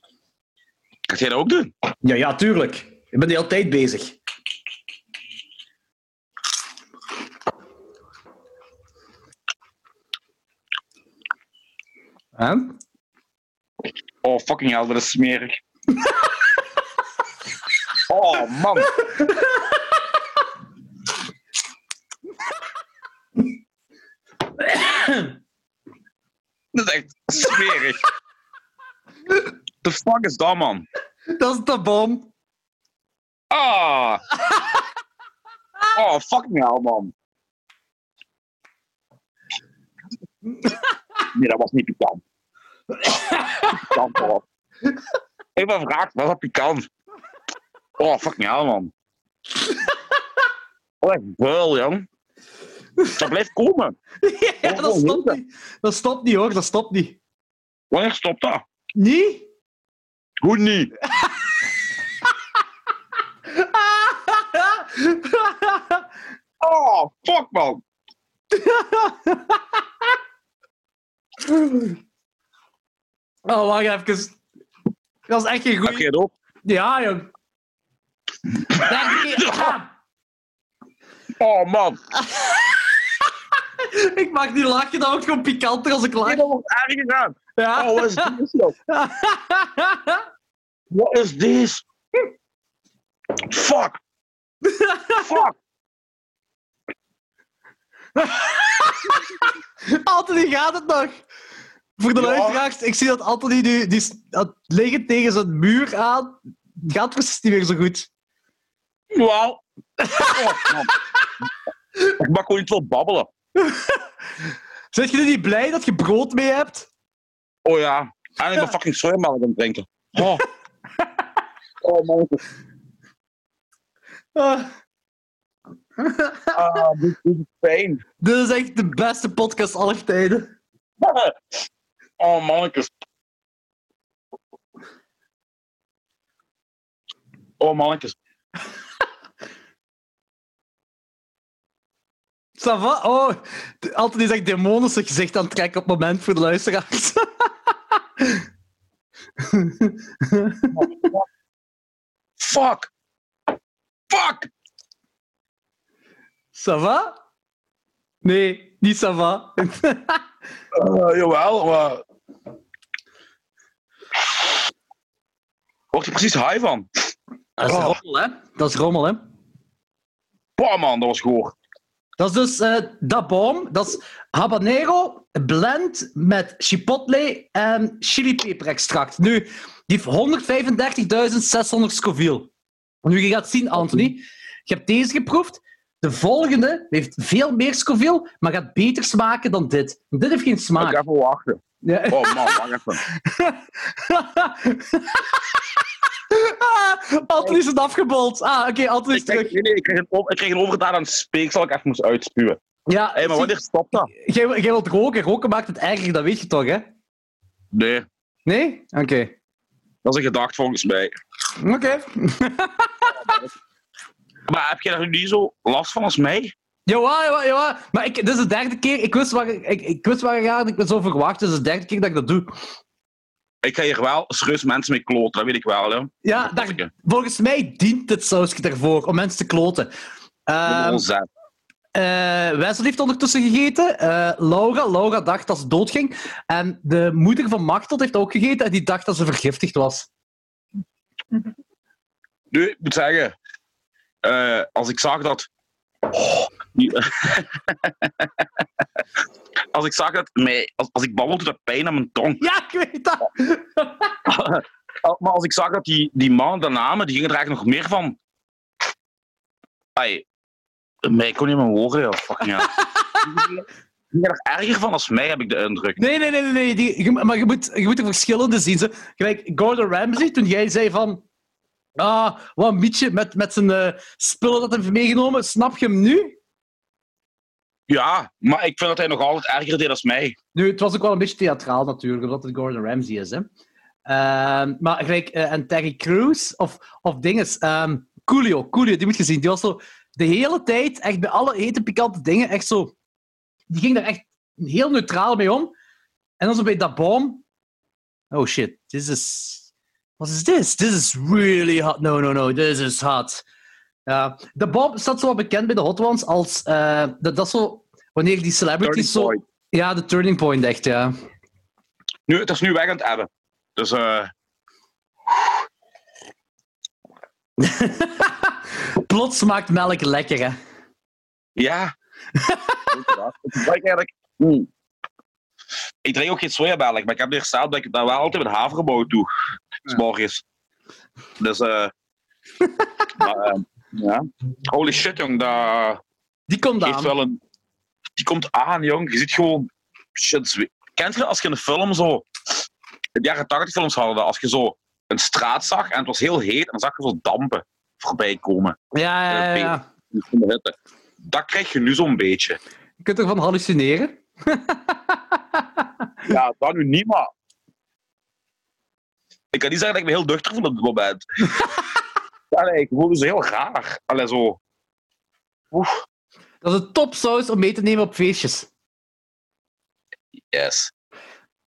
Kan jij dat ook doen? Ja, ja, tuurlijk. Ik ben de hele tijd bezig. Huh? Oh, fucking hell, dat is smerig. [LAUGHS] oh, man. [LAUGHS] dat is echt smerig. The fuck is dat, man? Dat is de bom. Ah. [LAUGHS] Oh, fucking hell, man. Nee, dat was niet pikant. pikant, hoor. Ik ben gevraagd, was dat pikant? Oh, fucking hell, man. Oh, echt buil, jong. Dat blijft komen. [LAUGHS] ja, dat stopt niet. Dat stopt niet hoor, dat stopt niet. Wanneer stopt dat? Niet? Hoe niet? [LAUGHS] Oh, fuck man. oh, wacht even. Dat is echt geen Heb goeie... je het op? Ja, jong. [LAUGHS] Ah, Oh man. [LAUGHS] ik mag niet lachen, dat wordt gewoon pikanter als ik lach. Dat wordt erger aan. Ja. Oh, wat is dit? Joh? Wat is dit? Fuck. Fuck. [LAUGHS] Anthony gaat het nog. Voor de Ja. luisteraars, ik zie dat Anthony nu die, dat liggen tegen zijn muur aan. Gaat precies niet meer zo goed. Wauw. Oh. Ik mag gewoon niet veel babbelen. [LAUGHS] Je nu niet blij dat je brood mee hebt? Oh ja. En ik ben fucking sojamelk aan het drinken. Oh. Oh man. Ah, Ah, dit dit is pijn. dit is echt de beste podcast aller tijden. [LAUGHS] Oh mannetjes. Oh mannetjes. Ça va? Oh, Anthony is echt demonische gezicht aan het trekken op het moment voor de luisteraars. [LAUGHS] [LAUGHS] Fuck. Fuck. Ça va? Nee, niet ça va. Uh, jawel, maar... Word je precies high van? Dat is Oh. rommel, hè? Dat is rommel, hè? Boah man, dat was goor. Dat is dus eh dat boom. Dat is habanero blend met chipotle en chilipeperextract. Nu, die heeft 135.600 Scoville. Nu, je gaat zien, Anthony. Je hebt deze geproefd. De volgende heeft veel meer Scoville, maar gaat beter smaken dan dit. Dit heeft geen smaak. ik even wachten? Ja. Oh man, wacht even. [LAUGHS] Ah, Anthony is het afgebold. Ah, oké, Anthony is terug. nee, nee, ik kreeg een, op- ik kreeg een overgedaan aan speeksel dat ik even moest uitspuwen. Ja, Hé, maar wanneer stopt dat? jij, jij wilt roken. Roken maakt het erger, dat weet je toch, hè? Nee, Nee? Oké. dat is een gedacht volgens mij. Oké. [LAUGHS] Maar heb je daar nu niet zo last van als mij? Jawel, jawel, jawel. Maar ik, dit is de derde keer. Ik wist waar ik, ik, ik wist waar ik aan. Ik ben zo verwacht. Dit is de derde keer dat ik dat doe. Ik ga hier wel serieus mensen mee kloten, dat weet ik wel. Hè. Ja, daar, volgens mij dient dit sausje daarvoor om mensen te kloten. Onzet. eh, Wesley heeft ondertussen gegeten. Eh, Laura, Laura dacht dat ze doodging. En de moeder van Machteld heeft ook gegeten en die dacht dat ze vergiftigd was. Nu, ik moet zeggen, eh, als ik zag dat. Oh, die- [LAUGHS] als ik zag dat. Mij, als, als ik babbel, doet dat pijn aan mijn tong. Ja, ik weet dat. [LAUGHS] maar als ik zag dat die, die mannen, de namen, die gingen er eigenlijk nog meer van. Ai, mij kon niet meer horen, ja, fucking hell. Die gingen er erger van als mij, heb ik de indruk. Nee, nee, nee, nee. nee. Die, maar je moet, je moet de verschillende zien. Ze. Gelijk Gordon Ramsay, toen jij zei van... Ah, wat een mietje met, met zijn eh, spullen dat hij heeft meegenomen. Snap je hem nu? Ja, maar ik vind dat hij nog altijd erger deed als mij. Nu, het was ook wel een beetje theatraal natuurlijk, omdat het Gordon Ramsay is. Hè. Ehm, maar gelijk, eh, en Terry Crews, of, of dinges, ehm Coolio, Coolio, die moet je zien. Die was zo de hele tijd, echt bij alle hete, pikante dingen, echt zo... Die ging daar echt heel neutraal mee om. En dan zo bij dat boom... Oh shit, this is... What is this? This is really hot. No, no, no, this is hot. Ja, de Bob staat zo wat bekend bij de Hot Ones als... eh, dat, dat is zo... Wanneer die celebrities zo... Point. Ja, de turning point, echt, ja. Nu, het is nu weg aan het hebben. Dus eh [LAUGHS] Plots smaakt melk lekker, hè. ja. [LAUGHS] Ik gebruik eigenlijk. Mm. Ik drink ook geen sojamelk, maar ik heb er gesteld dat ik daar wel altijd met havermout doe. S morgens. Dus eh. [LAUGHS] maar, eh, ja. Holy shit, jong. Dat Die komt aan. wel een. Die komt aan, jong. Je ziet gewoon. Shit. Kent je als je een film zo. In de jaren 80 films hadden, dat als je zo een straat zag en het was heel heet en dan zag je zo dampen voorbij komen. Ja, ja, ja. ja. van. Dat krijg je nu zo'n beetje. Je kunt ervan hallucineren. [LAUGHS] Ja, dat nu niet, maar... Ik kan niet zeggen dat ik me heel duchtig voel op dit moment. [LAUGHS] Allee, ik voel me zo heel raar. Allee, zo... Oef, Dat is een topsaus om mee te nemen op feestjes. yes.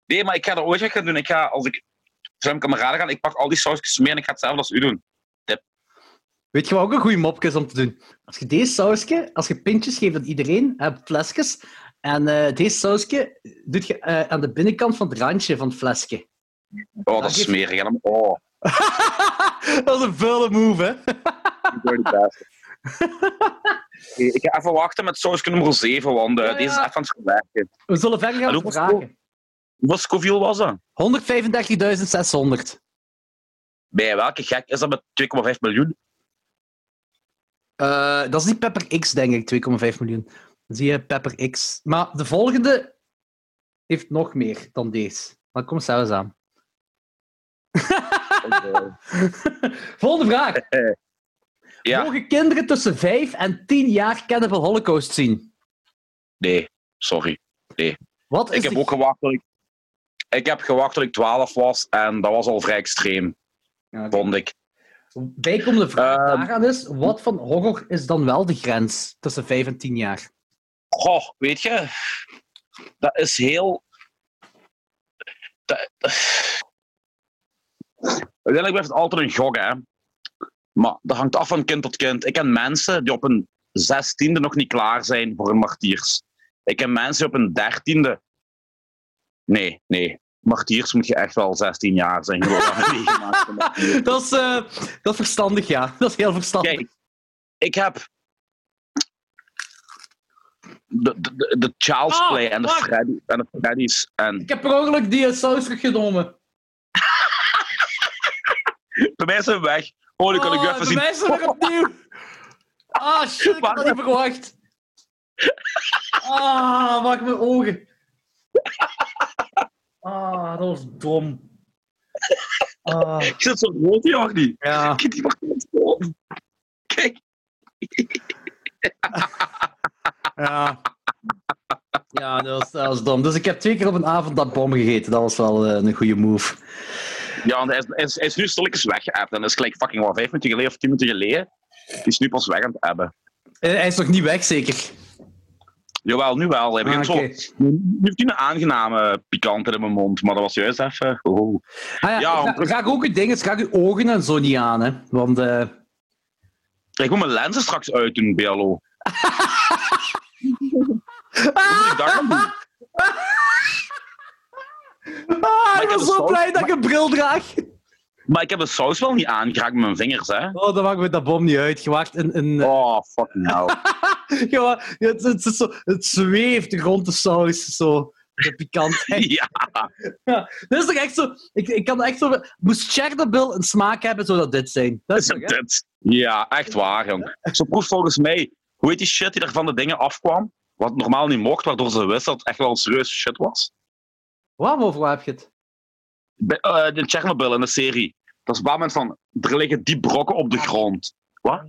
Nee, maar ik ga er ooit gaan doen. Ik ga, als ik met kameraden ga, ik pak al die sausjes mee en ik ga hetzelfde als u doen. Weet je wat ook een goede mopje is om te doen? Als je deze sausje, als je pintjes geeft aan iedereen, flesjes, en eh, deze sausje doet je eh, aan de binnenkant van het randje van het flesje. Oh, dat is smerig. Oh, [LAUGHS] dat is een vuile move, hè? ik [LAUGHS] ga even wachten met sausje nummer 7, want eh, Ja, ja. deze is even aan het verwerken. We zullen verder gaan vragen. Hoeveel Scoville was dat? 135.600. Bij welke gek is dat met 2,5 miljoen? Eh, dat is niet Pepper X, denk ik, 2,5 miljoen. Zie je Pepper X. Maar de volgende heeft nog meer dan deze. Dan kom zelfs aan. [LAUGHS] Volgende vraag. [LAUGHS] Ja, Mogen kinderen tussen 5 en 10 jaar kennen van Holocaust zien? nee, sorry. Wat is Ik heb de- ook gewacht tot ik... Ik heb gewacht tot ik 12 was en dat was al vrij extreem, oké. vond ik. Bijkomende vraag Ehm. daaraan is, wat van horror is dan wel de grens tussen 5 en 10 jaar? Goh, weet je, dat is heel. Dat... Uiteindelijk blijft het altijd een gok, hè. Maar dat hangt af van kind tot kind. Ik ken mensen die op een zestiende nog niet klaar zijn voor een martiers. Ik ken mensen die op een dertiende. Nee, nee. Martiers moet je echt wel 16 jaar zijn. [LAUGHS] Dat is, eh, dat is verstandig, ja. Dat is heel verstandig. Kijk, ik heb de, de, de, Child's Ah, Play en de. Freddy, en de Freddy's. En Ik heb per ongeluk die saus teruggenomen. [LAUGHS] bij mij zijn we weg. Oh, dan kan ik Oh, even zien. mensen weer opnieuw. Ah, [LAUGHS] shit, ik had niet verwacht. Ah, maak mijn ogen. Ah, dat was dom. Ah, Ik zit zo rood, Jordi. ja. Kijk, die mag niet. Kijk. Ja. Ja, dat was, dat was dom. Dus ik heb twee keer op een avond dat bom gegeten. Dat was wel eh, een goede move. Ja, en hij is, hij is, hij is nu stilletjes weggeëpt. En dat is gelijk fucking wat, vijf minuten geleden of tien minuten geleden. Die is nu pas weg aan het hebben. Eh, hij is nog niet weg, zeker? Jawel, nu wel. Hij begint Ah, oké. zo... Nu heeft hij een aangename pikant in mijn mond. Maar dat was juist even... Oh. Ah, ja, ga, ga ook uw dingen, ga uw ogen en zo niet aan, hè. Want... eh, Ik moet mijn lenzen straks uitdoen, BLO. [LAUGHS] Dat doen? Ah, ik ben zo blij dat ik een bril draag. Maar ik heb de saus wel niet aangeraakt met mijn vingers, hè. Oh, dan maakt me dat bom niet uit. Je een... een Oh, fucking [LAUGHS] hell. je wa- het, het, is zo, het zweeft rond de saus, zo. De pikantheid. [LAUGHS] Ja, Ja, dit is toch echt zo... Ik, ik kan echt zo... Moest Chernobyl een smaak hebben, zou dat dit zijn. Dat is toch, dit? Ja, echt waar, jong. Zo proeft volgens mij... Hoe heet die shit die er van de dingen afkwam? Wat normaal niet mocht, waardoor ze wisten dat het echt wel een serieuze shit was. Waar, over waar heb je het? Bij, eh, de Chernobyl in de serie. Dat is op een moment van... Er liggen die brokken op de grond. Wat?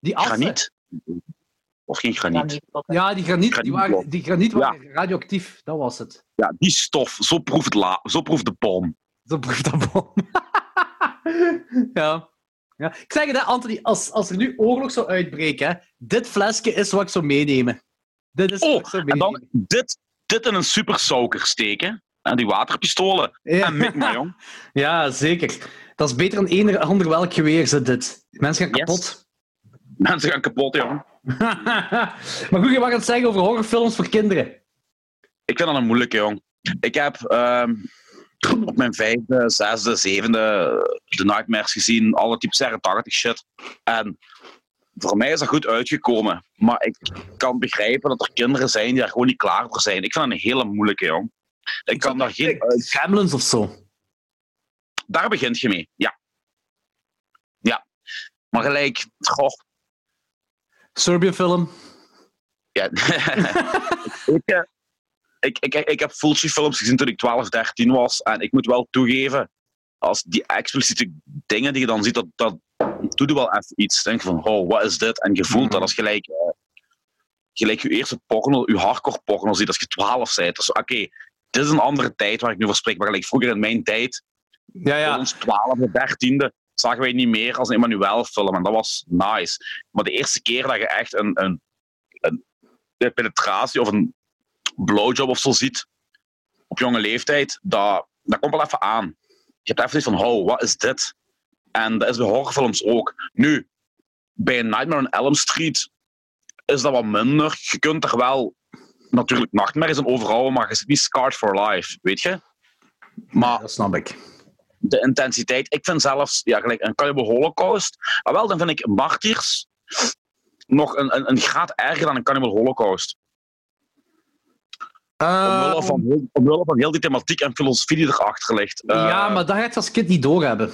Die assen. Graniet? Of geen graniet? Ja, die graniet, die, waren, die graniet waren radioactief. Dat was het. Ja, die stof. Zo proeft, la, zo proeft de bom. Zo proeft dat bom. [LAUGHS] ja. Ja. Ik zeg het, hè, Anthony, als, als er nu oorlog zou uitbreken, hè, dit flesje is wat ik zou meenemen. Dit is wat Oh, ik zou en meenemen. dan dit, dit in een supersoaker steken. En die waterpistolen. Ja. En mik maar, jong. [LAUGHS] Ja, zeker. Dat is beter dan eender ander welk geweer zit dit. Mensen gaan Yes. kapot. Mensen gaan kapot, jong. [LAUGHS] maar goed, je mag het zeggen over horrorfilms voor kinderen. Ik vind dat een moeilijke, jong. Ik heb ehm, [LAUGHS] op mijn vijfde, zesde, zevende de Nightmares gezien. Alle types jaren 80 shit. En voor mij is dat goed uitgekomen. Maar ik kan begrijpen dat er kinderen zijn die daar gewoon niet klaar voor zijn. Ik vind dat een hele moeilijke, jong. Ik kan daar geen... Gremlins of zo. Daar begint je mee, ja. Ja. Maar gelijk... Goh, Serbian film. Ja. [LAUGHS] ik, eh, ik, ik, ik heb Fulci films gezien toen ik 12, 13 was. En ik moet wel toegeven, als die expliciete dingen die je dan ziet, dat, dat doe je wel even iets. Denk van, oh, wat is dit? En je voelt dat als gelijk, eh, gelijk je eerste porno, je hardcore porno ziet als je 12 bent. Dus oké, dit is een andere tijd waar ik nu over spreek. Maar gelijk vroeger in mijn tijd, Ja, ja. ons 12e, 13e, zagen wij niet meer als een Emmanuel film. En dat was nice. Maar de eerste keer dat je echt een, een, een, een penetratie of een blowjob of zo ziet, op jonge leeftijd, dat, dat komt wel even aan. Je hebt even iets van, oh, wat is dit? En dat is bij horrorfilms ook. Nu, bij een Nightmare on Elm Street is dat wat minder. Je kunt er wel natuurlijk nachtmerries in overhouden, maar je zit niet scarred for life, weet je? Maar dat snap ik. de intensiteit. Ik vind zelfs, ja, gelijk een Cannibal Holocaust. Maar wel, dan vind ik Martyrs nog een, een, een graad erger dan een Cannibal Holocaust. Omwille Eh, van, omwille van heel die thematiek en filosofie die erachter ligt. Eh, ja, maar dat ga je als kind niet doorhebben.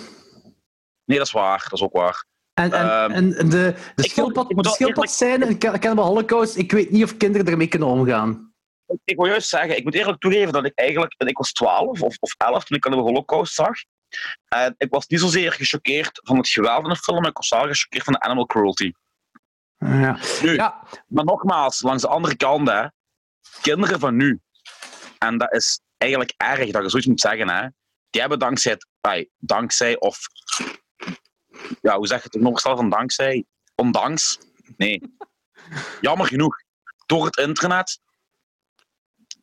Nee, dat is waar. Dat is ook waar. En, en, Ehm, en de, de ik moet de wel schildpadscène in Ca- Cannibal Holocaust, ik weet niet of kinderen ermee kunnen omgaan. Ik- Ik wil juist zeggen, ik moet eerlijk toegeven dat ik eigenlijk... Ik was 12 of, of 11 toen ik Cannibal Holocaust zag. En ik was niet zozeer gechoqueerd van het geweld in de film, maar ik was wel gechoqueerd van de animal cruelty. Ja. Nu, ja, Maar nogmaals, langs de andere kant, hè, kinderen van nu, en dat is eigenlijk erg dat je zoiets moet zeggen, hè, die hebben dankzij, het, dankzij of, ja, hoe zeg je het, een overstel van dankzij, ondanks, nee, jammer genoeg, door het internet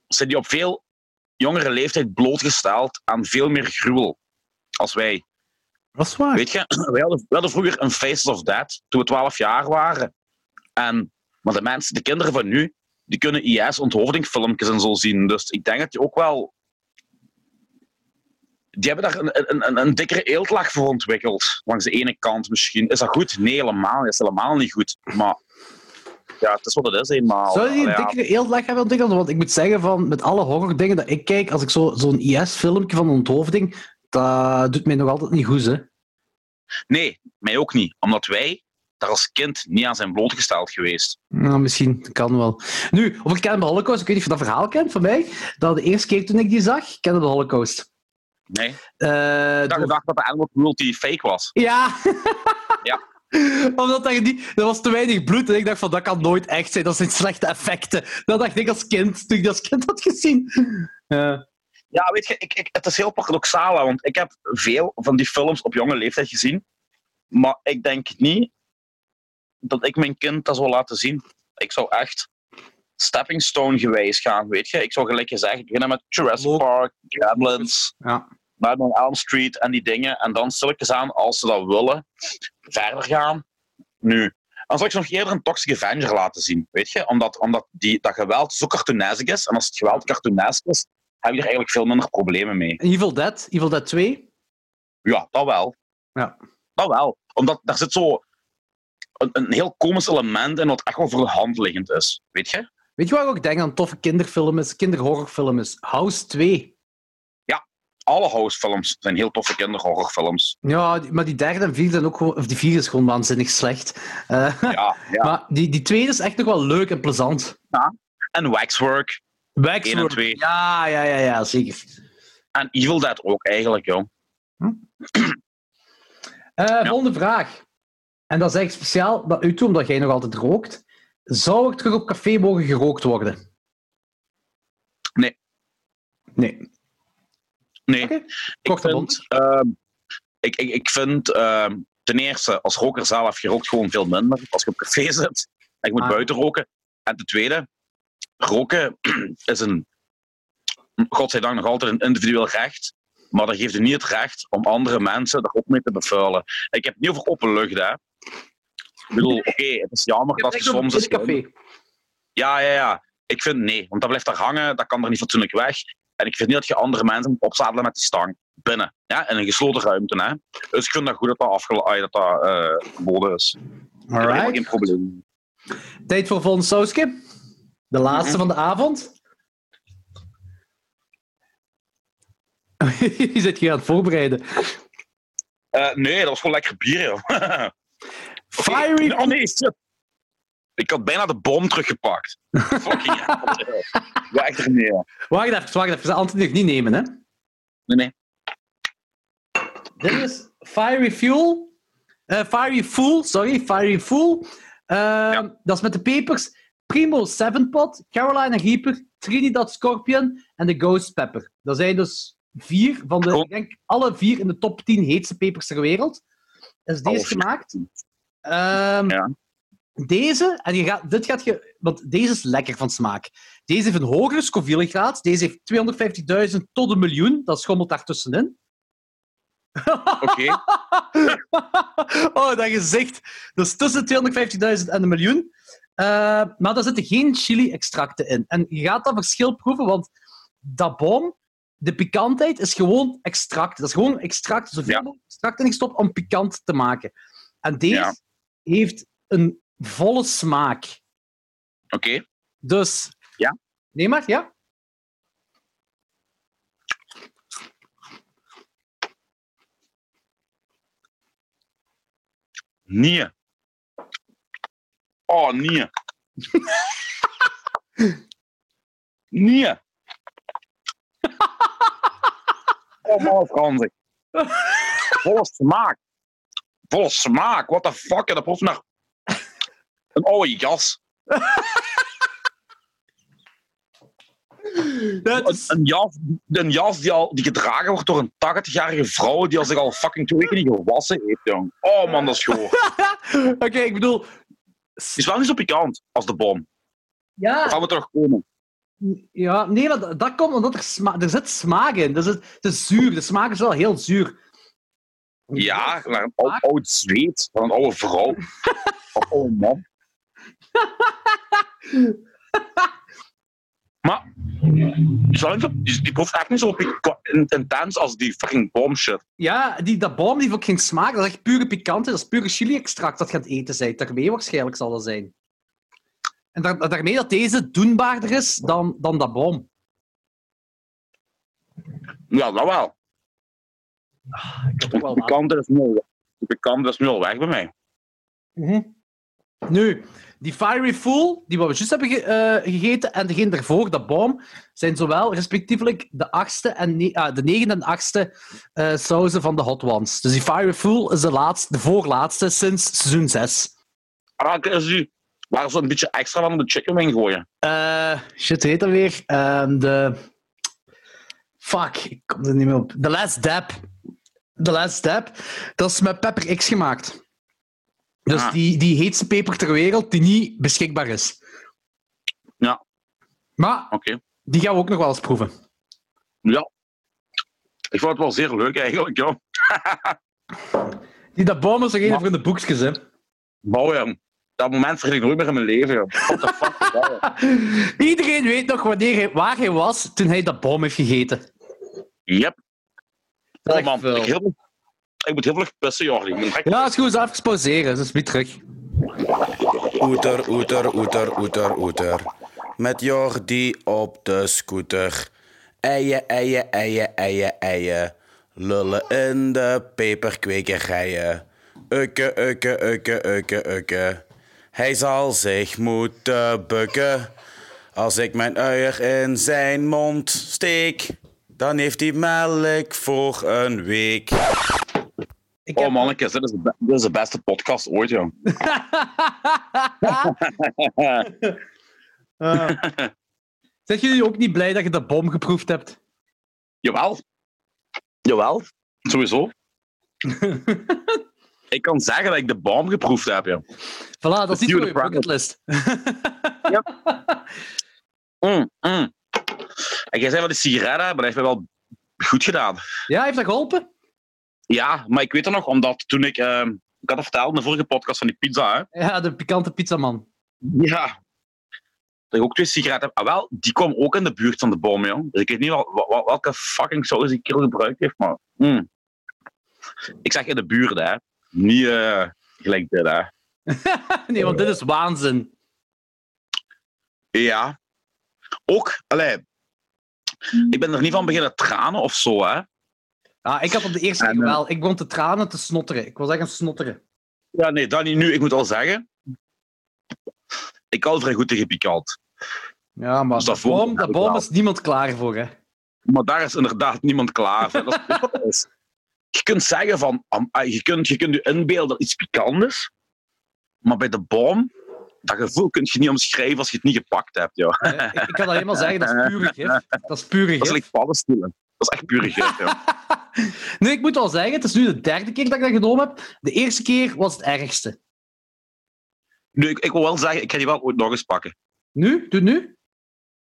zijn die op veel jongere leeftijd blootgesteld aan veel meer gruwel als wij. dat is waar. Weet je, wij hadden, we hadden vroeger een Faces of Dead toen we 12 jaar waren. En, maar de mensen, de kinderen van nu, die kunnen IS-onthoofdingfilmpjes en zo zien. Dus ik denk dat die ook wel. Die hebben daar een, een, een, een dikkere eeltlag voor ontwikkeld. Langs de ene kant misschien. Is dat goed? Nee, helemaal. Dat is helemaal niet goed. Maar ja, het is wat het is eenmaal. Zou je die een Ja, dikkere eeltlag hebben ontwikkeld? Want ik moet zeggen, van, met alle horror-dingen dat ik kijk, als ik zo- zo'n IS-filmpje van een onthoofding, dat doet mij nog altijd niet goed, hè. Nee, mij ook niet. Omdat wij daar als kind niet aan zijn blootgesteld geweest. Nou, misschien, kan wel. Nu, over Cannibal Holocaust, ik weet niet of je dat verhaal kent van mij, dat de eerste keer toen ik die zag, Cannibal Holocaust. Nee, Eh, ik dacht, door- dat de animal cruelty fake was. Ja. Ja. [LAUGHS] Omdat dat, niet, er was te weinig bloed en ik dacht van dat kan nooit echt zijn, dat zijn slechte effecten. Dat dacht ik als kind, toen ik dat als kind had gezien. Ja. Ja, weet je, ik, ik, het is heel paradoxaal, want ik heb veel van die films op jonge leeftijd gezien. Maar ik denk niet dat ik mijn kind dat zou laten zien. Ik zou echt stepping stone gewijs gaan, weet je. Ik zou gelijk zeggen, beginnen met Jurassic Loop. Park, Gremlins, Ja. Nightmare on Elm Street en die dingen. En dan stilletjes aan, als ze dat willen, verder gaan. Nu, dan zou ik ze nog eerder een Toxic Avenger laten zien, weet je. Omdat, omdat die, dat geweld zo cartoonesk is. En als het geweld cartoonesk is, heb je er eigenlijk veel minder problemen mee. Evil Dead, Evil Dead 2. Ja, dat wel. Ja. Dat wel. Omdat daar zit zo een, een heel komisch element in wat echt wel voor de hand liggend is. Weet je? Weet je waar ik ook denk aan toffe kinderfilm is, kinderhorrorfilm is? House 2. Alle housefilms zijn heel toffe kinderhorrorfilms. Ja, maar die derde en vierde zijn ook gewoon, of die vierde is gewoon waanzinnig slecht. Eh, Ja, [LAUGHS] ja. Maar die, die tweede is echt nog wel leuk en plezant. En Waxwork. Waxwork. En. Ja, ja, ja, ja, zeker. En Evil Dead ook eigenlijk, joh. [CLEARS THROAT] Eh, Volgende vraag. En dat is eigenlijk speciaal naar u toe, omdat jij nog altijd rookt. Zou er terug op café mogen gerookt worden? Nee. Nee. Nee. Oké. Ik vind, ehm, ik, ik, ik vind ehm, ten eerste, als roker zelf, je rookt gewoon veel minder als je op café [LAUGHS] zit. En je moet Ah. buiten roken. En ten tweede, roken [CLEARS THROAT] is een, godzijdank nog altijd een individueel recht. Maar dat geeft je niet het recht om andere mensen ook mee te bevuilen. Ik heb het niet over open lucht, hè. Ik bedoel, [LAUGHS] oké, het is jammer dat je soms... het café. Ja, ja, ja. Ik vind nee, want dat blijft daar hangen, dat kan er niet fatsoenlijk weg. En ik vind niet dat je andere mensen moet opzadelen met die stang. Binnen. Ja, in een gesloten ruimte. Hè. Dus ik vind dat goed dat dat, afgel- ai, dat, dat verboden is. Helemaal geen Alright. probleem. Tijd voor volgende sausje. De laatste Mhm. van de avond. [LAUGHS] Je zit je aan het voorbereiden. Eh, nee, dat was gewoon lekker bier, joh. [LAUGHS] Fiery Oh nee, shit. Ik had bijna de bom teruggepakt. [LAUGHS] Fucking hell. Ja, echt ja. Wacht even, wacht even. Anthony nog niet nemen, hè? Nee, nee. Dit is Fiery Fuel Eh, Fiery Fool, sorry, Fiery Fool. Ehm, Dat is met de pepers Primo Sevenpot, Carolina Reaper, Trinidad Scorpion en de Ghost Pepper. Dat zijn dus vier van de, ik denk, alle vier in de top 10 heetste pepers ter wereld. Is deze Alle vier. gemaakt. Ehm, Ja. Deze, en je gaat, dit gaat je, want deze is lekker van smaak. Deze heeft een hogere Scoville-graad. Deze heeft 250.000 tot een miljoen. Dat schommelt daartussenin. Oké. [LAUGHS] oh, dat gezicht. Is tussen 250.000 en een miljoen. Eh, maar daar zitten geen chili-extracten in. En je gaat dat verschil proeven, want dat boom, de pikantheid, is gewoon extract. Dat is gewoon extract, zoveel Ja. mogelijk extract in gestopt om pikant te maken. En deze Ja. heeft een volle smaak. Oké. Dus... Ja? Nee maar, ja? Nee. Oh, nee. [LAUGHS] nee. Oh, man, Frans. Volle smaak. Volle smaak. What the fuck? Dat proeft naar een oude jas. Is- een jas, een jas die, al, die gedragen wordt door een 80-jarige vrouw die al zich al fucking twee weken niet gewassen heeft, jong. Oh man, dat is goor. [LAUGHS] Oké, ik bedoel... Het is wel niet zo pikant als de bom. Ja, Gaan we terug komen. Ja, nee, dat, dat komt omdat er, sma er zit smaak in. Dus het, het is zuur. De smaak is wel heel zuur. Ja, naar een oud, oud zweet van een oude vrouw. Of een oude man. maar die, die, proeft echt niet zo intens als die fucking bomshit. Ja, die, dat boom die heeft ook geen smaak. Dat is echt pure pikante. Dat is pure chili-extract dat je aan het eten bent. Daarmee waarschijnlijk zal dat zijn. En daar, daarmee dat deze doenbaarder is dan, dan dat boom. Ja, dat wel. Ik heb ook wel De pikante is nu al, de pikante is nu al weg bij mij. Mhm. Nu, die Fiery Fool, die wat we juist hebben ge- eh, gegeten, en degene daarvoor, dat boom, zijn zowel respectievelijk de, achtste en ah, de negende en achtste eh sauzen van de Hot Ones. Dus die Fiery Fool is de, laatste, de voorlaatste sinds seizoen 6. Ah, dan is die waar ze een beetje extra van de chicken wing gooien. Eh shit, heet dat weer? Ehm, de... Fuck, ik kom er niet meer op. The Last Dab. The Last Dab. Dat is met Pepper X gemaakt. Dus Ah. die, die heetste peper ter wereld die niet beschikbaar is. Ja. Maar Oké. die gaan we ook nog wel eens proeven. Ja. Ik vond het wel zeer leuk eigenlijk, ja. [LAUGHS] Die dat boom is nog Maar- van de boekjes, hè. Ja. Dat moment vergeet ik nooit meer in mijn leven, joh. What the fuck is? [LAUGHS] Iedereen weet nog wanneer hij, waar hij was toen hij dat boom heeft gegeten. Yep. Dat is Oh man, ik, heel, ik moet heel veel pissen, Jordi. Ja, is goed, eens even pauzeren. Dus weer terug. Oeter, oeter, oeter, oeter, oeter. Met Jordi op de scooter. Eien, eien, eien, eien, eien. Lullen in de peperkwekerijen. Ukke, ukke, ukke, ukke, ukke. Hij zal zich moeten bukken. Als ik mijn uier in zijn mond steek, dan heeft hij melk voor een week. Ik Oh mannetjes, dit is, de, be- dit is de beste podcast ooit, joh. [LAUGHS] Ah. Zijn jullie ook niet blij dat je dat bom geproefd hebt? Jawel. Jawel. Sowieso. [LAUGHS] ik kan zeggen dat ik de boom geproefd heb, joh. Voilà, dat is Stuur voor je de bucketlist. [LAUGHS] Mm, mm. En jij zei van die sigaretten, maar dat heeft mij wel goed gedaan. ja, heeft dat geholpen? Ja, maar ik weet het nog, omdat toen ik... ehm, ik had het verteld in de vorige podcast van die pizza, hè. Ja, de pikante pizzaman. Ja. Dat ik ook twee sigaretten heb. Ah, wel, die kwam ook in de buurt van de boom, joh. Dus ik weet niet wel, wel- wel- welke fucking saus die kerel gebruikt heeft, maar... mm. Ik zeg in de buurt, hè. Niet eh, gelijk dit, hè. [LAUGHS] nee, want dit is waanzin. Ja. Ook, allee... Ik ben er niet van beginnen tranen of zo, hè. Ja, ik had op de eerste keer eh, wel. Ik begon te tranen, te snotteren. Ik was echt een snotteren. Ja, nee, dat niet nu. Ik moet al zeggen... Ik hou vrij goed tegen pikant. Ja, maar Dus dat is niemand klaar voor, hè. Maar daar is inderdaad niemand klaar voor. Dat is, [LAUGHS] je kunt zeggen van, ah, je kunt, je kunt je inbeelden dat iets pikant is, maar bij de bom, dat gevoel kun je niet omschrijven als je het niet gepakt hebt. Ja. Eh, ik, ik kan alleen maar zeggen, dat is pure gif. Dat is pure Dat is like paddenstoelen. Dat is echt pure gif. Ja. [LAUGHS] Nu, ik moet wel zeggen, het is nu de derde keer dat ik dat genomen heb. De eerste keer was het ergste. Nu, ik, ik wil wel zeggen, ik ga die wel ooit nog eens pakken. Nu? Doe het nu?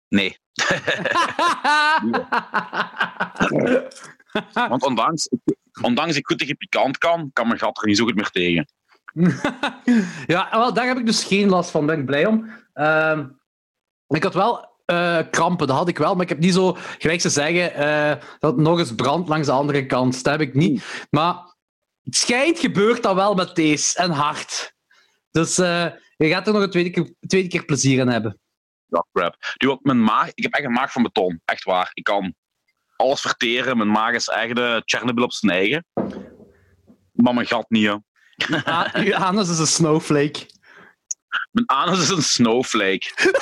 Nee. [LAUGHS] [LAUGHS] [LAUGHS] Want ondanks, ondanks ik goed tegen pikant kan, kan mijn gat er niet zo goed meer tegen. [LAUGHS] ja, wel, daar heb ik dus geen last van. Daar ben ik blij om. Ehm, ik had wel eh, krampen, dat had ik wel, maar ik heb niet zo, gelijk ze zeggen, eh, dat het nog eens brandt langs de andere kant. Dat heb ik niet. Maar het schijnt gebeurt dat wel met deze en hard. Dus eh, je gaat er nog een tweede keer, tweede keer plezier in hebben. Ja, crap. Ook mijn maag, ik heb echt een maag van beton. Echt waar. Ik kan alles verteren. Mijn maag is echt de Chernobyl op zijn eigen. Maar mijn gat niet, hè. Ah, uw anus is een snowflake. Mijn anus is een snowflake. [LAUGHS]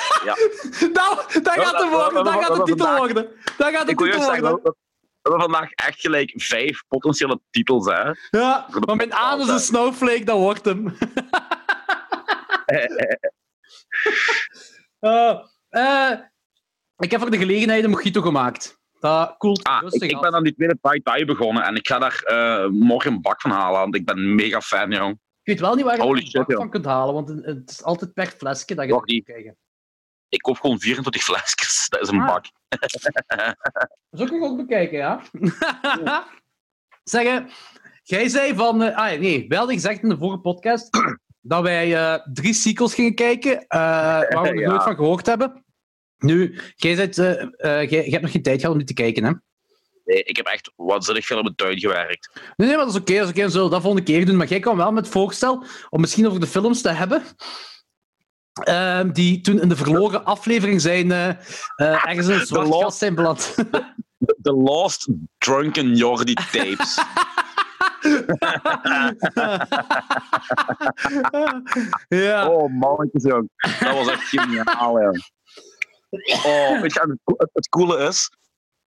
Nou, dat gaat de, worden, dat gaat de titel worden. Dat gaat de titel worden. we hebben vandaag echt gelijk vijf potentiële titels, hè. Ja, maar mijn anus is een snowflake, dat wordt hem. Eh, [LAUGHS] [LAUGHS] eh, ik heb voor de gelegenheid een mojito gemaakt. Dat koelt Ah, ik, ik ben aan die tweede Thai begonnen en ik ga daar eh, morgen een bak van halen, want ik ben mega fan, jong. Ik weet wel niet waar je Holy een shit, bak joh. van kunt halen, want het is altijd per flesje dat je Nog kunt krijgen. Ik koop gewoon 24 flesjes. [LAUGHS] Dat is een Ah. bak. Dat kun je ook bekijken, ja. [LAUGHS] Zeggen, jij zei van... eh, ah, nee, wij hadden gezegd in de vorige podcast [CLEARS THROAT] dat wij eh, drie sequels gingen kijken, waar we nog [LAUGHS] Ja. nooit van gehoord hebben. Nu, jij, jij, jij hebt nog geen tijd gehad om die te kijken, hè? Nee, ik heb echt waanzinnig veel op het tuin gewerkt. Nee, nee, maar dat is oké. dat is oké, zullen dat volgende keer doen. Maar jij kwam wel met het voorstel om misschien over de films te hebben. ehm, die toen in de verloren aflevering zijn eh, eh, ergens in een [LAUGHS] zwart Lost- gat zijn beland. [LAUGHS] The Lost Drunken Jordi Tapes. [LAUGHS] ja. Oh, mannetjes, jong. Dat was echt geniaal, ja. Oh, [LAUGHS] weet je, het, coole is,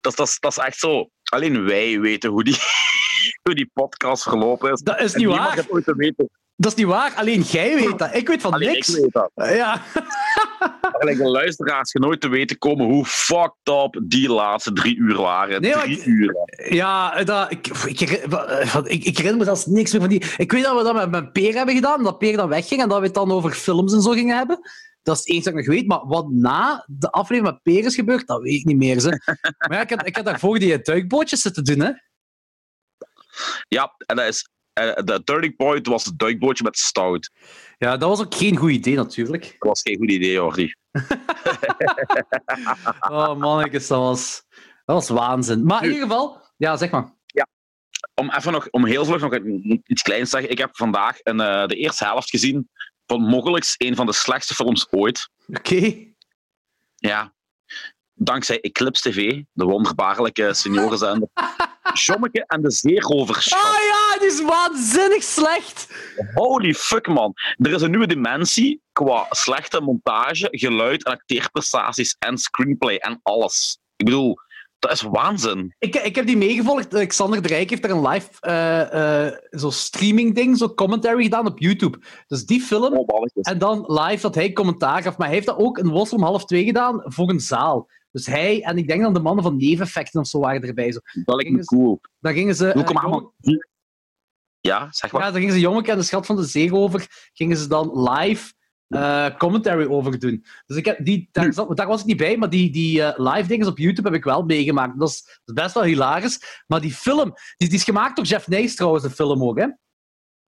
dat, dat, is- dat is echt zo... Alleen wij weten hoe die, [LAUGHS] hoe die podcast verlopen is. Dat is niet waar. heeft ooit te weten. Dat is niet waar. Alleen jij weet dat. Ik weet van Alleen niks. ik weet dat. Ja. [LAUGHS] Maar gelijk de luisteraars gaan nooit te weten komen hoe fucked up die laatste drie uur waren. Nee, drie ik- uur. Ja, dat, ik, ik, ik, ik, ik herinner me zelfs niks meer van die... Ik weet dat we dat met, met Peer hebben gedaan, dat Peer dan wegging en dat we het dan over films en zo gingen hebben. Dat is het enige dat ik nog weet. Maar wat na de aflevering met Peer is gebeurd, dat weet ik niet meer. Ze. [LAUGHS] Maar ja, ik had, ik had daarvoor die duikbootjes zitten doen, hè. Ja, en dat is... eh, De turning point was het duikbootje met stout. Ja, dat was ook geen goed idee, natuurlijk. Dat was geen goed idee, Jordi. [LAUGHS] Oh, mannetjes, dat was, dat was waanzin. Maar in ieder geval... Ja, zeg maar. Om even nog, om heel vlug nog iets kleins te zeggen. Ik heb vandaag een, eh, de eerste helft gezien van mogelijk een van de slechtste films ooit. Oké. Ja. Dankzij Eclipse TV, de wonderbaarlijke seniorenzender. [LAUGHS] Jommeke en de Zeerovers. Ah ja, die is waanzinnig slecht. Holy fuck, man. Er is een nieuwe dimensie qua slechte montage, geluid en acteerprestaties en screenplay en alles. Ik bedoel, dat is waanzin. Ik, ik heb die meegevolgd. Alexander de Rijk heeft daar een live eh, eh, zo streaming ding, zo commentary gedaan op YouTube. Dus die film Oh, en dan live dat hij commentaar gaf. Maar hij heeft dat ook in Wossel om half twee gedaan voor een zaal. Dus hij en ik denk dan de mannen van Neveneffecten of zo waren erbij. Zo. Dat lijkt me cool. Dan gingen ze... Doe, eh, kom maar, Jong- man. Ja, zeg maar. ja, dan gingen ze Jommeke en de Schat van de Zeerover gingen ze dan live eh, commentary over doen. Dus ik heb die, daar, zat, daar was ik niet bij, maar die, die eh, live dingen op YouTube heb ik wel meegemaakt. Dat is, dat is best wel hilarisch. Maar die film, die, die is gemaakt door Jeff Nijs trouwens, de film ook, hè?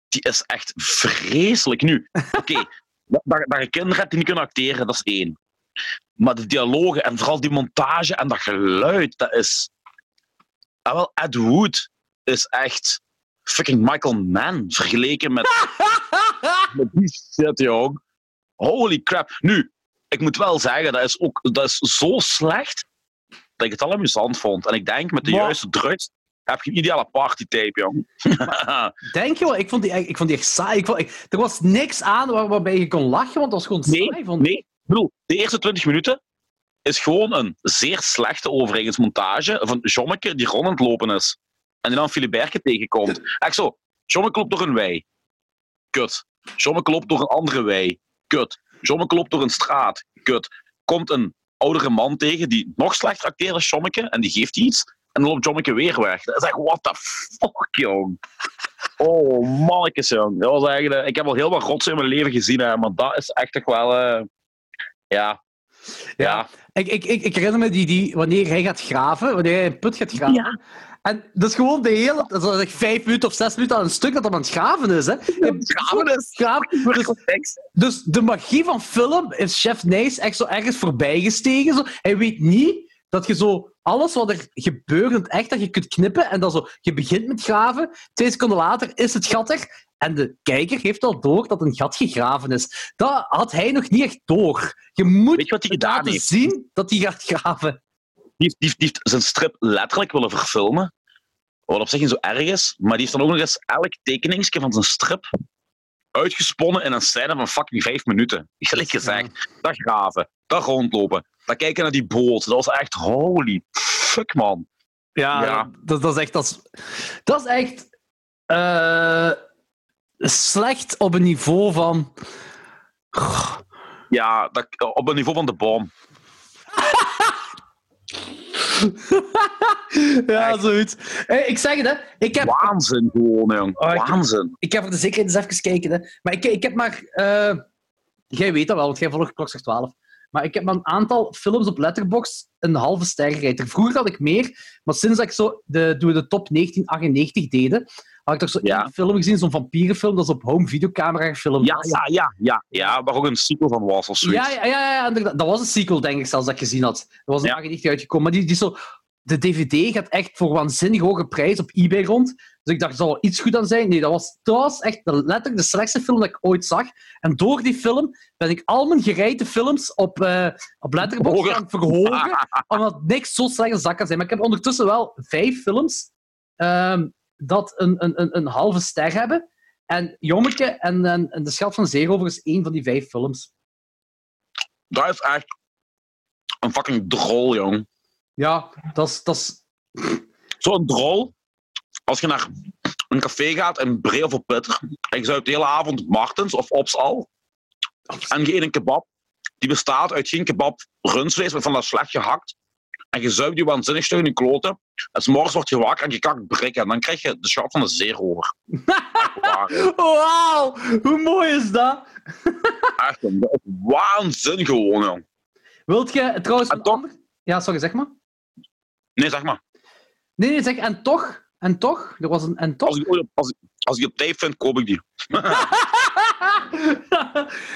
Die is echt vreselijk. Nu, oké, [LAUGHS] dat dat je kinderen hebt die niet kunnen acteren, dat is één. Maar de dialogen en vooral die montage en dat geluid, dat is... Ah, wel, Ed Wood is echt fucking Michael Mann vergeleken met, [LAUGHS] met die shit, jong. Holy crap. Nu, ik moet wel zeggen, dat is, ook, dat is zo slecht dat ik het al amusant vond. En ik denk, met de Maar- juiste drugs heb je een ideale partytape, jong. [LAUGHS] Denk je wel? Ik vond die, echt- ik vond die echt saai. Ik vond, ik- er was niks aan waar, waarbij je kon lachen, want dat was gewoon Nee, saai. Vond... Nee, ik bedoel, de eerste 20 minuten is gewoon een zeer slechte overigens montage van Jommeke die rond aan het lopen is. en die dan Filiberke tegenkomt. Echt zo, Jommeke loopt door een wei. Kut. Jommeke loopt door een andere wei. Kut. Jommeke loopt door een straat. Kut. Komt een oudere man tegen die nog slechter acteert dan Jommeke en die geeft iets. En dan loopt Jommeke weer weg. Dat is echt, what the fuck, jong. Oh, mannetjes, jong. Dat was eigenlijk, ik heb al heel wat rotsen in mijn leven gezien, hè, maar dat is echt toch wel... eh, ja. Ja. Ik, ik, ik, ik herinner me die, die, wanneer hij gaat graven, wanneer hij een put gaat graven. Ja. En dat is gewoon de hele... Dat is like vijf minuten of zes minuten aan een stuk dat hij aan het graven is. Hè. graven is. Graven. Dus, dus de magie van film is Chef Nijs echt zo ergens voorbij gestegen. Zo. Hij weet niet dat je zo alles wat er gebeurt in echt, dat je kunt knippen en dan zo, je begint met graven, twee seconden later is het gat er en de kijker heeft al door dat een gat gegraven is. Dat had hij nog niet echt door. Je moet je wat hij gedaan laten heeft? zien dat hij gaat graven. Die heeft, die, die heeft zijn strip letterlijk willen verfilmen. Wat op zich niet zo erg is. Maar die heeft dan ook nog eens elk tekeningsje van zijn strip uitgesponnen in een scène van fucking vijf minuten. Gelijk gezegd. Dat graven, dat rondlopen, dat kijken naar die boot. Dat was echt holy fuck, man. Ja, Ja. Dat, dat is echt... Dat is, dat is echt... eh, slecht op een niveau van... Ja, dat, op het niveau van de boom. [LAUGHS] [LAUGHS] ja, zoiets. Hey, ik zeg het, hè. Ik heb, Waanzin gewoon, jong. Oh, ik- Waanzin. ik heb voor de zekerheid eens even kijken, hè. Maar ik, ik heb maar... eh, jij weet dat wel, want jij volgt Klokslag 12. Maar ik heb maar een aantal films op Letterboxd een halve ster gegeven. Vroeger had ik meer, maar sinds dat ik zo de, toen we de top 1998 deden, had ik toch zo Ja. film gezien, zo'n vampierenfilm, dat is op home videocamera gefilmd. Ja, ja, ja, ja, ja. Waar ook een sequel van was of zoiets. Ja, ja, ja, dat was een sequel, denk ik zelfs, dat ik gezien had. Dat was een Ja. 98 uitgekomen. Maar die, die zo, de DVD gaat echt voor waanzinnig hoge prijs op eBay rond. Dus ik dacht, er zal iets goed aan zijn. Nee, dat was, dat was echt de, letterlijk de slechtste film dat ik ooit zag. En door die film ben ik al mijn gerijde films op, eh op Letterboxd gaan verhogen. [LAUGHS] omdat niks zo slecht als dat kan zijn. Maar ik heb ondertussen wel vijf films ehm, dat een, een, een, een halve ster hebben. En Jommeke en, en, en De Schat van Zeerover is één van die vijf films. Dat is echt een fucking drol, jong. Ja, dat is... Zo'n drol, als je naar een café gaat in Bree of op Pitter, en je zou de hele avond Martens of Ops al, en je eet een kebab, die bestaat uit geen kebab rundvlees, maar van dat slecht gehakt, en je zuipt die waanzinnig stuk in je kloten, en morgens word je wakker en je kakt brikken, en dan krijg je de schat van de hè. [LAUGHS] Wauw, hoe mooi is dat? Echt, dat is waanzin gewoon, jong. Wilt je trouwens En een toch- ander... Ja, sorry, zeg maar. Nee, zeg maar. Nee, nee, zeg, en toch? En toch? Er was een en toch? Als ik, als, ik- als ik die op tape vind, koop ik die. [LAUGHS]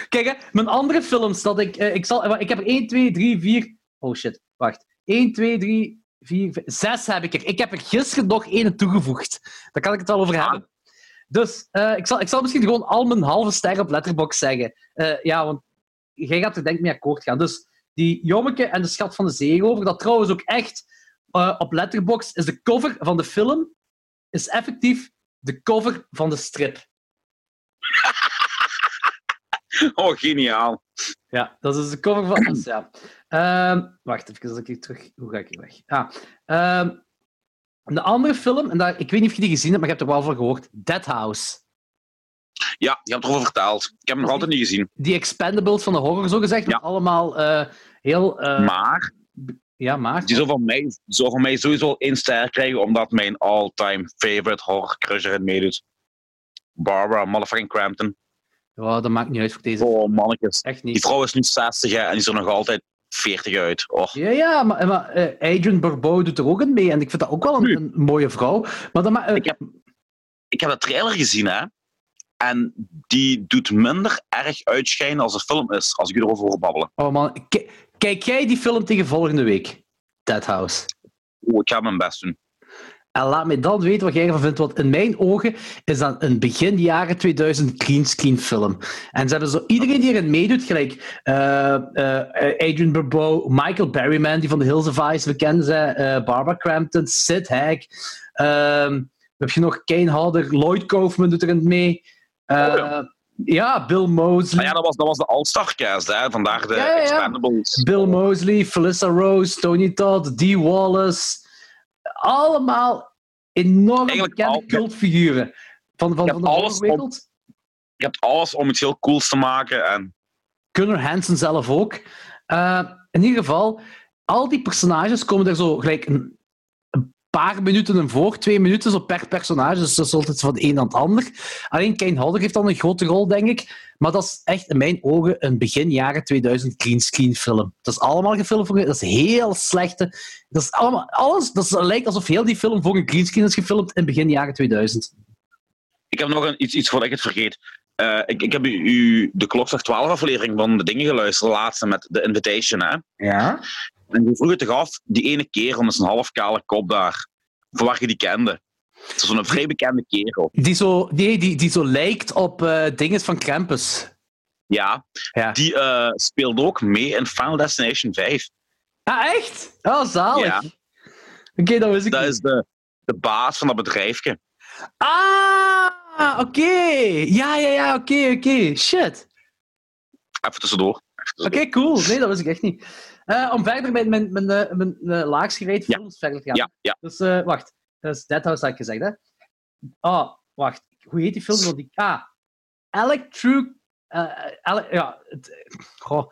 Kijk, hè, mijn andere films dat ik... eh, ik, zal, ik heb er 1, 2, 3, 4... Oh shit, wacht. 1, 2, 3, 4, 5, 6 heb ik er. Ik heb er gisteren nog één toegevoegd. Daar kan ik het wel over hebben. Dus eh, ik, zal, ik zal misschien gewoon al mijn halve ster op Letterboxd zeggen. Eh, ja, want jij gaat er denk ik mee akkoord gaan. Dus die Jommeke en de Schat van de Zeerover, dat trouwens ook echt eh, op Letterboxd is de cover van de film, is effectief de cover van de strip. [LAUGHS] Oh, geniaal. Ja, dat is de cover van... dus ja. Ehm, wacht even, als ik hier terug... Hoe ga ik hier weg? Ah, ehm, de andere film, en daar, ik weet niet of je die gezien hebt, maar je hebt er wel van gehoord. Dead House. Ja, je hebt erover verteld. Ik heb hem nog altijd niet gezien. Die Expendables van de horror, zo gezegd. Ja. Allemaal eh, heel... eh, Maar ja, maar... die zou van mij, van mij sowieso één ster krijgen, omdat mijn all-time favorite horror crush erin meedoet. Barbara motherfucking Crampton. Ja, dat maakt niet uit voor deze. Oh, mannetjes. Echt Die niet. vrouw is nu 60 hè, en die is er nog altijd 40 uit. Oh. Ja, ja, maar, maar eh, Adrian Barbeau doet er ook in mee. En ik vind dat ook wel een, mooie vrouw. Maar ma- eh, Ik heb- Ik heb de trailer gezien, hè. En die doet minder erg uitschijnen als de film is, als ik erover hoor babbelen. oh man, kijk jij die film tegen volgende week? Dead House. Oh, ik ga mijn best doen. En laat mij dan weten wat jij ervan vindt, want in mijn ogen is dat een begin jaren 2000 clean screen film. En ze hebben zo iedereen die erin meedoet, gelijk eh, eh, Adrian Barbeau, Michael Berryman, die van The Hills of Ice, we kennen ze, eh, Barbara Crampton, Sid Haig. ehm heb je nog Kane Hodder, Lloyd Kaufman doet erin mee. Oh ja. Ja, Bill Mosley. Maar ja, dat was, dat was de All-Star cast, hè. Vandaag de Ja, ja, ja. Expendables. Bill Mosley, Felissa Rose, Tony Todd, Dee Wallace. Allemaal enorm Eigenlijk bekende al- cultfiguren van, van, van de horrorwereld. Je hebt alles om iets heel cools te maken. En Gunnar Hansen zelf ook. Eh, in ieder geval, al die personages komen er zo gelijk een paar minuten in voor, twee minuten zo per personage. Dus dat is altijd van het een naar het ander. Alleen Kane Hodder heeft dan een grote rol, denk ik. Maar dat is echt in mijn ogen een begin jaren 2000 greenscreen film. Dat is allemaal gefilmd voor... Dat is heel slechte... Dat is allemaal... Alles... Dat is- lijkt alsof heel die film voor een greenscreen is gefilmd in begin jaren 2000. ik heb nog een, iets, iets voordat ik het vergeet. Eh, ik, ik heb u, u de Klokslag 12 aflevering van de dingen geluisterd, de laatste met de Invitation. Hè? Ja? En die vroeg het toch af, die ene kerel met zijn half kale kop daar, voor waar je die kende. Het is zo'n vrij bekende kerel. Die zo, die, die, die zo lijkt op eh dinges van Krampus. Ja, Ja. die eh, speelde ook mee in Final Destination 5. Ah, echt? Oh, zalig. Ja. Oké, dat wist ik Dat niet. is de, de baas van dat bedrijfje. Ah, oké. Ja, ja, ja, oké, oké. Shit. Even tussendoor. Even Oké, tussendoor. cool. Nee, dat wist ik echt niet. Eh, om verder met mijn, mijn, mijn, mijn, mijn laagst gereden Ja. films verder te gaan. Ja, ja. Dus, eh, wacht. Dat is Dead House, had ik gezegd, hè? Oh, wacht. Hoe heet die film? Die... Ah, Electro... eh, ele- ja, het, goh.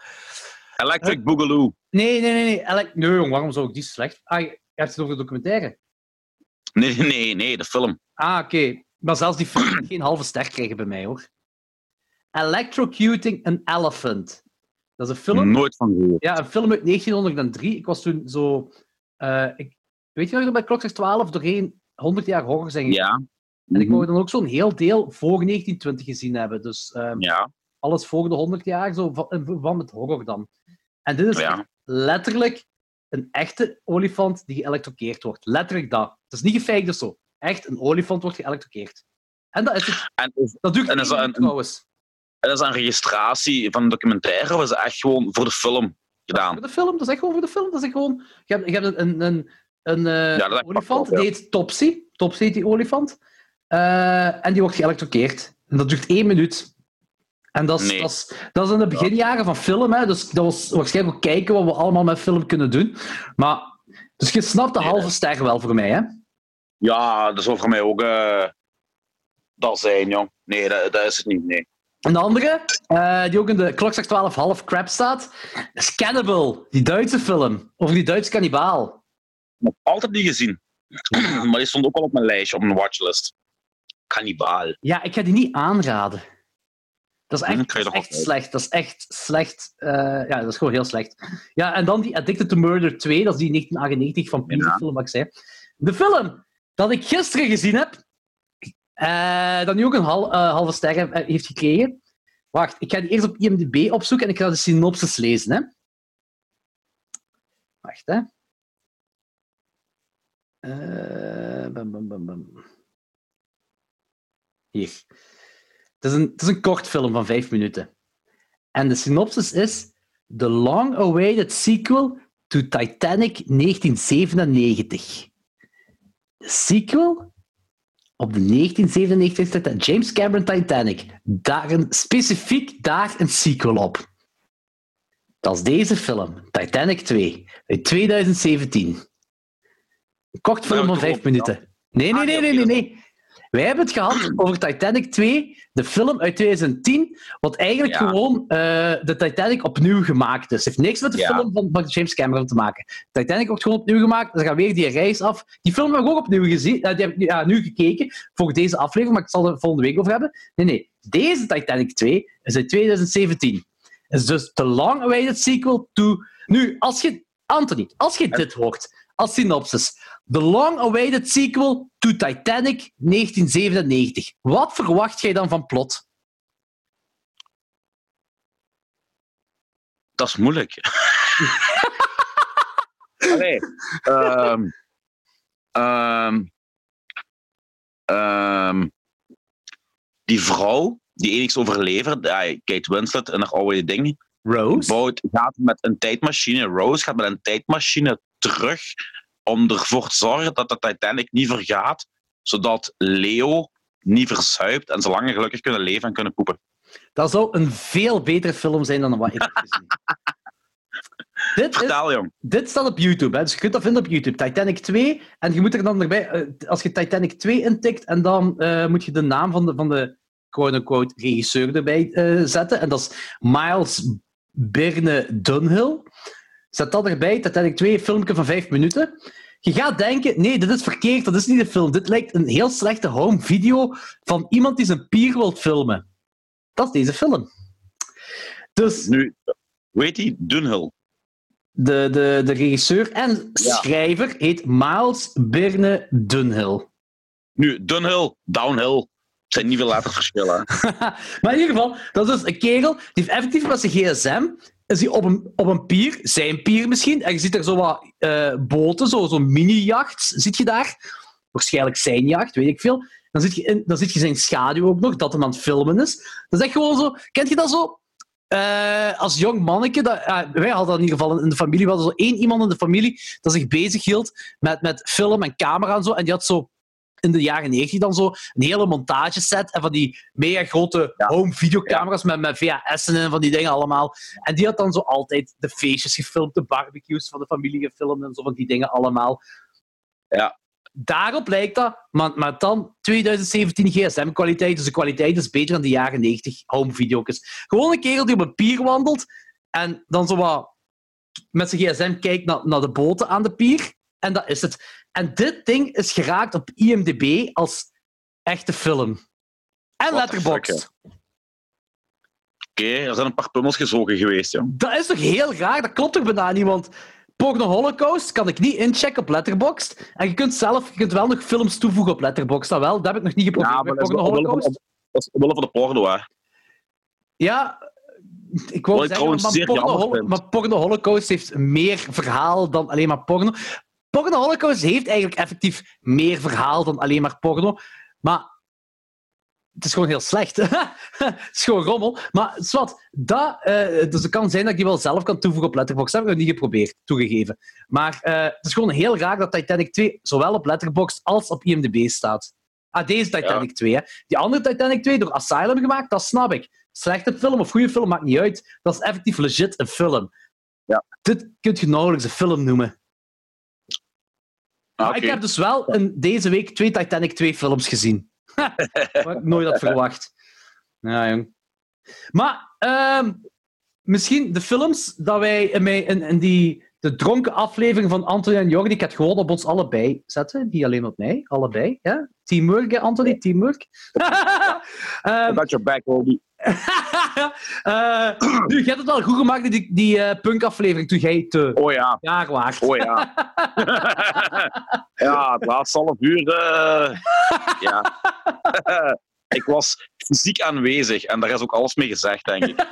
Electric Boogaloo. Nee, nee, nee. nee. Nee, jong, waarom zou ik die slecht... Ah, je hebt het over de documentaire. Nee, nee, nee, de film. Ah, oké. Maar zelfs die film geen halve ster krijgen bij mij, hoor. Electrocuting an Elephant. Dat is een film, Nooit van gehoord. ja, een film uit 1903. Ik was toen zo... eh, ik, weet je nog, dat bij Klokslag 12 doorheen 100 jaar horror zijn gegaan? Ja. En ik Mhm. wou dan ook zo'n heel deel voor 1920 gezien hebben. Dus ehm, Ja, alles voor de 100 jaar, zo van, in verband met horror dan. En dit is ja. letterlijk een echte olifant die geëlectrocuteerd wordt. Letterlijk dat. Het is niet gefaked of zo. Echt, een olifant wordt geëlectrocuteerd. En dat is het. En Dat duurt En is dat een- trouwens. En is dat een registratie van een documentaire of is het echt gewoon voor de film gedaan? Voor de film, dat is echt gewoon voor de film. Dat is gewoon... Je hebt, je hebt een, een, een, een eh, Ja, olifant, ja. die heet Topsy. Topsy heet die olifant. Eh, en die wordt geëlectrocuteerd. En dat duurt één minuut. En dat is, Nee. dat is, dat is in de beginjaren van film, hè, dus dat was waarschijnlijk ook kijken wat we allemaal met film kunnen doen. Maar, dus je snapt de Nee, halve ster wel voor mij, hè? Ja, dat zou voor mij ook eh, dat zijn, jong. Nee, dat, dat is het niet. Nee. En de andere, eh, die ook in de klokslag 12 half crap staat, is Cannibal, die Duitse film. Over die Duitse kannibaal. Nog altijd niet gezien. [CLEARS THROAT] maar die stond ook al op mijn lijstje, op mijn watchlist. Kannibaal. Ja, ik ga die niet aanraden. Dat is echt, kan je dat is toch echt slecht. Dat is echt slecht. Eh, ja, dat is gewoon heel slecht. Ja, en dan die Addicted to Murder 2, dat is die 1998 van Pieter Ja. film, wat ik zei. De film dat ik gisteren gezien heb, eh, dat nu ook een eh, halve ster eh, heeft gekregen. Wacht, ik ga die eerst op IMDb opzoeken en ik ga de synopsis lezen. Hè. Wacht, hè. Bam, bam, bam, bam. Hier. Het is, een, het is een kort film van vijf minuten. En de synopsis is The long-awaited sequel to Titanic 1997. De sequel op de 1997 Titanic. James Cameron Titanic. Daar een, specifiek daar een sequel op. Dat is deze film, Titanic 2, uit 2017. Een kort film van vijf minuten. Nee, nee, Ah, nee, nee, nee. Wij hebben het gehad [CLEARS THROAT] over Titanic 2, de film uit 2010, wat eigenlijk Ja. gewoon eh, de Titanic opnieuw gemaakt is. Het heeft niks met de Ja. film van, van James Cameron te maken. Titanic wordt gewoon opnieuw gemaakt, ze gaan weer die reis af. Die film heb ik ook opnieuw gezien, eh, die heb ik ja, nu gekeken voor deze aflevering, maar ik zal het volgende week over hebben. Nee, nee, deze Titanic 2 is uit 2017. Is dus de long-awaited sequel to... Nu, als je... Anthony, als je dit hoort, als synopsis. The long-awaited sequel to Titanic 1997. Wat verwacht jij dan van plot? Dat is moeilijk. [LAUGHS] Allee. ehm, ehm, ehm, die vrouw, die enigst overlever, ja, Kate Winslet en haar oude ding, Rose? bouwt, gaat met een tijdmachine, Rose gaat met een tijdmachine terug om ervoor te zorgen dat de Titanic niet vergaat, zodat Leo niet verzuipt en ze langer gelukkig kunnen leven en kunnen poepen. Dat zou een veel betere film zijn dan wat ik heb gezien. [LAUGHS] Dit, is, Vertel, jong. dit staat op YouTube, hè? dus je kunt dat vinden op YouTube. Titanic 2. En je moet er dan erbij, eh, als je Titanic 2 intikt, en dan eh, moet je de naam van de, van de quote-unquote regisseur erbij eh, zetten. En dat is Miles Birne Dunhill. Zet dat erbij, Titanic 2, een filmpje van 5 minuten. Je gaat denken, nee, dit is verkeerd, dat is niet een film. Dit lijkt een heel slechte home video van iemand die zijn pier wil filmen. Dat is deze film. Dus Nu, heet die? Dunhill. de, de, de regisseur en schrijver heet Miles Birne Dunhill. Nu, Dunhill, Downhill. Het zijn niet veel letterverschillen. [LAUGHS] maar in ieder geval, dat is dus een kerel die heeft effectief met zijn gsm is hij op een, op een pier, zijn pier misschien, en je ziet er zo wat eh, boten, zo- zo'n mini-jacht, zit je daar. Waarschijnlijk zijn jacht, weet ik veel. Dan zit je, in, dan zit je zijn schaduw ook nog, dat hem aan het filmen is. Dat is echt gewoon zo... Kent je dat zo? Eh, als jong manneke, dat, eh, wij hadden in ieder geval in de familie, we hadden zo één iemand in de familie dat zich bezig hield met, met film en camera en zo, en die had zo in de jaren 90 dan zo een hele montageset en van die mega grote home videocamera's met, met VHS'en en van die dingen allemaal. En die had dan zo altijd de feestjes gefilmd, de barbecues van de familie gefilmd en zo van die dingen allemaal. Ja. Daarop lijkt dat, maar, maar dan 2017 gsm-kwaliteit, dus de kwaliteit is beter dan de jaren 90 home video's. Gewoon een kerel die op een pier wandelt en dan zo wat met zijn gsm kijkt naar, naar de boten aan de pier. En dat is het. En dit ding is geraakt op IMDb als echte film. En Letterboxd. Oké, er zijn een paar pummels gezogen geweest, jong. Dat is toch heel raar? Dat klopt toch bijna niet, want Porno Holocaust kan ik niet inchecken op Letterboxd. En je kunt zelf je kunt wel nog films toevoegen op Letterboxd. Dat wel, dat heb ik nog niet geprobeerd Ja, maar dat is Porno omwille van, Holocaust. dat is omwille van de porno, hè. Ja, ik wou ik zeggen, trouwens maar porno, maar porno Holocaust heeft meer verhaal dan alleen maar porno. Porno Holocaust heeft eigenlijk effectief meer verhaal dan alleen maar porno. Maar het is gewoon heel slecht. [LAUGHS] het is gewoon rommel. Maar zwart, dat, eh, dus het kan zijn dat ik die wel zelf kan toevoegen op Letterboxd. Dat heb ik nog niet geprobeerd, toegegeven. Maar eh, het is gewoon heel raar dat Titanic 2 zowel op Letterboxd als op IMDb staat. Ah, deze Titanic 2, hè. Die andere Titanic 2 door Asylum gemaakt, dat snap ik. Slechte film of goede film, maakt niet uit. Dat is effectief legit een film. Ja. Dit kun je nauwelijks een film noemen. Ah, ik heb dus wel in deze week twee Titanic 2 films gezien. [LAUGHS] Wat ik nooit had verwacht. Ja, jong. Maar ehm, misschien de films dat wij in, die, de dronken aflevering van Anthony en Jordi, ik had gewoon op ons allebei zetten. Niet alleen op mij, allebei. Ja? Teamwork, hè, Anthony? Teamwork. [LAUGHS] Ehm, Got your back, Obi. [LAUGHS] eh, nu, je hebt het wel goed gemaakt, die, die eh, punk-aflevering, toen jij te Oh ja, jaar waard. oh ja. [LAUGHS] ja, het laatste half uur... eh, ja. [LAUGHS] ik was fysiek aanwezig en daar is ook alles mee gezegd, denk ik.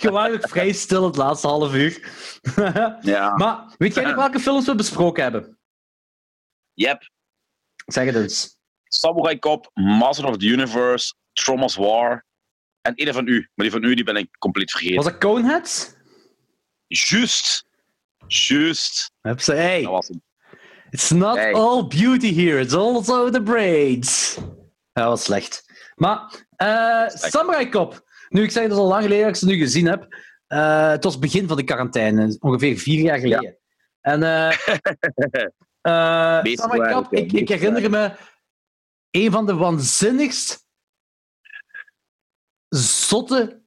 Je was ook vrij stil het laatste half uur. Ja. maar weet jij nog welke films we besproken hebben? Yep. Zeg het eens. Samurai Cop, Master of the Universe, Trauma's War en een van u. Maar die van u die ben ik compleet vergeten. Was dat Coneheads? Juist. Juist. Heb ze, hey, Dat was het. it's not Hey. all beauty here, it's also the braids. Dat was slecht. Maar, eh Samurai Cop. Nu, ik zeg dat al lang geleden dat ik ze nu gezien heb. Eh, het was begin van de quarantaine, ongeveer vier jaar geleden. En [LAUGHS] Meest Samurai Cop, ik, ik herinner me een van de waanzinnigst zotte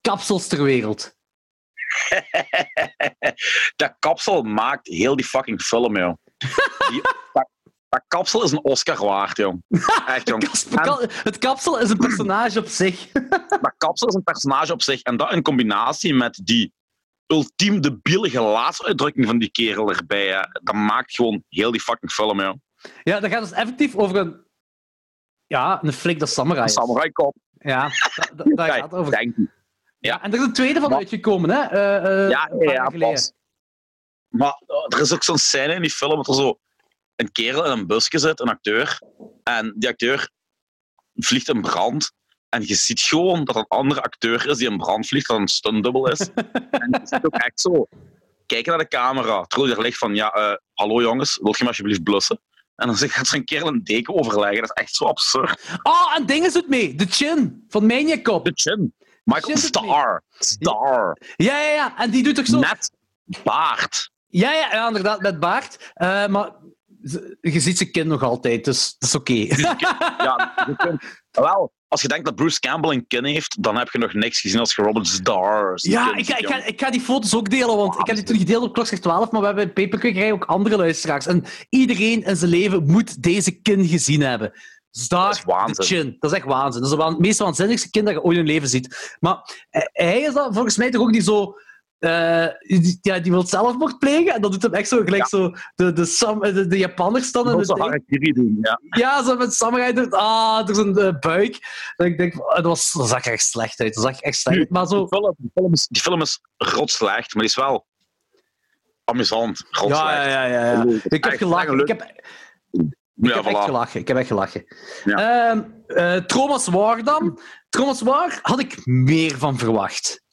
kapsels ter wereld. [LAUGHS] dat kapsel maakt heel die fucking film, joh. Die, [LAUGHS] dat, dat kapsel is een Oscar waard, joh. Echt, jong. En Het kapsel is een personage op zich. [LAUGHS] dat kapsel is een personage op zich. En dat in combinatie met die ultiem debiele gelaatsuitdrukking van die kerel erbij, hè, dat maakt gewoon heel die fucking film, joh. Ja, dat gaat dus effectief over een... Ja, een flik dat samurai Een is. Ja, dat, dat, dat gaat over. Denk ik. Ja, en er is een tweede van Maar- uitgekomen, hè? eh, Ja, ja, pas. Maar eh, er is ook zo'n scène in die film dat er zo een kerel in een busje zit, een acteur. En die acteur vliegt in brand. En je ziet gewoon dat een andere acteur is die in brand vliegt, dat een stuntdubbel is. [LAUGHS] en je ziet ook echt zo kijken naar de camera, terwijl je er ligt van, ja, hallo jongens, wil je me alsjeblieft blussen? En dan gaat zo'n kerel een deken overleggen. Dat is echt zo absurd. Oh, en ding is het mee. De chin van Maniac Cop. De chin. Michael. Star. Star. Ja, ja, ja. En die doet toch zo... Net baard. Ja, ja, ja, inderdaad, met baard. Eh, maar je ziet zijn kind nog altijd, dus dat is oké. [LAUGHS] Ja, wel, als je denkt dat Bruce Campbell een kin heeft, dan heb je nog niks gezien als je Robert Starr. Ja, ik ga, ik, ga, ik ga die foto's ook delen, want ik heb die toen gedeeld op Klokslag 12, maar we hebben in Paperkwekerij ook andere luisteraars. En iedereen in zijn leven moet deze kin gezien hebben. Star Dat is chin. Dat is echt waanzin. Dat is het meest waanzinnigste kind dat je ooit in je leven ziet. Maar eh, hij is dat volgens mij toch ook niet zo... eh, die, ja, die wil zelfmoord plegen en dat doet hem echt zo gelijk zo de, de, Sam, de, de Japanners dan. In de harakiri doen, ja. Ja, zo met samurai doet. Ah, door zijn eh, buik. Dat ik denk, dat, was, dat zag er echt slecht uit. Dat zag echt slecht uit. Maar zo... Die film, die film is, die film is rot slecht, maar die is wel amusant. Ja, ja, ja, ja, ja. Ik heb gelachen. Ik heb, Ja, ik heb echt gelachen. Ik heb echt gelachen. Ja. Eh, Thomas War dan. Thomas War had ik meer van verwacht.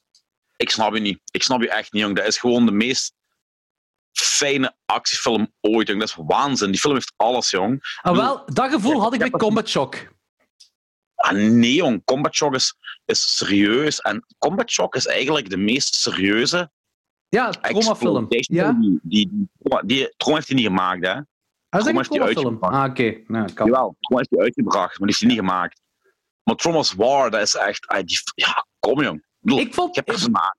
Ik snap je niet. Ik snap je echt niet, jong. Dat is gewoon de meest fijne actiefilm ooit, jong. Dat is waanzin. Die film heeft alles, jong. En wel, dat gevoel had ik bij Combat Shock. Ah, nee, jong. Combat Shock is, is serieus. En Combat Shock is eigenlijk de meest serieuze Ja, traumafilm. Ja? Die, die, die, die, heeft hij niet gemaakt, hè? Hij is Trom heeft een die traumafilm. uitgebracht. Ah, oké. Nou, kan. Jawel, Tron heeft hij uitgebracht, maar die heeft hij niet gemaakt. Maar Thomas War, dat is echt... ah, die, ja, kom, jong. Ik bedoel, Ik vond... Je hebt, persona-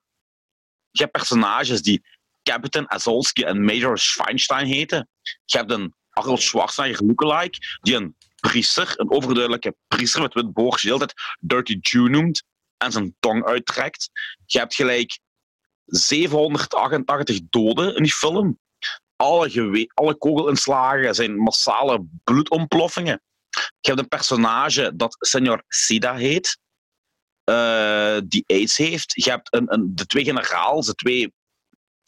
je hebt personages die Captain Azolski en Major Feinstein heten. Je hebt een Arnold Schwarzenegger lookalike, die een priester, een overduidelijke priester met wit boordje, de hele tijd Dirty Jew noemt en zijn tong uittrekt. Je hebt gelijk 788 doden in die film. Alle, alle kogelinslagen zijn massale bloedontploffingen. Je hebt een personage dat Senor Sida heet eh, die AIDS heeft. Je hebt een, een, de twee generaals, de twee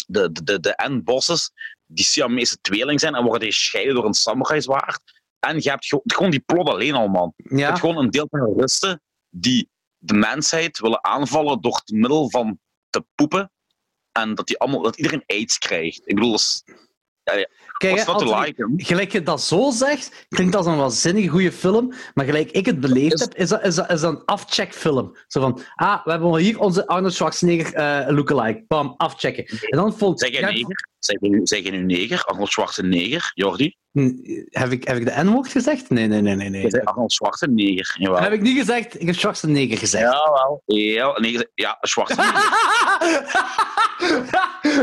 de, de, de, de N-bosses, die Siamese tweeling zijn en worden gescheiden door een samurai-zwaard. En je hebt ge- gewoon die plot alleen al, man. Je Ja. hebt gewoon een deel terroristen die de mensheid willen aanvallen door het middel van te poepen. En dat, die allemaal, dat iedereen AIDS krijgt. Ik bedoel, dat is, Kijk, hè, like, gelijk je dat zo zegt, klinkt als een waanzinnige goede film. Maar gelijk ik het beleefd Is- heb, is dat, is dat, is dat een afcheckfilm. Zo van, ah, we hebben hier onze Arnold Schwarzenegger eh lookalike. Bam, afchecken. En dan volgt... Zeg jij ja, neger? Zeg je, nu- je neger? Arnold Schwarzenegger, Jordi? hm, Heb ik, heb ik de N-woord gezegd? Nee, nee, nee, nee. nee. Je zei Arnold Schwarzenegger, jawel. Heb ik niet gezegd? Ik heb Schwarzenegger gezegd. Jawel. Ja, nee, je zei- ja, Schwarzenegger. [LAUGHS]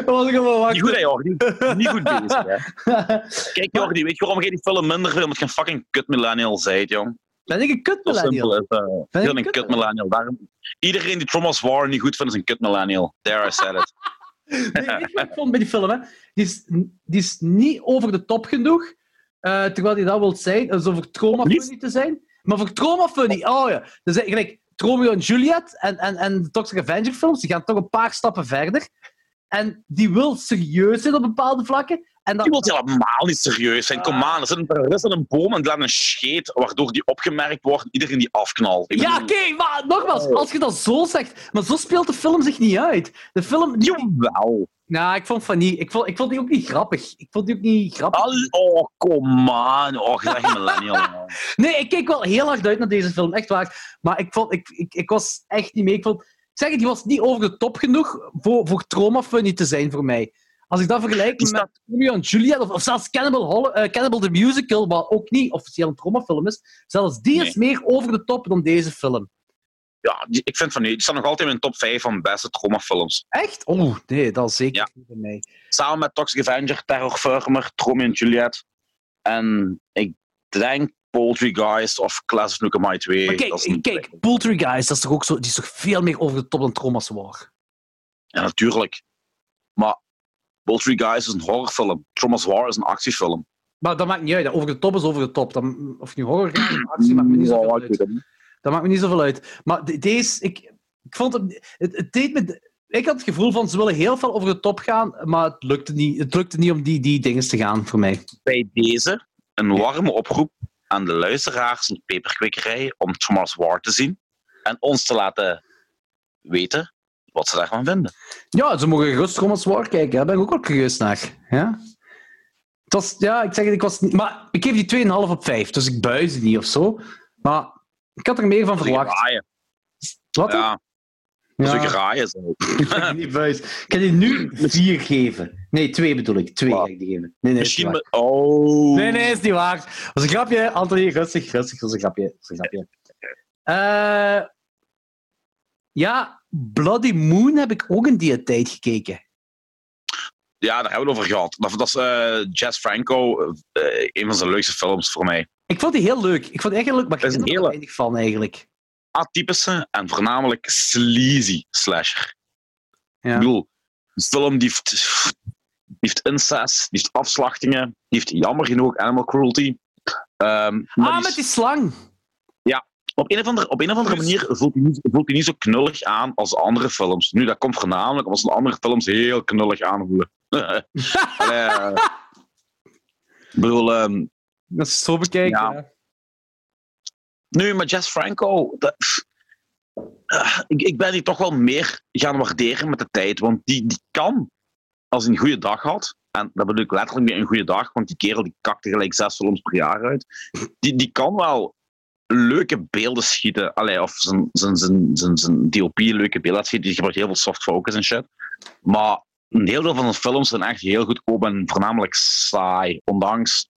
Was ik gewoon Niet goed, hè. Jordi? Niet goed bezig, hè? [LAUGHS] Kijk, Jordi, weet je waarom jij die film minder vindt? Omdat je een fucking kut millennial zijt, jong. Ben ik een kut millennial? is. Ben Je ik een kut millennial. Daarom... Iedereen die Thomas War niet goed vindt, is een kut millennial. There, I said it. [LAUGHS] Nee, weet je wat ik vond bij die film? Hè? Die, is, die is niet over de top genoeg, eh, terwijl die dat wil zijn. Is over trauma funny te zijn. Maar voor trauma funny, oh ja. Dus eh, gelijk Romeo en Juliet en, en, en de Toxic Avenger films, die gaan toch een paar stappen verder. En die wil serieus zijn op bepaalde vlakken. En dat, Die wil helemaal niet serieus zijn. Kom aan, er zit een een boom en laat een scheet, waardoor die opgemerkt wordt en iedereen die afknalt. Ja, oké, maar nogmaals, Oh. als je dat zo zegt, maar zo speelt de film zich niet uit. De film... Die, Jawel. nou, ik vond van niet. Ik vond, ik vond die ook niet grappig. Ik vond die ook niet grappig. Al- Oh, kom aan. Oh, je bent een millennial. [LAUGHS] Nee, ik keek wel heel hard uit naar deze film, echt waar. Maar ik, vond, ik, ik, ik was echt niet mee. Ik, vond, ik zeg het, die was niet over de top genoeg voor, voor trauma funny te zijn voor mij. Als ik dat vergelijk met Romeo en Juliet, of, of zelfs Cannibal, Hol- eh, Cannibal the Musical, wat ook niet officieel een traumafilm is, zelfs die is meer over de top dan deze film. Ja, die- ik vind van nee, die staat nog altijd in mijn top 5 van beste traumafilms. Echt? Oh, nee, dat is zeker Ja. niet bij mij. Samen met Toxic Avenger, Terror Firmer, Romeo en Juliet. En ik denk Poultrygeist of Class of Nukem 2. Maar Dat is kijk, een- kijk Poultrygeist, dat is toch ook zo, die is toch veel meer over de top dan Trauma's War. Ja, natuurlijk. Maar Poultrygeist is een horrorfilm. Trauma's War is een actiefilm. Maar dat maakt niet uit. hè. Over de top is over de top. Dan, of nu horror gaat of actie, maakt me niet zoveel ik uit. niet. Dat maakt me niet zoveel uit. Maar de- deze, ik, ik vond het, het, het deed me, ik had het gevoel van ze willen heel veel over de top gaan, maar het lukte niet, het lukte niet om die, die dingen te gaan voor mij. Bij deze een warme oproep aan de luisteraars van de Peperkwekerij om Thomas War te zien. En ons te laten weten wat ze daarvan vinden. Ja, ze mogen gerust Thomas War kijken. Daar ben ik ook wel curieus naar. Ja? Het was, ja, ik zeg het, ik was niet... Maar ik geef die 2,5 op 5, dus ik buis het niet of zo. Maar ik had er meer van verwacht. Wat? Ja. Dat is Ja. zo. [LAUGHS] Ik ga die buis. Ik ga die nu vier geven. Nee, twee bedoel ik. Twee Wat? ga ik die geven. Nee, nee, is niet Misschien... me- Oh. Nee, nee, is niet waar. Dat was een grapje, Anthony. Rustig, rustig. Dat was een grapje. Dat was een grapje. [LAUGHS] Eh, ja, Bloody Moon heb ik ook in die tijd gekeken. Ja, daar hebben we het over gehad. Dat, is eh, Jess Franco, eh, een van zijn leukste films voor mij. Ik vond die heel leuk. Ik vond die echt heel leuk, maar ik me er hele- weinig van eigenlijk. Atypische en voornamelijk sleazy slasher. Ja. Ik bedoel, een film die heeft, die heeft incest, die heeft afslachtingen, die heeft jammer genoeg animal cruelty. Maar Ah, die met die slang. Op, een of andere, op een of andere Dus- manier voelt hij, niet, voelt hij niet zo knullig aan als andere films. Nu, dat komt voornamelijk omdat zijn andere films heel knullig aanvoelen. [LAUGHS] Eh, ik bedoel, ehm, Dat is zo bekijken. Ja. Nu, maar Jess Franco, dat, eh, ik, ik ben die toch wel meer gaan waarderen met de tijd. Want die, die kan, als hij een goede dag had, en dat bedoel ik letterlijk een goede dag, want die kerel die kakte gelijk zes films per jaar uit, die, die kan wel leuke beelden schieten. Allee, of zijn, zijn, zijn, zijn, zijn DOP leuke beelden schieten. Die gebruikt heel veel soft focus en shit. Maar een heel deel van zijn films zijn echt heel goedkoop en voornamelijk saai. Ondanks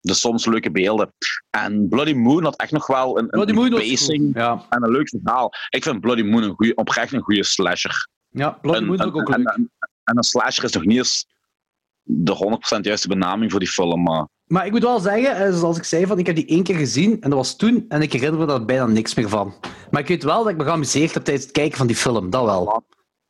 de soms leuke beelden. En Bloody Moon had echt nog wel een, een pacing. Ja, en een leuk verhaal. Ik vind Bloody Moon een goeie, oprecht een goede slasher. ja Bloody En- Moon en, ook en, leuk. en, en een slasher is nog niet eens de 100% juiste benaming voor die film. Maar Maar ik moet wel zeggen, eh, zoals ik zei, van, ik heb die één keer gezien en dat was toen en ik herinner me daar bijna niks meer van. Maar ik weet wel dat ik me geamuseerd heb tijdens het kijken van die film, dat wel.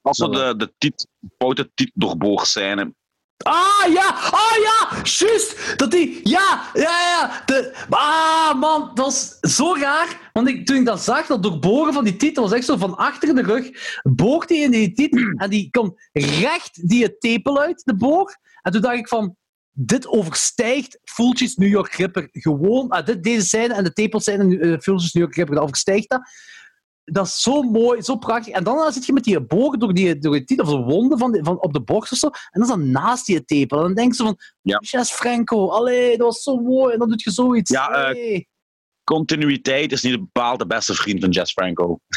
als we de, de tit, foute tit doorboog zijn. Ah ja, ah ja, juist! Dat die, ja, ja, ja. De, ah man, dat was zo raar. Want ik, toen ik dat zag, dat doorboren van die titel was echt zo van achter in de rug. Boort hij in die titel en die komt recht die tepel uit, de boor. En toen dacht ik van, dit overstijgt Fulci's New York Ripper gewoon. Ah, dit, deze scène en de tepelscène uh, Fulci's New York Ripper, dat overstijgt dat. Dat is zo mooi, zo prachtig. En dan zit je met die bogen door die, door die of de wonden van, die- van op de borst of zo. En dan is dat naast die tepel. En dan denk je van, Ja. Franco, allee, dat was zo mooi. En dan doet je zoiets. Ja, eh. Continuïteit is niet bepaald de beste vriend van Jess Franco. [LAUGHS] [LAUGHS]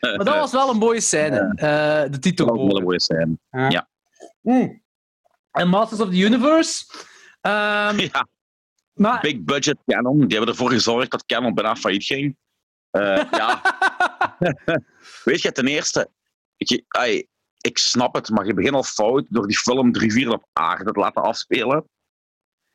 maar dat was wel een mooie scène. eh, de titel. Dat was wel een mooie scène. Mm. En Masters of the Universe. Ehm, Ja, maar, big budget Canon. Die hebben ervoor gezorgd dat Canon bijna failliet ging. Eh, [LAUGHS] ja, [LAUGHS] weet je, ten eerste, ik, ai, ik snap het, maar je begint al fout door die film drie vier op aarde te laten afspelen.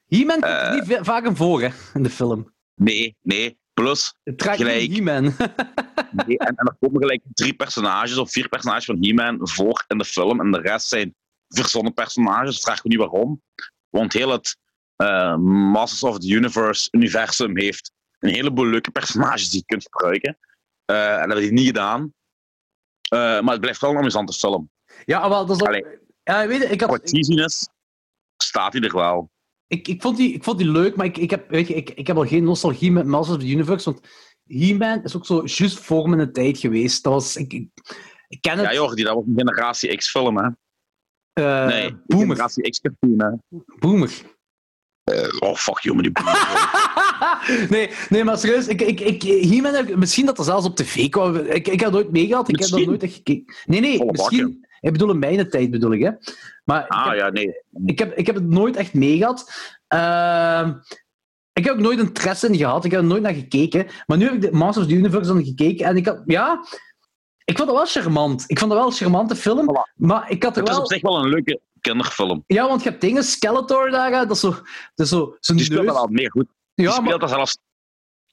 He-Man komt Eh. niet va- vaak in voor, hè, in de film. Nee, nee. Plus, Gelijk. He-Man. [LAUGHS] nee, en, en er komen gelijk drie personages of vier personages van He-Man voor in de film. En de rest zijn verzonnen personages. Vraag me niet waarom. Want heel het eh, Masters of the Universe universum heeft een heleboel leuke personages die je kunt gebruiken. Eh, en dat hebben die niet gedaan. Eh, maar het blijft wel een amusante film. ja, wel, dat is ook... Ja, weet je, ik, had, staat hij er wel. ik, ik, vond die, ik vond die leuk, maar ik, ik, heb, weet je, ik, ik heb al geen nostalgie met Masters of the Universe, want He-Man is ook zo juist voor mijn tijd geweest. Dat was... Ik, ik, ik ken het... Ja, joh, die, dat was een Generatie X-film, hè? Eh, Nee, Boomer. Generatie? Boomer. Oh, fuck you, met die boomer. [LAUGHS] nee, nee, maar serieus, ik, ik, ik, ik- misschien dat er zelfs op tv kwam. Ik, ik heb dat nooit meegehad, ik heb dat Misschien. nooit echt gekeken. Nee, nee, Volle misschien. Ik bedoel, in mijn tijd bedoel ik, hè. Maar ik, Ah, heb, ja, nee. ik, heb, ik heb het nooit echt meegehad. Ehm, ik heb ook nooit interesse in gehad, ik heb er nooit naar gekeken. Maar nu heb ik de Masters of the Universe dan gekeken en ik had, ja... Ik vond dat wel charmant. Ik vond dat wel een charmante film, Voilà. maar ik had er Het is wel... op zich wel een leuke kinderfilm. Ja, want je hebt dingen, Skeletor daar, dat is zo... Dat is zo zijn Die speelt neus. dat wel meer goed. Die Ja, speelt maar, dat zelfs...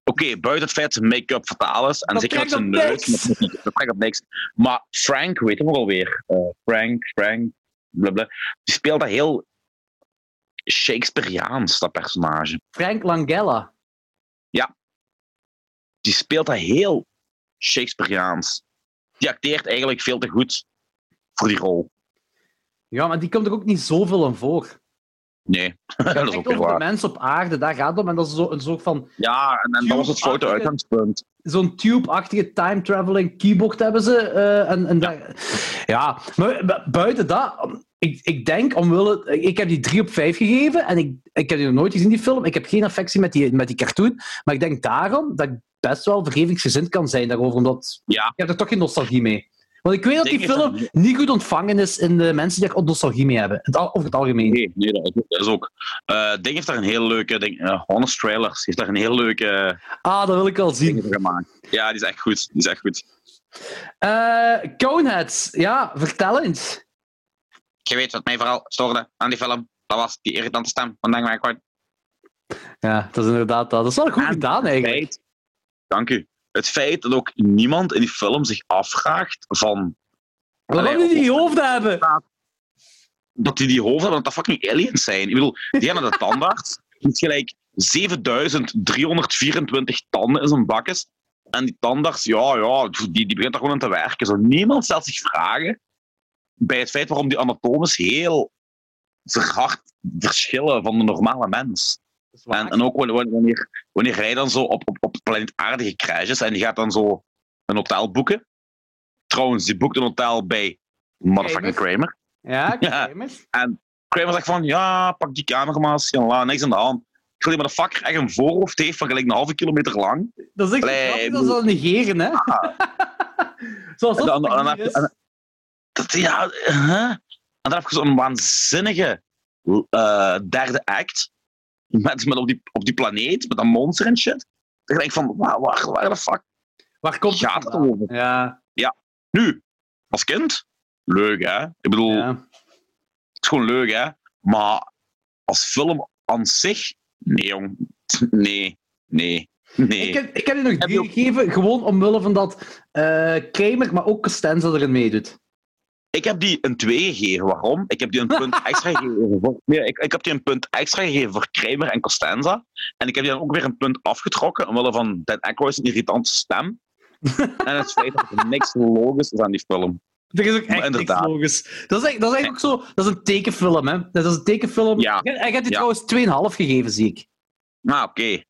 Oké, buiten het feit zijn make-up fataal is, en Dat zeker met zijn op neus, dat trekt op niks. Maar Frank, weet hem ook alweer. Eh, Frank, Frank, blablabla. Die speelt dat heel Shakespeareaans, dat personage. Frank Langella. Die speelt dat heel Shakespeareaans. Die acteert eigenlijk veel te goed voor die rol. Ja, maar die komt er ook niet zoveel in voor. Nee, [LAUGHS] dat is ook weer over de waar. mens op aarde, daar gaat het om. En dat is zo, een soort van... Ja, en, en dat was het foute uitgangspunt. Zo'n tube-achtige time-traveling keyboard hebben ze. eh, en, en daar- ja, maar bu- buiten dat... Ik, ik denk, omwille... Ik heb die 3 op 5 gegeven. En ik, ik heb die nog nooit gezien, die film. Ik heb geen affectie met die, met die cartoon. Maar ik denk daarom dat ik best wel vergevingsgezind kan zijn daarover, omdat Ja. ik heb er toch geen nostalgie mee. Want ik weet dat die film dat- niet goed ontvangen is in de mensen die er nostalgie mee hebben. Over het algemeen. Nee, nee, dat is ook. Eh, Ding heeft daar een heel leuke. Ding, eh, Honest Trailers heeft daar een heel leuke Ah, dat wil ik wel zien. gemaakt. Ja, die is echt goed. Die is echt goed. Eh Coneheads, ja, vertel eens. Je weet wat mij vooral stoorde aan die film. Dat was die irritante stem van Denk. Ja, dat is inderdaad dat. Dat is wel goed En gedaan, eigenlijk. Dank u. Het feit dat ook niemand in die film zich afvraagt van Waarom Allee, die die hoofden hebben? dat die die hoofden hebben, dat dat fucking aliens zijn. Ik bedoel, die naar de tandarts. Die [LAUGHS] heeft gelijk 7324 tanden in zijn bakjes. En die tandarts, ja, ja, die, die begint er gewoon aan te werken. Zo, niemand stelt zich vragen bij het feit waarom die anatomisch heel verhard verschillen van de normale mens. En, en ook wanneer, wanneer, hij dan zo op, op, op gecrashed is en die gaat dan zo een hotel boeken. Trouwens, die boekt een hotel bij motherfucking Kramer. Ja, [LAUGHS] Ja. Kramers. Kramer zegt van, ja, pak die camera maar niks aan de hand. Ik wil die maar de fucker echt een voorhoofd heeft van gelijk een halve kilometer lang. Dat is echt Allee, ik dat ze dat negeren, hè? [LAUGHS] Zoals En dat dan, dan en- dat, ja, huh? En dan heb je zo'n waanzinnige eh, derde act. [LAUGHS] Met, met op, die, op die planeet, met dat monster en shit. Dan denk ik van, waar, waar, waar de fuck Waar komt gaat het over? Ja, Nu, als kind, leuk hè. Ik bedoel, ja. het is gewoon leuk hè. Maar als film aan zich, nee jong. [LAUGHS] Nee, nee, nee. Ik, heb, ik heb die nog Heb drie je gegeven, gewoon omwille van dat eh Kramer, maar ook Costanza erin meedoet. Ik heb die een 2 gegeven. Waarom? Ik heb die een punt [LAUGHS] extra gegeven voor, nee, ik, ik heb die een punt extra gegeven voor Kramer en Costanza. En ik heb die dan ook weer een punt afgetrokken, omwille van Dan Aykroyd's irritante stem. en het feit dat er niks logisch is aan die film. Er is ook echt niks inderdaad. logisch. Dat is, echt- dat is eigenlijk ook zo... Dat is een tekenfilm, hè. Dat is een tekenfilm. Ja. Ik, ik heb die Ja. trouwens 2,5 gegeven, zie ik. Ah, oké.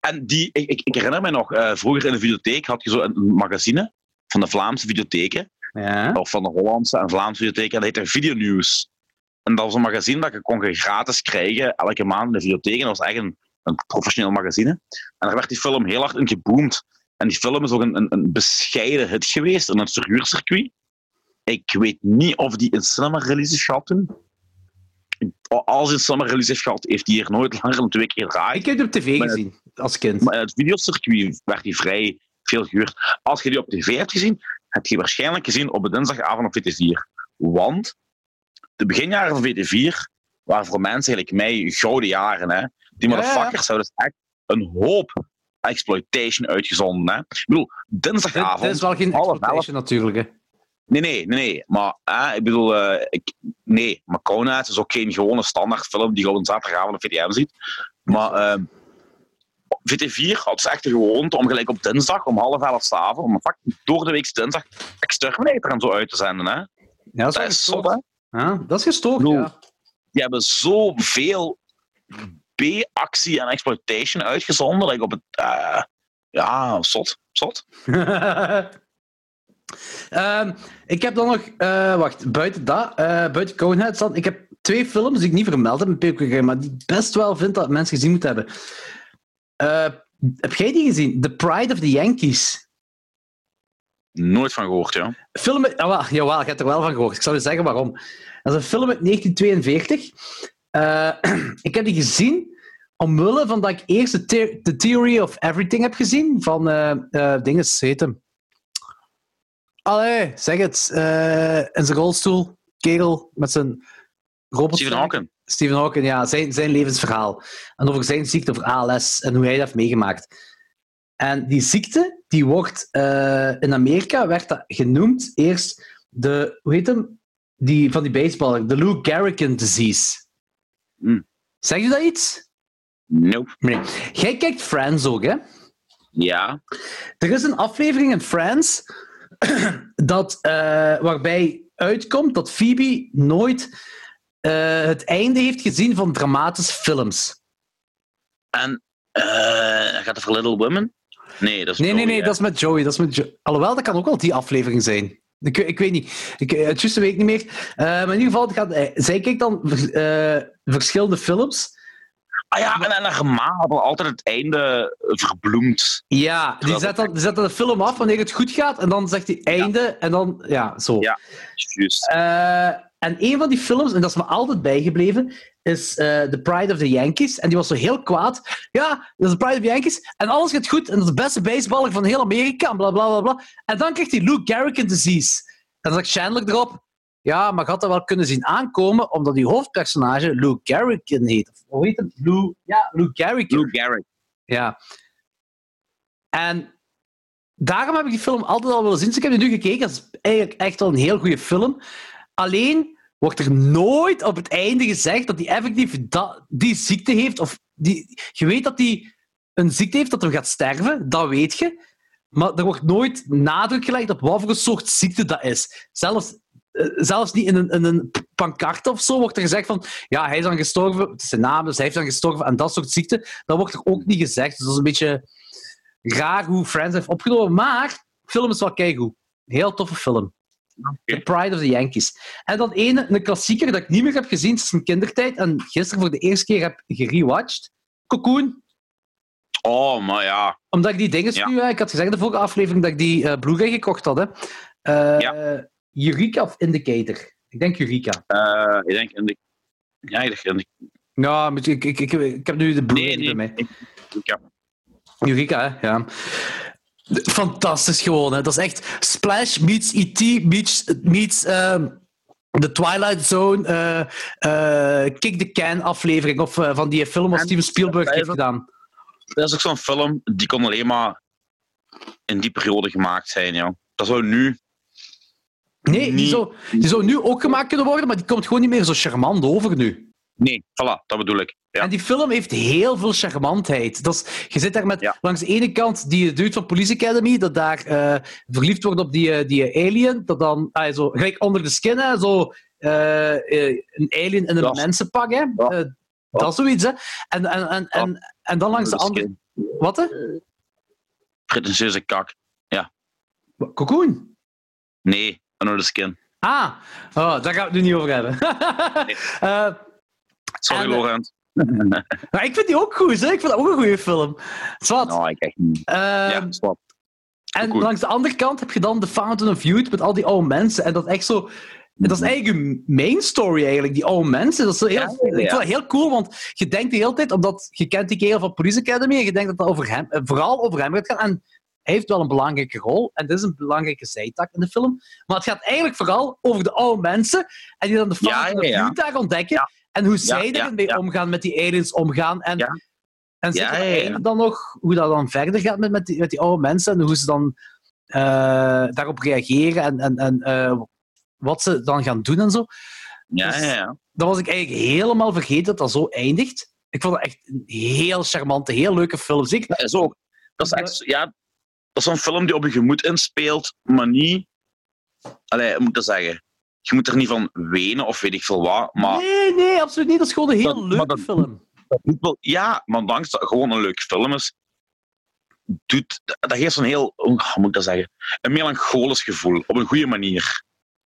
En die, ik, ik, ik herinner me nog, eh, vroeger in de videotheek had je zo een magazine van de Vlaamse videotheken. Ja. of van de Hollandse en Vlaamse bibliotheek. En dat heette Videonieuws. En dat was een magazine dat je kon gratis krijgen elke maand in de bibliotheek. En dat was echt een, een professioneel magazine. En daar werd die film heel hard in geboomd. En die film is ook een, een, een bescheiden hit geweest in het verhuurcircuit. Ik weet niet of die een cinema release is gehad toen. Als hij een cinema release heeft gehad, heeft hij hier nooit langer dan twee keer gedraaid. Ik heb die op tv Maar- gezien, als kind. Maar in het videocircuit werd die vrij veel gehuurd. Als je die op tv hebt gezien, heb je waarschijnlijk gezien op dinsdagavond op VT4. Want de beginjaren van VT4 waren voor mensen eigenlijk mij gouden jaren. Hè. Die Ja, motherfuckers zouden dus echt een hoop exploitation uitgezonden. Hè. Ik bedoel, dinsdagavond... dit is wel geen exploitation, natuurlijk. Hè. Nee, nee, nee, nee. Maar hè, ik bedoel, eh, ik, nee, maar Coneheads is ook geen gewone standaardfilm die je op een zaterdagavond op VTM ziet. Maar ehm, VT4 had dus echt de gewoonte om gelijk op dinsdag om half elf 's avonds, om fucking door de week dinsdag Exterminator en zo uit te zenden. Hè. Ja, dat is, Dat is zot, hè. Ja, dat is gestoord, bedoel, ja. Die hebben zoveel B-actie en exploitation uitgezonden. Like op het, eh, ja, zot, zot. [LAUGHS] Ehm, ik heb dan nog, eh, wacht, buiten dat, eh, buiten Coneheads dan, ik heb twee films die ik niet vermeld heb in PQG, maar die ik best wel vind dat mensen gezien moeten hebben. Eh, heb jij die gezien? The Pride of the Yankees. Nooit van gehoord, ja. Film met, jawel, jawel, je hebt er wel van gehoord. Ik zal je zeggen waarom. Dat is een film uit 1942. Eh, [CLEARS THROAT] ik heb die gezien omwille van dat ik eerst de, The- The Theory of Everything heb gezien van eh eh dinges, heet hem. Allee, zeg het. in zijn rolstoel, kerel met zijn robot. Stephen Hawking. Stephen Hawking, ja, zijn, zijn levensverhaal. En over zijn ziekte, over ALS en hoe hij dat heeft meegemaakt. En die ziekte, die wordt eh, in Amerika werd dat genoemd eerst de, hoe heet hem? Die, van die baseballer, de Lou Gehrigan disease. Hmm. Zeg je dat iets? Nope. Nee. Jij kijkt Friends ook, hè? Ja. Er is een aflevering in Friends [CLEARS THROAT] dat, eh, waarbij uitkomt dat Phoebe nooit eh, het einde heeft gezien van dramatische films. En eh, gaat het voor Little Women? Nee, dat is Nee, nee, Joey, nee, hè. dat is met Joey. Dat is met Jo- Alhoewel, dat kan ook wel die aflevering zijn. Ik, ik weet niet. Ik, eh, het juiste weet ik niet meer. Maar in ieder geval, gaat, zij kijkt dan vers- verschillende films. Ah ja, en, en haar ma had al altijd het einde verbloemd. Ja, die zet, dan, die zet dan de film af wanneer het goed gaat en dan zegt hij einde en dan, ja, zo. Ja. Juist. Eh, en een van die films, en dat is me altijd bijgebleven, is eh, The Pride of the Yankees. En die was zo heel kwaad. Ja, dat is The Pride of the Yankees. En alles gaat goed. En dat is de beste baseballer van heel Amerika. En bla bla bla bla. En dan krijgt hij Lou Garrigan disease. En dan zegt Chandler erop. Ja, maar had dat wel kunnen zien aankomen, omdat die hoofdpersonage Lou Garrigan heet. Of hoe heet het? Lou, ja, Lou Garrigan. Lou Garrett. Ja. En daarom heb ik die film altijd al willen zien. Dus ik heb die nu gekeken. Dat is eigenlijk echt wel een heel goede film. Alleen wordt er nooit op het einde gezegd dat hij effectief dat, die ziekte heeft. Of die, je weet dat hij een ziekte heeft dat hij gaat sterven, dat weet je. Maar er wordt nooit nadruk gelegd op wat voor een soort ziekte dat is. Zelfs, zelfs niet in een, in een pancarte of zo wordt er gezegd van ja, hij is dan gestorven, het is zijn naam, dus hij heeft dan gestorven aan dat soort ziekte. Dat wordt er ook niet gezegd. Dus dat is een beetje raar hoe Friends heeft opgenomen. Maar de film is wel keigoed. Heel toffe film. The Pride of the Yankees. En dan ene, een klassieker dat ik niet meer heb gezien sinds mijn kindertijd en gisteren voor de eerste keer heb gerewatcht. Cocoon. Oh, maar ja. Omdat ik die dingen Ja. nu... eh, Ik had gezegd in de vorige aflevering dat ik die eh Blu-ray gekocht had. Hè. Eh, Eureka of Indicator? Ik denk Eureka. eh, ik denk in de... Ja, ik denk de... Ja, maar ik, ik, ik, ik heb nu de Blu-ray Nee, bij nee. mij. Ja. Eureka, hè? ja. Fantastisch gewoon. Hè. Dat is echt Splash meets E.T. meets, meets ehm, The Twilight Zone, eh, eh, Kick the Can aflevering of, van die film wat En- Steven Spielberg heeft gedaan. Dat is ook zo'n film, die kon alleen maar in die periode gemaakt zijn, joh. Dat zou nu... Nee, die zou, die zou nu ook gemaakt kunnen worden, maar die komt gewoon niet meer zo charmant over nu. Nee, voilà, dat bedoel ik. Ja. En die film heeft heel veel charmantheid. Dat is, je zit daar met Ja. langs de ene kant die dude van Police Academy, dat daar eh, verliefd wordt op die, eh, die alien, dat dan ah, zo, gelijk onder de skin, hè, zo, eh, een alien in een Ja. mensenpak. Hè. Ja. Dat zoiets. Hè. En, en, en, en, en dan langs de andere... Wat? Hè? Pretentieuze kak. Cocoon? Nee, under the skin. Ah, oh, daar gaan we het nu niet over hebben. [LAUGHS] Eh, Sorry, En- Laurent. [LAUGHS] maar ik vind die ook goed. Hè. Ik vind dat ook een goede film. Zwat. Nou, ik echt niet. Ehm, Ja. En Goed. langs de andere kant heb je dan The Fountain of Youth met al die oude mensen. En dat is echt zo. Dat is eigenlijk een main story, eigenlijk, die oude mensen. Dat is zo heel, Ja, ja, ja. Ik vind dat heel cool, want je denkt de hele tijd, omdat je kent die kerel van Police Academy, en je denkt dat het over hem, eh, vooral over hem gaat gaan. En hij heeft wel een belangrijke rol, en dit is een belangrijke zijtak in de film. Maar het gaat eigenlijk vooral over de oude mensen, en die dan de Ja, Fountain ja, ja. daar ontdekken, Ja. en hoe zij ja, er mee ja. omgaan, met die aliens omgaan. En, Ja. en Ja, zeker ja, ja. dan nog hoe dat dan verder gaat met, met, die, met die oude mensen, en hoe ze dan eh, daarop reageren en, en, en eh, wat ze dan gaan doen en zo. Ja, Dus- ja, ja. Dan was ik eigenlijk helemaal vergeten dat dat zo eindigt. Ik vond het echt een heel charmante, heel leuke film. Zeker, Dat is ook... Dat is echt... Ja, dat is zo'n film die op je gemoed inspeelt, maar niet... Allee, hoe moet ik dat zeggen? Je moet er niet van wenen of weet ik veel wat, maar... Nee, nee, absoluut niet. Dat is gewoon een heel Dat- leuke dat- film. dat doet wel- Ja, maar ondanks dat het gewoon een leuke film is, doet, dat geeft zo'n heel, hoe moet ik dat zeggen, een melancholisch gevoel, op een goede manier.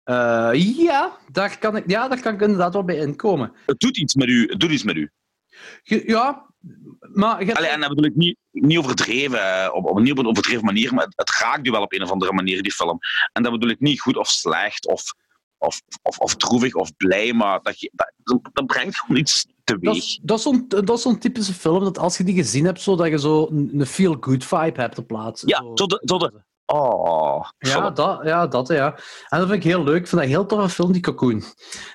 Eh, ja, daar kan ik, ja, daar kan ik inderdaad wel bij inkomen. Het doet iets met u. Het doet iets met u. Ja, maar... Je hebt- Allee, en dat bedoel ik niet, niet overdreven, eh, op, op een niet op een overdreven manier, maar het, het raakt u wel op een of andere manier, die film. En dat bedoel ik niet goed of slecht, of, of, of, of droevig of blij, maar dat, je, dat, dat brengt gewoon iets teweeg. dat is zo'n dat is zo'n typische film, dat als je die gezien hebt, zo, dat je zo een feel-good vibe hebt op plaats. Ja, zo de- zo de- Oh, Ja, dat, ja, dat, ja. En dat vind ik heel leuk. Ik vind dat een heel toffe film, die Cocoon.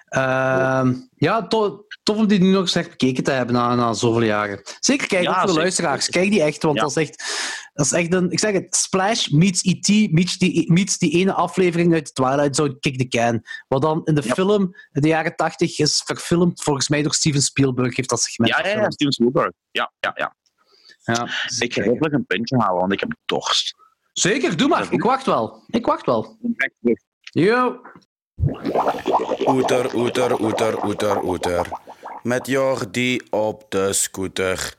Ehm, ja, to- tof om die nu nog eens echt bekeken te hebben na, na zoveel jaren. Zeker kijken, Ja, ook voor de luisteraars. Kijk die echt, want Ja. dat is echt... Dat is echt een... Ik zeg het, Splash meets E.T. meets die, meets die ene aflevering uit Twilight Zone, Kick the Can. Wat dan in de Ja. film in de jaren tachtig is verfilmd, volgens mij door Steven Spielberg heeft dat segment Ja, ja. Steven Spielberg. Ja, ja, ja. Ja, Ik ga even een pintje halen, want ik heb dorst. Zeker, doe maar. Ik wacht wel. Ik wacht wel. Yo. Oeter, oeter, oeter, oeter, oeter. Met Jordi op de scooter.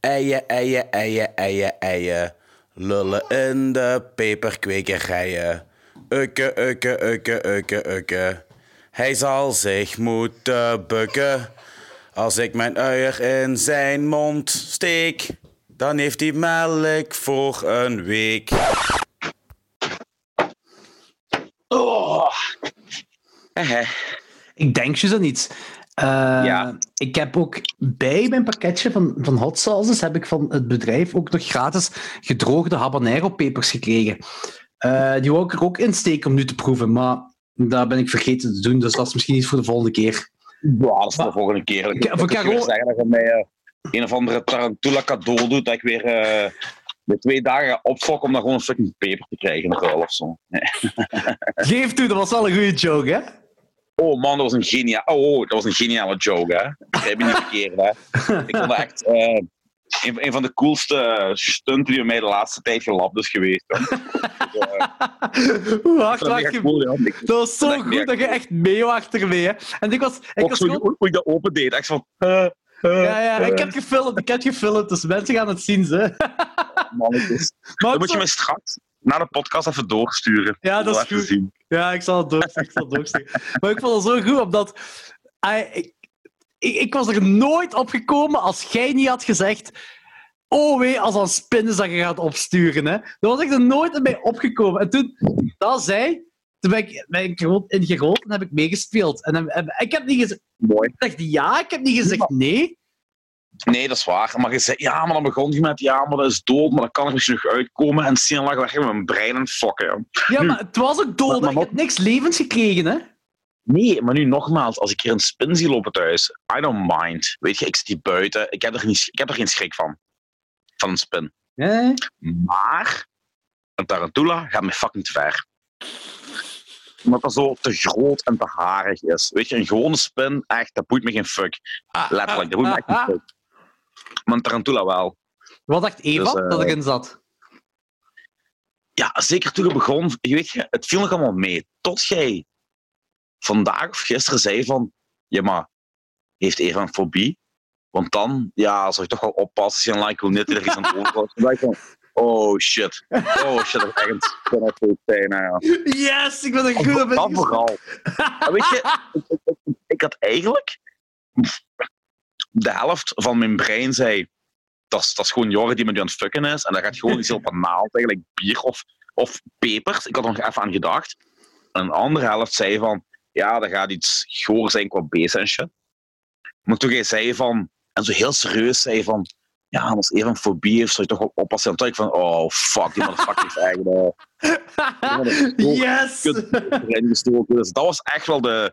Eien, eien, eien, eien, eien. Lullen in de peperkwekerijen. Ukke, ukke, ukke, ukke, ukke. Hij zal zich moeten bukken. Als ik mijn uier in zijn mond steek, dan heeft hij melk voor een week. Oh. Eh, Ik denk je zo niet. Ja. Ik heb ook bij mijn pakketje van, van hot sauces heb ik van het bedrijf ook nog gratis gedroogde habanero-pepers gekregen. Eh, die wou ik er ook in steken om nu te proeven, maar dat ben ik vergeten te doen, dus dat is misschien iets voor de volgende keer. Ja, dat is voor de volgende keer. Ik- voor Ik Carol- wil zeggen dat je mij eh, een of andere tarantula cadeau doet, dat ik weer eh, de twee dagen ga opfokken om daar gewoon een fucking peper te krijgen of zo. Nee. [LAUGHS] Geef toe, dat was wel een goede joke, hè? Oh man, dat was een geniaal. Oh, oh, dat was een geniale joke, hè? Ik heb je niet verkeerd, hè? Ik vond dat echt eh, een, een van de coolste stunten die mij de laatste tijd gelapt is geweest. Hè. Je- [LAUGHS] cool, ja. Ik- Dat was zo Dat goed dat je echt mee wacht ermee, hè? En ik was, ik was zo, gewoon... hoe hoe ik dat open deed. Echt van... eh, eh, Ja, ja, ik heb gefilmd, ik heb gefilmd, dus mensen gaan het zien, ze. mannetjes. Maar Dan moet je me straks na de podcast even doorsturen. Ja, dat is goed. zien. Ja, ik zal het doorsturen. Ik zal het doorsturen. Maar ik vond het zo goed, omdat... ik, ik, ik was er nooit op gekomen als jij niet had gezegd... Oh wee, als een spin is dat je gaat opsturen. Hè. Dat was ik er nooit mij opgekomen. En toen dat zei, toen ben ik, ben ik ingerold en heb ik meegespeeld. En, ik heb niet gezegd Mooi. ja, ik heb niet gezegd nee. Nee, dat is waar. Maar je zei, ja, maar dan begon je met, ja, maar dat is dood, maar dat kan er misschien nog uitkomen. En Sien lag weg met mijn brein het fokken. ja. Ja, Nu. maar het was ook dood. Maar- maar Ik heb niks levens gekregen, hè. Nee, maar nu nogmaals, als ik hier een spin zie lopen thuis, I don't mind. Weet je, ik zit hier buiten, ik heb er, niet, ik heb er geen schrik van. Van een spin. Nee. Maar een tarantula gaat me fucking te ver. Omdat dat zo te groot en te harig is. Weet je, een gewone spin, echt, dat boeit me geen fuck. Letterlijk, dat boeit me echt geen fuck. Maar een tarantula wel. Wat dacht Eva Dus, eh, dat erin zat? Ja, zeker toen je begon, je weet het viel nog allemaal mee. Tot jij vandaag of gisteren zei van, ja maar, heeft Eva een fobie? Want dan, ja, zou je toch wel oppassen als je een like wil niet er iets aan het [LAUGHS] was. Dan ik van, oh shit. Oh shit, dat is echt een de zijn. Nou, ja. Yes, ik ben er goed op Dat vooral. Weet je, ik, ik- ik- ik had eigenlijk de helft van mijn brein zei, dat is, dat is gewoon Jorre die met aan het fucken is. En dat gaat gewoon iets heel [LAUGHS] banaals, eigenlijk bier of, of pepers. Ik had er nog even aan gedacht. En een andere helft zei van, ja, dat gaat iets goor zijn qua beest en shit. Maar toen jij zei van, en zo heel serieus zei van, ja, als even een fobie heeft, zou je toch wel oppassen. Dan dacht ik van, oh fuck, die motherfucker heeft eigenlijk [LAUGHS] Yes! gestoken. Dus dat was echt wel de,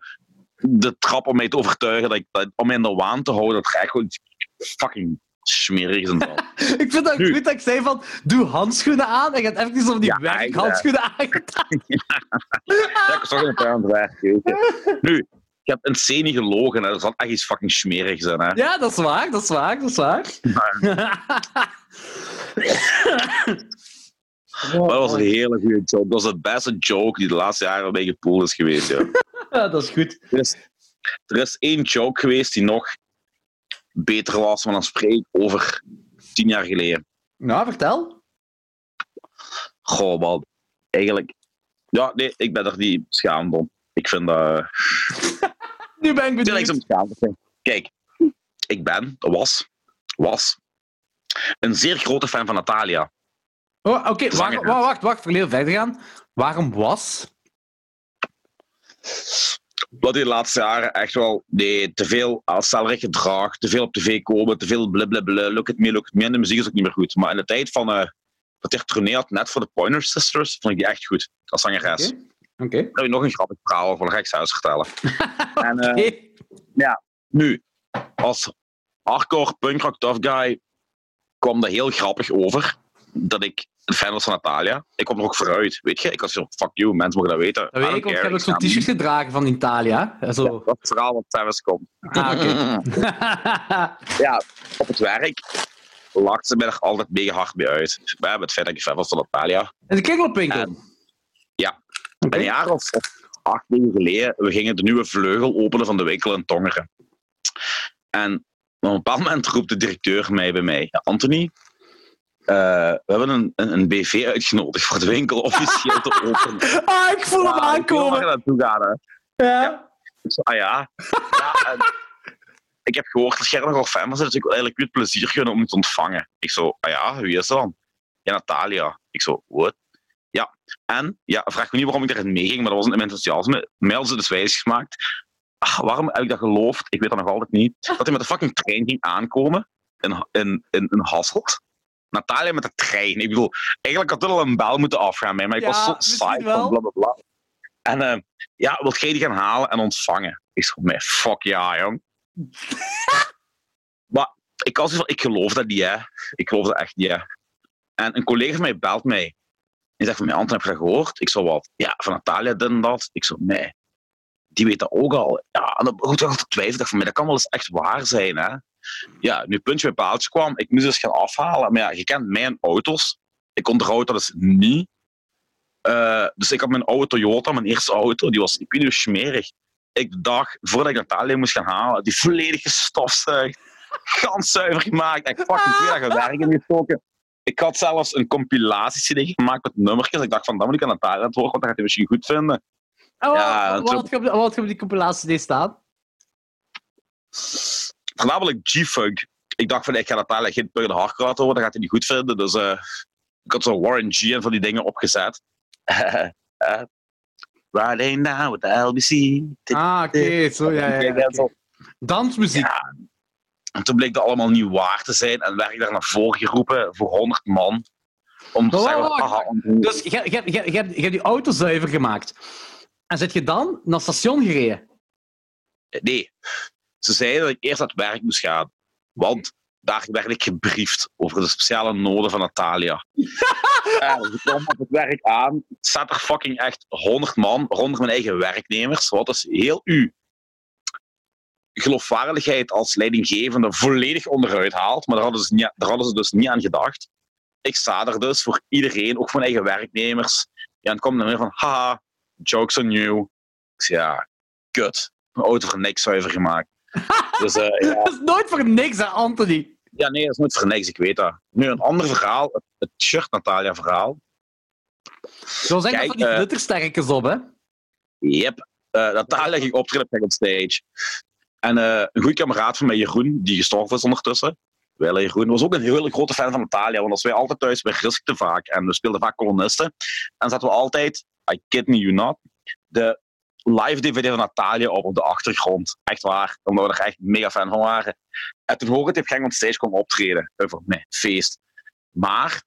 de trap om mij te overtuigen, dat ik, dat, om mij in de waan te houden, dat er echt gewoon fucking smerig zat. [LAUGHS] Ik vind dat Nu. goed dat ik zei van, doe handschoenen aan. En hebt even zo die Ja, werkhandschoenen aangedaan. [LAUGHS] Ja, ik was toch in het aan het werk. Nu, ik heb een niet gelogen, hè. er zat echt iets fucking smerigs in. Hè. Ja, dat is waar, dat is waar, dat is waar. [LAUGHS] Dat was een hele goede joke. Dat was de beste joke die de laatste jaren bij gepoeld is geweest. Ja. [LAUGHS] Ja, dat is goed. Er, is, er is één joke geweest die nog beter was, maar dan spreek ik over tien jaar geleden. Nou, vertel. Goh, wel, eigenlijk... Ja, nee, ik ben er niet schaamd om. Ik vind dat... [LAUGHS] Nu ben ik benieuwd. schaamd te zijn. Kijk, ik ben, was, was, een zeer grote fan van Natalia. Oh, Oké, wacht, wacht, wacht, voor verder gaan. Waarom was? Hij de laatste jaren echt wel nee, te veel stelrecht gedrag, te veel op tv komen, te veel blablabla, look at me, look at me. En de muziek is ook niet meer goed. Maar in de tijd van eh, dat hij tournee had, net voor de Pointer Sisters, vond ik die echt goed. Als zangeres. Oké. Dan heb ik nog een grappig verhaal over, ga ik zelfs vertellen. [LAUGHS] en, eh, Oké. Nu, als hardcore punkrock tough guy kwam dat heel grappig over dat ik fan was van Natalia. Ik kwam er ook vooruit, weet je. Ik was zo, fuck you, mensen mogen dat weten. Dat weet ik, want ik heb ook zo'n t-shirt gedragen van Italia. Zo. Ja, dat verhaal wat Travis komt. Ah, oké. [LAUGHS] [LAUGHS] ja, op het werk lacht ze mij er altijd mega hard mee uit. We hebben het feit dat ik fan was van Natalia. En de kringelpinkel. En- ja. Een jaar of, acht weken geleden, we gingen de nieuwe vleugel openen van de winkel in Tongeren. En op een bepaald moment roept de directeur mij bij mij, ja, Anthony, eh, we hebben een, een, een BV uitgenodigd voor de winkel officieel te openen. [LAUGHS] Ah, ik voel hem Ja, ik wil aankomen. je naartoe gaan, hè. Ja. Ik zo, ah ja. ja en ik heb gehoord dat jij nogal fan bent, dus ik wil eigenlijk het plezier gunnen om u te ontvangen. Ik zo, ah ja, wie is dat dan? Ja, Natalia. Ik zo, wat? Ja, en, ja, vraag me niet waarom ik daarin meeging, maar dat was mijn enthousiasme. Mij ze dus wijs gemaakt. Ah, waarom heb ik dat geloofd? Ik weet dat nog altijd niet. Dat hij met de fucking trein ging aankomen in, in, in, in Hasselt. Natalia met de trein. Ik bedoel, eigenlijk had er al een bel moeten afgaan, mij, maar ik Ja, was zo saai van bla bla bla. En eh, ja, wilt jij die gaan halen en ontvangen? Ik zeg, nee, fuck ja, jong. [LAUGHS] maar ik, was, ik geloof dat niet, hè. Ik geloof dat echt niet, hè. En een collega van mij belt mij. Die zegt van mij, Anton, heb je dat gehoord? Ik zo, wat? Ja, van Natalia, dit en dat. Ik zo, nee. Die weet dat ook al. Ja, en dan goed, ik altijd twijfel. Ik dacht van mij, dat kan wel eens echt waar zijn, hè. Ja, nu puntje bij paaltje kwam. Ik moest dus gaan afhalen. Maar ja, je kent mijn auto's. Ik onderhoud dat dus niet. Eh, dus ik had mijn oude Toyota, mijn eerste auto, die was, ik weet niet smerig. Ik dacht, voordat ik Natalia moest gaan halen, die volledig gestofzuigd, gans zuiver gemaakt. Ik fucking twee dagen werk in gestoken. Ik had zelfs een compilatie gemaakt met nummertjes. Ik dacht van, dat moet ik aan Natalia het horen, want dat gaat hij misschien goed vinden. Oh, Ja, wat, op, wat had je op die compilatie staan? Voornamelijk G-Funk. Ik dacht van, ik ga Natalia geen pure hardcore horen, dat gaat hij niet goed vinden. Dus eh, ik had zo Warren G en van die dingen opgezet. [LAUGHS] Eh, Riding now with the LBC. Ah, oké. Zo, ja, ja. Dansmuziek. Ja. En toen bleek dat allemaal niet waar te zijn en werd ik daar naar voren geroepen voor 100 man. Om te zeggen, aha, Dus je hebt die auto zuiver gemaakt. En zit je dan naar het station gereden? nee. Ze zeiden dat ik eerst naar het werk moest gaan. Want daar werd ik gebriefd over de speciale noden van Natalia. [LAUGHS] en ik kwam op het werk aan, staat er fucking echt 100 man rond mijn eigen werknemers. Wat dus heel uw geloofwaardigheid als leidinggevende volledig onderuit haalt. Maar daar hadden, ze niet, daar hadden ze dus niet aan gedacht. Ik sta er dus voor iedereen, ook voor mijn eigen werknemers. Ja, en het komt dan weer van, haha, jokes on you. Ik ja, kut. Mijn auto voor niks zuiver gemaakt. [LAUGHS] dus eh, ja. Dat is nooit voor niks, hè, Anthony. ja, nee, dat is nooit voor niks, ik weet dat. Nu, een ander verhaal, het, het shirt Natalia verhaal. Zo zeggen Kijk, van die eh, glittersterkjes op, hè? Yep. Eh, Natalia ging optreden op Stage. En eh, een goede kameraad van mij, Jeroen, die gestorven is ondertussen. Wel, Jeroen was ook een hele grote fan van Natalia. Want als wij altijd thuis, wij riskten vaak. En we speelden vaak kolonisten. En zaten we altijd, I kid you not, de live DVD van Natalia op op de achtergrond. Echt waar. Omdat we er echt mega fan van waren. En toen hoorde ik dat Gang on Stage kwam optreden. Over nee, feest. Maar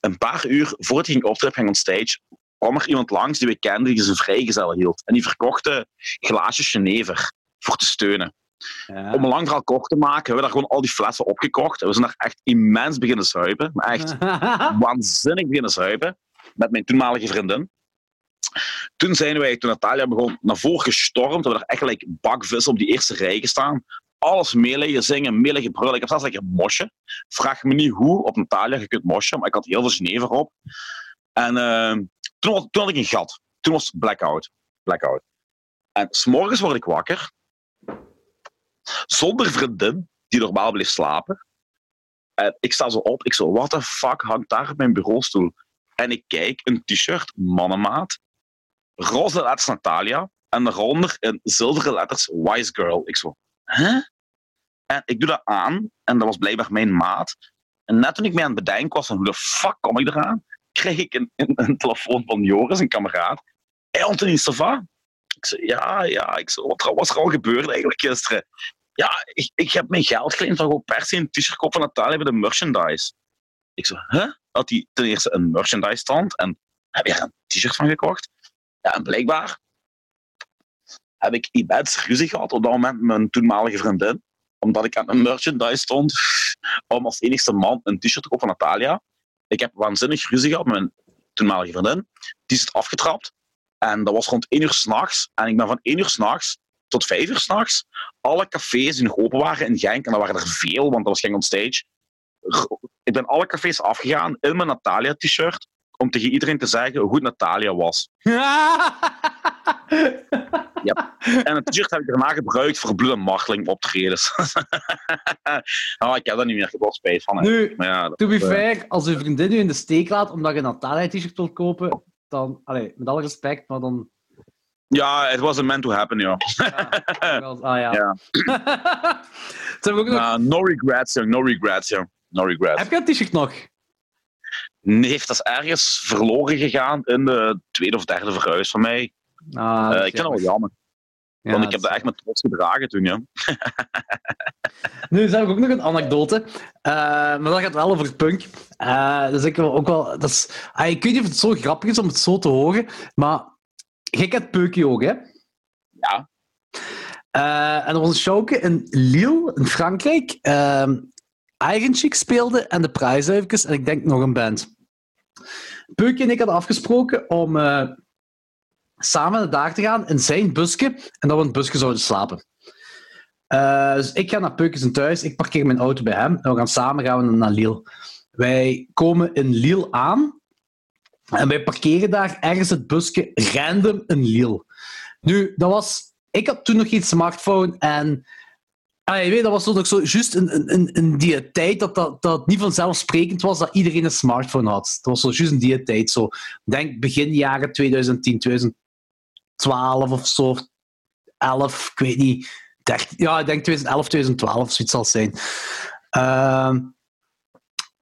een paar uur voordat hij ging optreden op Gang on Stage, kwam er iemand langs die we kenden die zijn vrijgezel hield. En die verkochte glaasjes Genever voor te steunen. Ja. Om een lang verhaal kort te maken, hebben we daar gewoon al die flessen opgekocht. En we zijn daar echt immens beginnen zuipen. Maar echt [LAUGHS] waanzinnig beginnen zuipen. Met mijn toenmalige vriendin. Toen zijn wij, toen Natalia begon, naar voren gestormd. We er echt gelijk bakvis op die eerste rij gestaan. Alles meeliggen zingen, meeliggen brullen. Ik heb zelfs lekker mosje. Vraag me niet hoe op Natalia je kunt mosje, maar ik had heel veel Genever op. En ehm, toen, toen had ik een gat. Toen was het blackout. blackout. En s'morgens word ik wakker. Zonder vriendin, die normaal bleef slapen. En ik sta zo op. Ik zo, what the fuck hangt daar op mijn bureaustoel? En ik kijk, een t-shirt, mannenmaat. Roze letters Natalia. En daaronder in zilveren letters Wise Girl. Ik zo, hè? En ik doe dat aan. En dat was blijkbaar mijn maat. En net toen ik mij aan het bedenken was van hoe de fuck kom ik eraan, kreeg ik een, een, telefoon van Joris, een kameraad. Hé, hey, Anthony Sava. Ik zei, ja, ja. Ik zei, wat was er al gebeurd eigenlijk gisteren? Ja, ik, ik heb mijn geld geleend van gewoon per se een t-shirt kopen van Natalia bij de merchandise. Ik zei, huh? Had hij ten eerste een merchandise stand en heb je er een t-shirt van gekocht? Ja, en blijkbaar heb ik immens ruzie gehad op dat moment met mijn toenmalige vriendin. Omdat ik aan een merchandise stond om als enigste man een t-shirt te kopen van Natalia. Ik heb waanzinnig ruzie gehad met mijn toenmalige vriendin. Die is het afgetrapt. En dat was rond 1 uur s'nachts. En ik ben van 1 uur s'nachts tot 5 uur s'nachts alle cafés die nog open waren in Genk, en dat waren er veel, want dat was Genk on stage. Ik ben alle cafés afgegaan in mijn Natalia-t-shirt om tegen iedereen te zeggen hoe goed Natalia was. [LAUGHS] En het t-shirt heb ik daarna gebruikt voor bloed- en marteling optredens. oh, [LAUGHS] ik heb dat niet meer. Wel spijt van. hè. nu, Maar ja, to be eh, fair, als uw vriendin u in de steek laat omdat je een Natalia t-shirt wilt kopen, dan, allee, met alle respect, maar dan Ja, it wasn't meant to happen, ja. Ah ja. Ja. [LAUGHS] Ook nog... Uh, no regrets, jong. No regrets, jong. No regrets. Heb je dat t-shirt nog? Heeft dat is ergens verloren gegaan in de tweede of derde verhuis van mij. Ah, Eh, is ik vind dat wel jammer, Ja, want ik heb dat echt met trots gedragen toen, ja. [LAUGHS] Nu, dus heb ik ook nog een anekdote. Eh, maar dat gaat wel over punk. Eh, dus ik wil ook wel... Dat is, ah, ik weet niet of het zo grappig is om het zo te horen, maar jij kent Peukie ook, hè? Ja. En er was een showke in Lille, in Frankrijk. Iron speelde en de prijsduivers en ik denk nog een band. Peukie en ik hadden afgesproken om eh, samen daar te gaan in zijn busje en dat we in het busje zouden slapen. Eh, dus ik ga naar en thuis, ik parkeer mijn auto bij hem en we gaan samen gaan we naar Lille. Wij komen in Lille aan en wij parkeren daar ergens het busje random in Lille. Nu, dat was... Ik had toen nog geen smartphone en... Ah, weet, dat was toch nog zo juist in- in, in die tijd dat, dat dat niet vanzelfsprekend was dat iedereen een smartphone had. Dat was zo juist in die tijd zo. Denk begin jaren 2010, 2012 of zo. of 11, ik weet niet. 13, ja, ik denk 2011, 2012 of zoiets zal zijn. Ehm,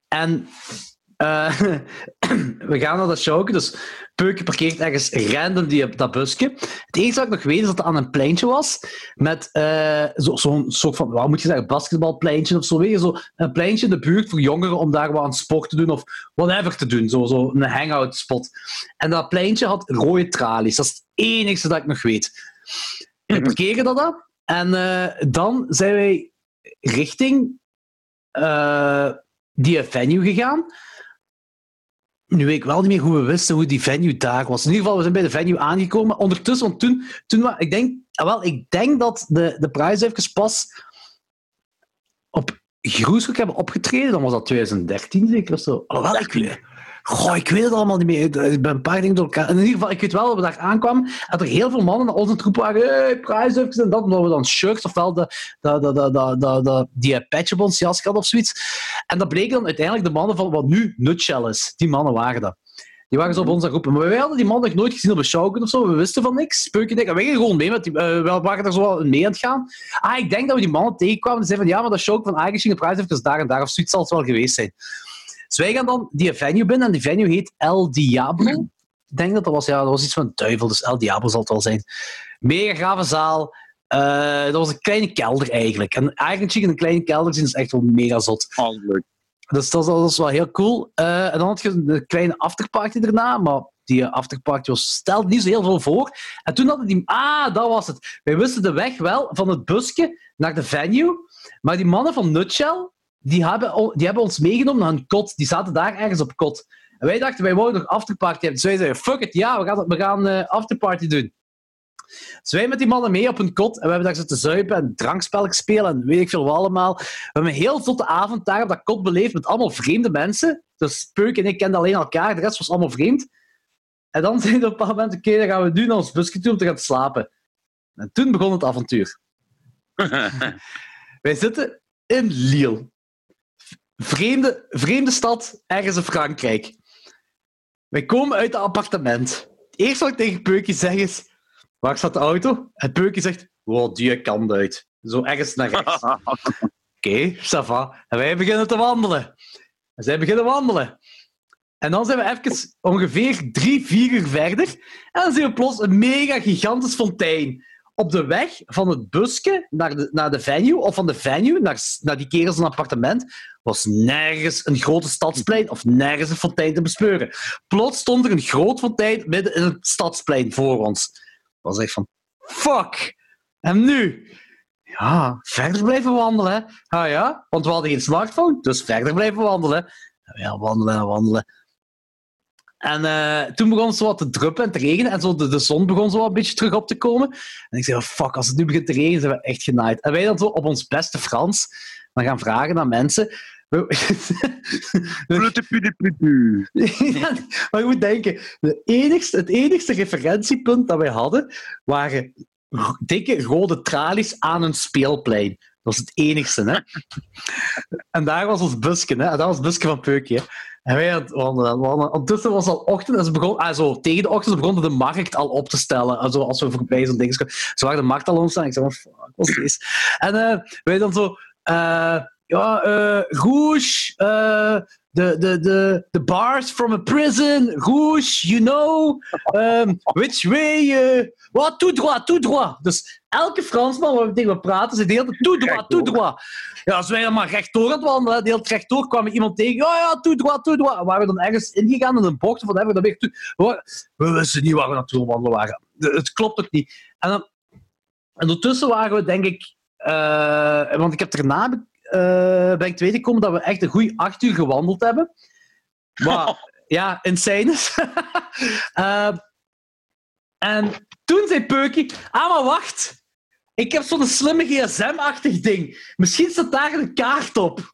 en eh, [COUGHS] we gaan naar dat showke, dus Peuke parkeert ergens random die, dat busje. Het enige wat ik nog weet is dat het aan een pleintje was, met eh, zo- zo'n soort van, wat moet je zeggen, basketbalpleintje of zo. Weet je, zo een pleintje in de buurt voor jongeren om daar wat aan sport te doen of whatever te doen. Zo, zo een hangout spot. En dat pleintje had rode tralies. Dat is het enige dat ik nog weet. We parkeren dat dan. En eh, dan zijn wij richting eh, die venue gegaan. Nu weet ik wel niet meer hoe we wisten hoe die venue daar was. In ieder geval, we zijn bij de venue aangekomen. Ondertussen, want toen, toen ik denk, ah, wel, ik denk dat de, de prijs even pas op Groeshoek hebben opgetreden. Dan was dat 2013 zeker of zo. Alhoewel, ik goh, ik weet het allemaal niet meer. Ik ben een paar dingen door elkaar. In ieder geval, ik weet wel dat we daar aankwamen. Dat er heel veel mannen naar onze troep waren. Hey, prijs even en dat. Omdat we dan shirts ofwel de, de, de, de, de, de, de, die patch op ons jas hadden of zoiets. En dat bleken dan uiteindelijk de mannen van wat nu Nutshell is. Die mannen waren dat. Die waren zo op onze groepen. Maar wij hadden die man nog nooit gezien op een showken of zo. We wisten van niks. Speuken denk, wij gingen gewoon mee met die, eh, we waren er zo wel mee aan het gaan. Ah, ik denk dat we die mannen tegenkwamen en zeiden van ja, maar dat show van Ajax Prijs heeft daar en daar of zoiets zal het wel geweest zijn. Dus wij gaan dan die venue binnen en die venue heet El Diablo. Ik denk dat dat was, ja, dat was iets van duivel, dus El Diablo zal het wel zijn. Mega grave zaal. Eh, dat was een kleine kelder eigenlijk. En eigenlijk in een kleine kelder zien is echt wel mega zot. Oh, leuk. Dus dat was, dat was wel heel cool. Eh, en dan had je een kleine afterparty daarna, maar die afterparty was, stelde niet zo heel veel voor. En toen hadden die... Ah, dat was het. Wij wisten de weg wel van het busje naar de venue, maar die mannen van Nutshell, die hebben, die hebben ons meegenomen naar een kot. Die zaten daar ergens op kot. En wij dachten, wij wouden nog afterparty hebben. Dus wij zeiden, fuck it, ja, we gaan, we gaan eh, afterparty doen. Dus wij met die mannen mee op een kot en we hebben daar zitten zuipen en drankspelletjes spelen en weet ik veel wat allemaal. We hebben een heel zotte avond daar op dat kot beleefd met allemaal vreemde mensen. Dus Peuk en ik kenden alleen elkaar, de rest was allemaal vreemd. En dan [LAUGHS] zeiden we op een bepaald moment, oké, dan gaan we nu naar ons busje toe om te gaan slapen. En toen begon het avontuur. [LAUGHS] Wij zitten in Lille. Vreemde, vreemde stad, ergens in Frankrijk. Wij komen uit het appartement. Het eerste wat ik tegen Peukje zeg is... Waar staat de auto? En Peukje zegt... Wow, die kant uit. Zo ergens naar rechts. [LAUGHS] Oké, ça va. En wij beginnen te wandelen. En zij beginnen wandelen. En dan zijn we even ongeveer drie, vier uur verder. En dan zien we plots een mega gigantisch fontein. Op de weg van het busje naar de, naar de venue, of van de venue naar, naar die kerels een appartement, was nergens een grote stadsplein of nergens een fontein te bespeuren. Plots stond er een groot fontein midden in het stadsplein voor ons. Was echt van, fuck! En nu? Ja, verder blijven wandelen. Ah ja, want we hadden geen smartphone, dus verder blijven wandelen. Ja, wandelen en wandelen. En eh, toen begon het zo wat te druppen en te regenen. En zo de, de zon begon zo wat een beetje terug op te komen. En ik zei, oh, fuck, als het nu begint te regenen, zijn we echt genaaid. En wij dan zo op ons beste Frans dan gaan vragen aan mensen. [LAUGHS] Maar je moet denken, het enigste referentiepunt dat wij hadden, waren dikke rode tralies aan een speelplein. Dat was het enigste, hè. en daar was ons busje, hè. Dat was het busje van Peukje. hè. En wij hadden- wandelen. Ondertussen was het al ochtend en ze begon, ah, zo, tegen de ochtend ze begonnen de markt al op te stellen. Also, als we voorbij zo'n ding kwamen. Ze waren de markt al ontstaan. Ik zei, fuck, wat is? En eh, wij dan zo, eh, ja, eh Rouge, eh, the, the, the, the bars from a prison, Rouge, you know, um, which way, eh, wat, tout droit, tout droit. Dus elke Fransman waar we tegen praten, de hele tijd, tout droit, tout droit. Ja, als wij dan maar rechtdoor aan het wandelen, de hele tijd rechtdoor, kwam iemand tegen, ja, ja, tout droit, tout droit. Waar we dan ergens ingegaan in een bocht, of whatever, dan weer. We, we wisten niet waar we naartoe wandelen waren. De- Het klopt ook niet. En, dan, en ondertussen waren we, denk ik, want ik heb daarna ben ik te weten gekomen dat we echt een goede acht uur gewandeld hebben. Maar [LAUGHS] ja, insane is. [LAUGHS] Eh, en toen zei Peukie, ah maar wacht, ik heb zo'n slimme gsm-achtig ding. Misschien staat daar een kaart op.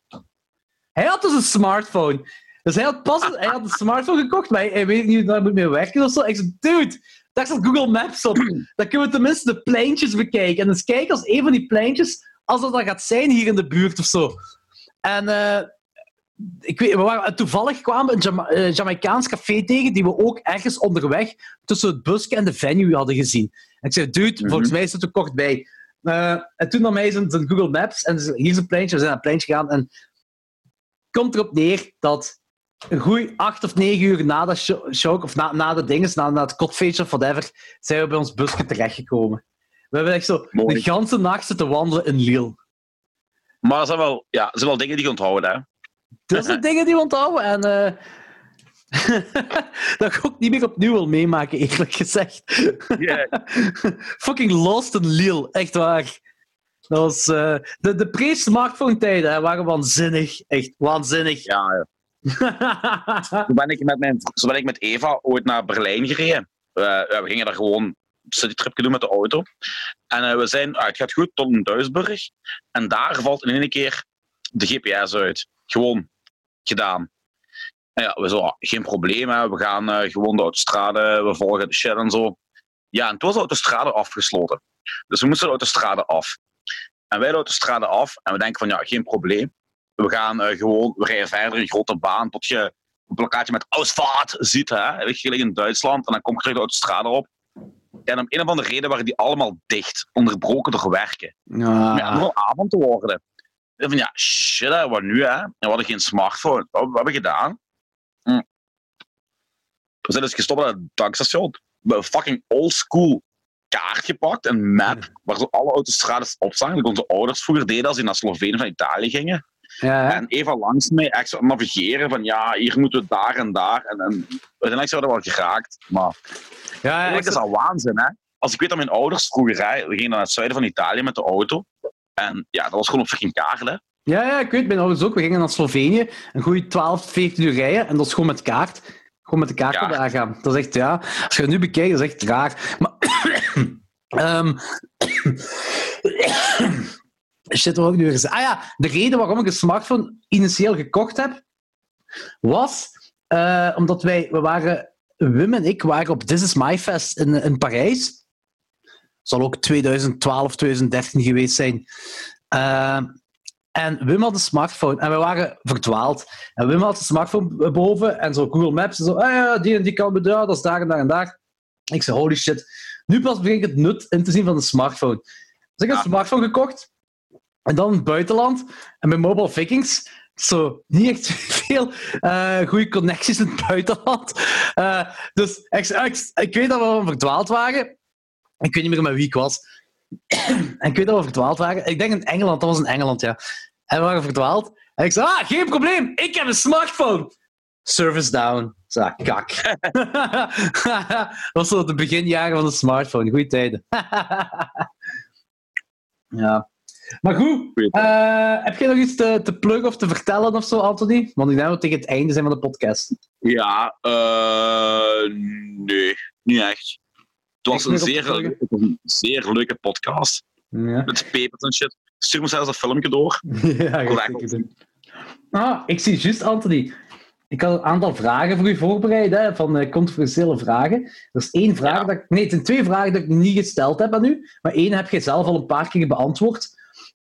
Hij had dus een smartphone. Dus hij had pas hij had een smartphone gekocht, maar hij, hij weet niet hoe daar moet mee werken of zo. Ik zei, dude, daar staat Google Maps op. Dan kunnen we tenminste de pleintjes bekijken. En eens kijken als een van die pleintjes, als dat gaat zijn hier in de buurt of zo. En eh, ik weet, we waren, toevallig kwamen we een Jama eh, Jamaicaans café tegen, die we ook ergens onderweg tussen het busje en de venue hadden gezien. En ik zei, dude, Mhm. volgens mij is het te kort bij. Eh, en toen nam hij zijn, zijn Google Maps en hier is een pleintje, we zijn naar het pleintje gegaan. En het komt erop neer dat een goeie acht of negen uur na dat show, show- of na, na de dinges, na, na het kotfeestje of whatever, zijn we bij ons busje terechtgekomen. We hebben echt zo Mooi. de ganse nacht zitten wandelen in Lille. Maar dat zijn wel, ja, dat zijn wel dingen die je onthoudt, hè. Dat zijn [LAUGHS] dingen die we onthouden. En eh, [LAUGHS] dat ik ook niet meer opnieuw wil meemaken, eerlijk gezegd. [LAUGHS] Fucking lost in Lille, echt waar. Dat was, eh, de, de pre-smartphone-tijden hè, waren waanzinnig. Echt waanzinnig. Ja, ja. Toen ben ik met, mijn, toen ben ik met Eva ooit naar Berlijn gereden. Eh, we gingen daar gewoon citytripje doen met de auto. En eh, we zijn, ah, het gaat goed, tot een Duisburg. En daar valt in één keer de GPS uit. Gewoon gedaan. Ja, we zo, ah, geen probleem, we gaan eh, gewoon de autostrade, we volgen de shit en zo. Ja, en toen was de autostrade afgesloten. Dus we moesten de autostrade af. En wij de autostrade af en we denken van ja, geen probleem. We gaan eh, gewoon, we rijden verder een grote baan tot je een plakkaatje met Ausfahrt ziet, hè, weet je, in Duitsland. En dan kom je terug de autostrade op. En om een of andere reden waren die allemaal dicht, onderbroken door werken. Maar ja, begon avond te worden. En van ja, shit, hè, wat nu, hè? En we hadden geen smartphone. Wat, wat hebben we gedaan? Hm. We zijn dus gestopt aan het tankstation. We hebben een fucking oldschool kaart gepakt, een map, waar zo alle autostrades op staan. Dat onze ouders vroeger deden als die naar Slovenië van Italië gingen. Ja? En Eva langs mij echt zo navigeren van ja, hier moeten we daar en daar. En, en uiteindelijk zijn we er wel geraakt. Maar ja, eigenlijk is dat waanzin, hè? Als ik weet dat mijn ouders vroeger, hè, we gingen naar het zuiden van Italië met de auto. En ja, dat was gewoon op fucking kaart, hè? Ja, ja, ik weet, mijn ouders ook. We gingen naar Slovenië, een goede 12, 14 uur rijden, en dat is gewoon met kaart. Gewoon met de kaart Ja. daar gaan. Dat is echt, ja, als je het nu bekijkt, dat is echt raar. Maar, [COUGHS] ehm [COUGHS] shit, ik nu weer? Ah ja, de reden waarom ik een smartphone initieel gekocht heb, was eh, omdat wij, we waren, Wim en ik waren op This Is My Fest in, in Parijs. Zal ook 2012, 2013 geweest zijn. Ehm, en Wim had een smartphone en we waren verdwaald. En Wim had een smartphone boven en zo Google Maps en zo. Ah ja, die en die kan ja, dat is daar en daar en daar. Ik zei, holy shit. Nu pas begin ik het nut in te zien van een smartphone. Dus ik heb een smartphone gekocht. En dan in het buitenland. En bij Mobile Vikings. Zo, niet echt veel eh goede connecties in het buitenland. Eh, dus ik, ik, ik weet dat we verdwaald waren. Ik weet niet meer met wie ik was. En [CLEARS THROAT] ik weet dat we verdwaald waren. Ik denk in Engeland, dat was in Engeland, ja. En we waren verdwaald. En ik zei, ah, geen probleem, ik heb een smartphone. Service down. Zo, ah, kak. [LAUGHS] dat was zo de beginjaren van de smartphone. Goeie tijden. [LAUGHS] ja. Maar goed, eh, heb je nog iets te, te pluggen of te vertellen of zo, Anthony? Want ik denk dat we tegen het einde zijn van de podcast. Ja, eh nee, niet echt. Het was, een zeer, een zeer leuke podcast. Ja, Met papers en shit. Stuur me zelfs een filmpje door. [LAUGHS] ja ik. Ah, ik zie juist, Anthony. Ik had een aantal vragen voor u voorbereid, hè, van eh, controversiële vragen. Er is één vraag, Ja. dat ik, nee, het zijn twee vragen die ik niet gesteld heb aan u, maar één heb je zelf al een paar keer beantwoord.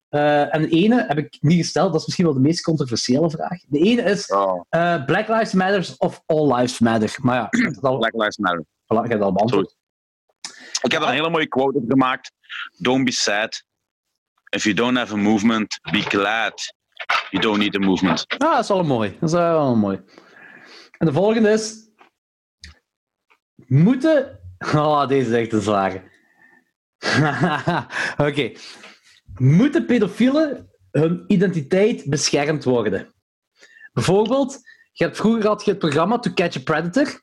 Eh, en de ene heb ik niet gesteld, dat is misschien wel de meest controversiële vraag. De ene is Oh, eh, Black Lives Matter of All Lives Matter. Maar ja, het al, Black Lives Matter. voilà, ik heb al beantwoord. Ik heb er een hele mooie quote op gemaakt. Don't be sad. If you don't have a movement, be glad. You don't need a movement. Ah, dat is wel mooi. Dat is wel mooi. En de volgende is... Moeten... Oh, [LAUGHS] deze is echt een zware. [LAUGHS] Oké. Moeten pedofielen hun identiteit beschermd worden? Bijvoorbeeld, je hebt, vroeger had je het programma To Catch a Predator,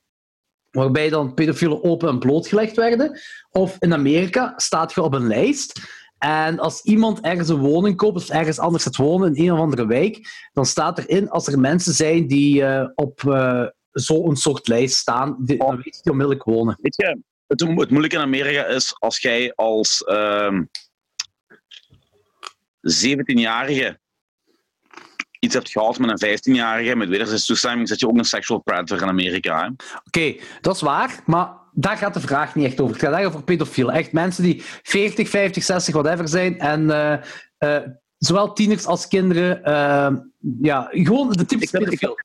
waarbij dan pedofielen open en blootgelegd werden. Of in Amerika staat je op een lijst. En als iemand ergens een woning koopt of ergens anders gaat wonen in een of andere wijk, dan staat erin als er mensen zijn die eh, op eh, zo'n soort lijst staan, die, dan weet je die onmiddellijk wonen. Weet je, het, het moeilijke in Amerika is als jij als ehm 17-jarige iets hebt gehad met een 15-jarige met wederzijdse toestemming, zit je ook een sexual predator in Amerika. Oké, dat is waar, maar daar gaat de vraag niet echt over. Het gaat echt over pedofielen. Echt mensen die 40, 50, 60, whatever zijn. En eh, eh, zowel tieners als kinderen. eh, ja, gewoon de typische pedofiel.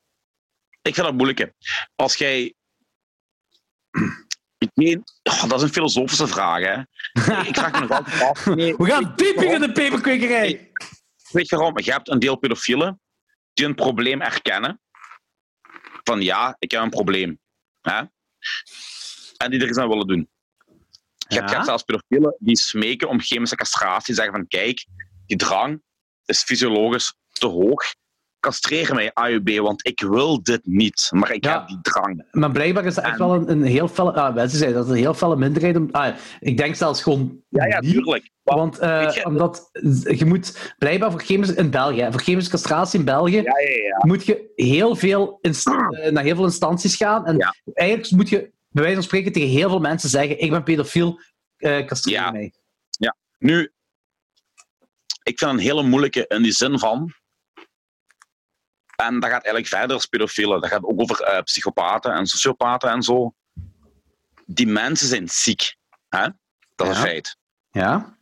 Ik vind dat moeilijk. Als jij. Oh, dat is een filosofische vraag. Hè? Ik vraag me nog altijd af. [LAUGHS] Nee, We gaan dieper in de peperkwekerij. Weet je waarom? Je hebt een deel pedofielen die een probleem erkennen. Van ja, ik heb een probleem. Hè? En die er iets aan willen doen. Je hebt, je Ja. hebt zelfs pedofielen die smeken om chemische castratie. Zeggen van kijk, die drang is fysiologisch te hoog. Castreer mij AUB, want ik wil dit niet. Maar ik Ja. heb die drang. Maar blijkbaar is dat echt wel een, een heel felle... Ah, mensen zeiden dat is een heel felle minderheid. Om, ah, ik denk zelfs gewoon... Ja, ja, die, tuurlijk. Maar- Want eh, je- omdat je moet blijkbaar voor chemische... In België, voor chemische castratie in België... Ja, ja, ja. moet je heel veel [CLEARS THROAT] eh, naar heel veel instanties gaan. En Ja. eigenlijk moet je, bij wijze van spreken, tegen heel veel mensen zeggen: Ik ben pedofiel, eh castreer Ja. mij. Nu, ik vind een hele moeilijke in die zin van. En dat gaat eigenlijk verder als pedofielen. Dat gaat ook over eh, psychopaten en sociopaten en zo. Die mensen zijn ziek. Hè? Dat is Ja. een feit. Ja?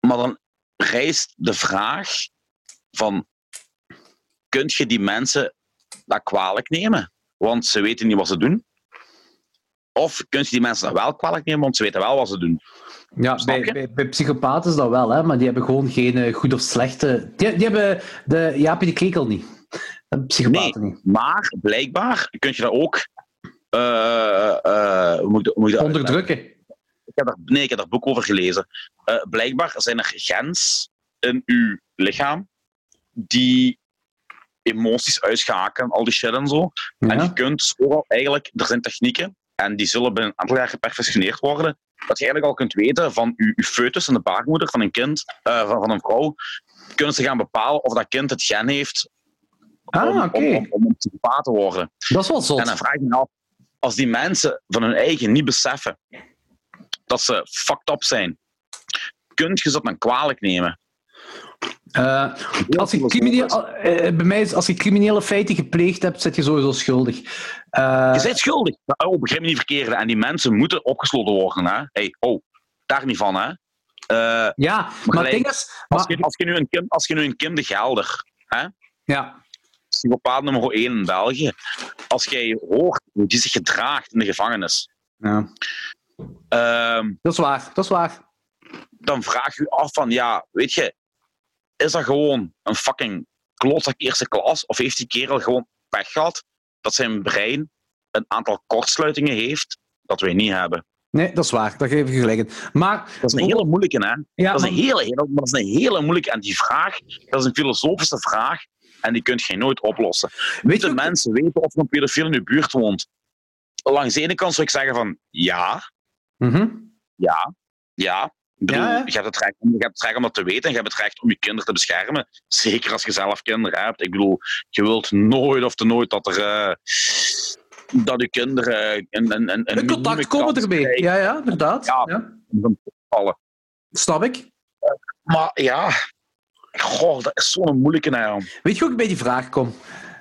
Maar dan rijst de vraag van... Kun je die mensen dat kwalijk nemen? Want ze weten niet wat ze doen. Of kun je die mensen wel kwalijk nemen, want ze weten wel wat ze doen. Ja, bij, je? bij, bij psychopaten is dat wel, hè, maar die hebben gewoon geen eh, goed of slechte. Die, die hebben de Jaapie de Krekel niet. Psychopaten niet. Maar blijkbaar kun je dat ook. eh, eh, hoe moet moet dat Onderdrukken. Ik heb daar, nee, ik heb daar boek over gelezen. Blijkbaar zijn er gens in uw lichaam die emoties uitschakelen, al die shit en zo. En je kunt dus eigenlijk, er zijn technieken en die zullen binnen een aantal jaar geperfectioneerd worden. Dat je eigenlijk al kunt weten van je, je foetus en de baarmoeder van een kind, eh, van, van een vrouw, kunnen ze gaan bepalen of dat kind het gen heeft Ah, om, oké. om, om, te worden. Dat is wel zot. En dan vraag ik me af, als die mensen van hun eigen niet beseffen dat ze fucked up zijn, kun je ze dat dan kwalijk nemen? Eh, als je crimineel, eh, bij mij is als je criminele feiten gepleegd hebt, zit je sowieso schuldig. Eh, Je bent schuldig. Maar, Oh, begrijp me niet verkeerd. En die mensen moeten opgesloten worden. Hè? Hey, oh, daar niet van. Hè? Eh, ja, maar het gelijk, ding is... als, Maar, je, als, je nu een Kim, als je nu een Kim de Gelder, hè? ja, psychopaat nummer 1 in België, als jij hoort hoe die zich gedraagt in de gevangenis, ja, ehm, dat is waar. Dat is waar. dan vraag je je af van, ja, weet je, is dat gewoon een fucking klootzak eerste klas? Of heeft die kerel gewoon pech gehad dat zijn brein een aantal kortsluitingen heeft dat wij niet hebben? Nee, dat is waar. Daar geef ik je gelijk in. Maar... Dat is een hele moeilijke, hè? Ja, Dat is een hele, hele, maar dat is een hele moeilijke. En die vraag, dat is een filosofische vraag. En die kun je nooit oplossen. weet mensen weten of er een pedofiel in je buurt woont? Langs de ene kant zou ik zeggen van, ja, Mhm. ja, ja. Ik bedoel, Ja, je, hebt het recht, om- je hebt het recht om dat te weten en je hebt het recht om je kinderen te beschermen. Zeker als je zelf kinderen hebt. Ik bedoel, je wilt nooit of te nooit dat er... eh, dat je kinderen een, een, een, een In contact komen ermee. krijgen Ja, ja, inderdaad. Ja. Ja. vallen. Snap ik. Maar ja, goh, dat is zo'n moeilijke naam. Weet je hoe ik bij die vraag kom?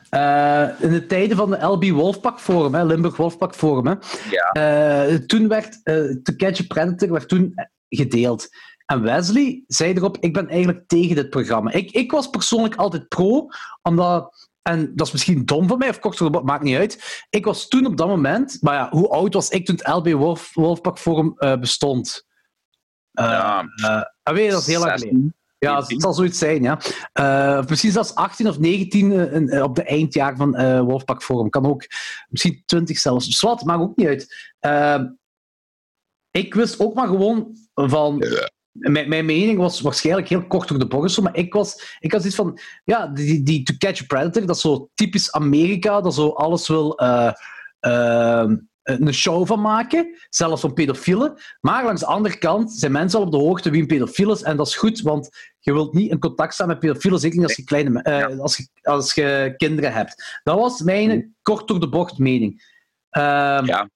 Eh, in de tijden van de LB Wolfpack Forum, hè, Limburg Wolfpack Forum, hè, Ja. eh, toen werd eh To Catch a Predator werd toen gedeeld. En Wesley zei erop, ik ben eigenlijk tegen dit programma. Ik, ik was persoonlijk altijd pro, omdat... En dat is misschien dom van mij, of kort door maakt niet uit. Ik was toen op dat moment... Maar ja, hoe oud was ik toen het LB Wolf, Wolfpack Forum eh, bestond? Eh, Ja, eh, weet je, dat is heel lang 16, geleden. Ja, 19. het zal zoiets zijn, ja. Of misschien zelfs 18 of 19 eh, in- eh, op de eindjaar van eh Wolfpack Forum. Kan ook misschien 20 zelfs. Zwat, maakt ook niet uit. Ik wist ook maar gewoon van... Mijn, mijn mening was waarschijnlijk heel kort door de bocht, maar ik was, ik had iets van, ja, die, die To Catch a Predator, dat is zo typisch Amerika, dat zo alles wil eh, eh, een show van maken, zelfs van pedofielen. Maar langs de andere kant zijn mensen al op de hoogte wie een pedofiel is, en dat is goed, want je wilt niet in contact staan met pedofielen, zeker niet als je, kleine, eh, als je, als je kinderen hebt. Dat was mijn kort door de bocht mening. Ehm, Ja.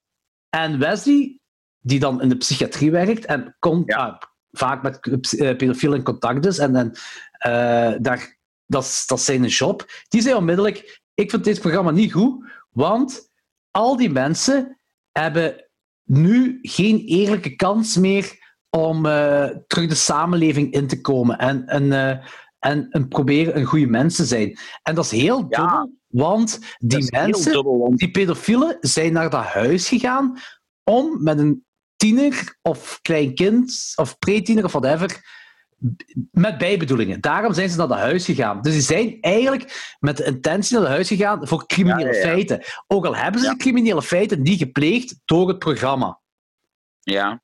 En Wesley, die dan in de psychiatrie werkt en komt Ja. ah, vaak met eh, pedofielen in contact is, en, en eh, daar, dat, is, dat is zijn job, die zei onmiddellijk, ik vind dit programma niet goed, want al die mensen hebben nu geen eerlijke kans meer om eh, terug de samenleving in te komen en, en, eh, en, en proberen een goede mens te zijn. En dat is heel Ja. dubbel, want die mensen, dubbel, want- die pedofielen, zijn naar dat huis gegaan om met een tiener of klein kind of pre-tiener of whatever met bijbedoelingen. Daarom zijn ze naar dat huis gegaan. Dus die zijn eigenlijk met de intentie naar dat huis gegaan voor criminele Ja, ja, ja. feiten. Ook al hebben ze die criminele feiten niet gepleegd door het programma. Ja,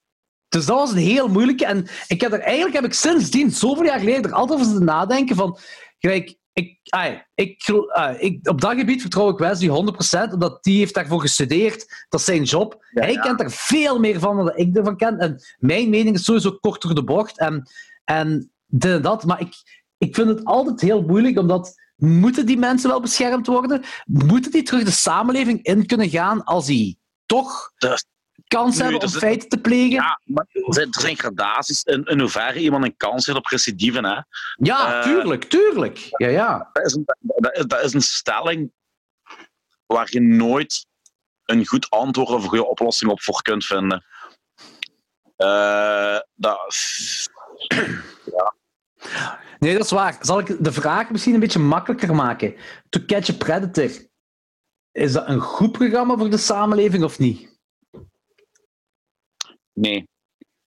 Dus dat was een heel moeilijke. En ik heb er, eigenlijk heb ik sindsdien, zoveel jaar geleden, er altijd over zitten nadenken van... Gelijk, ik, ai, ik, ai, ik, op dat gebied vertrouw ik Wesley 100%, omdat die heeft daarvoor gestudeerd. Dat is zijn job. Ja, Hij ja. kent er veel meer van dan ik ervan ken. En mijn mening is sowieso kort door de bocht. En, en dit en dat. Maar ik, ik vind het altijd heel moeilijk, omdat... Moeten die mensen wel beschermd worden? Moeten die terug de samenleving in kunnen gaan als die toch kans hebben om feiten te plegen? ja maar er zijn, gradaties in, in hoeverre iemand een kans heeft op recidieven. Hè. Ja, Eh, tuurlijk, tuurlijk. Ja, ja. Dat, is een, dat, is, dat is een stelling waar je nooit een goed antwoord of een goede oplossing op voor kunt vinden. Eh, dat, [CLEARS THROAT] Nee, dat is waar. Zal ik de vraag misschien een beetje makkelijker maken? To Catch a Predator. Is dat een goed programma voor de samenleving of niet? Nee.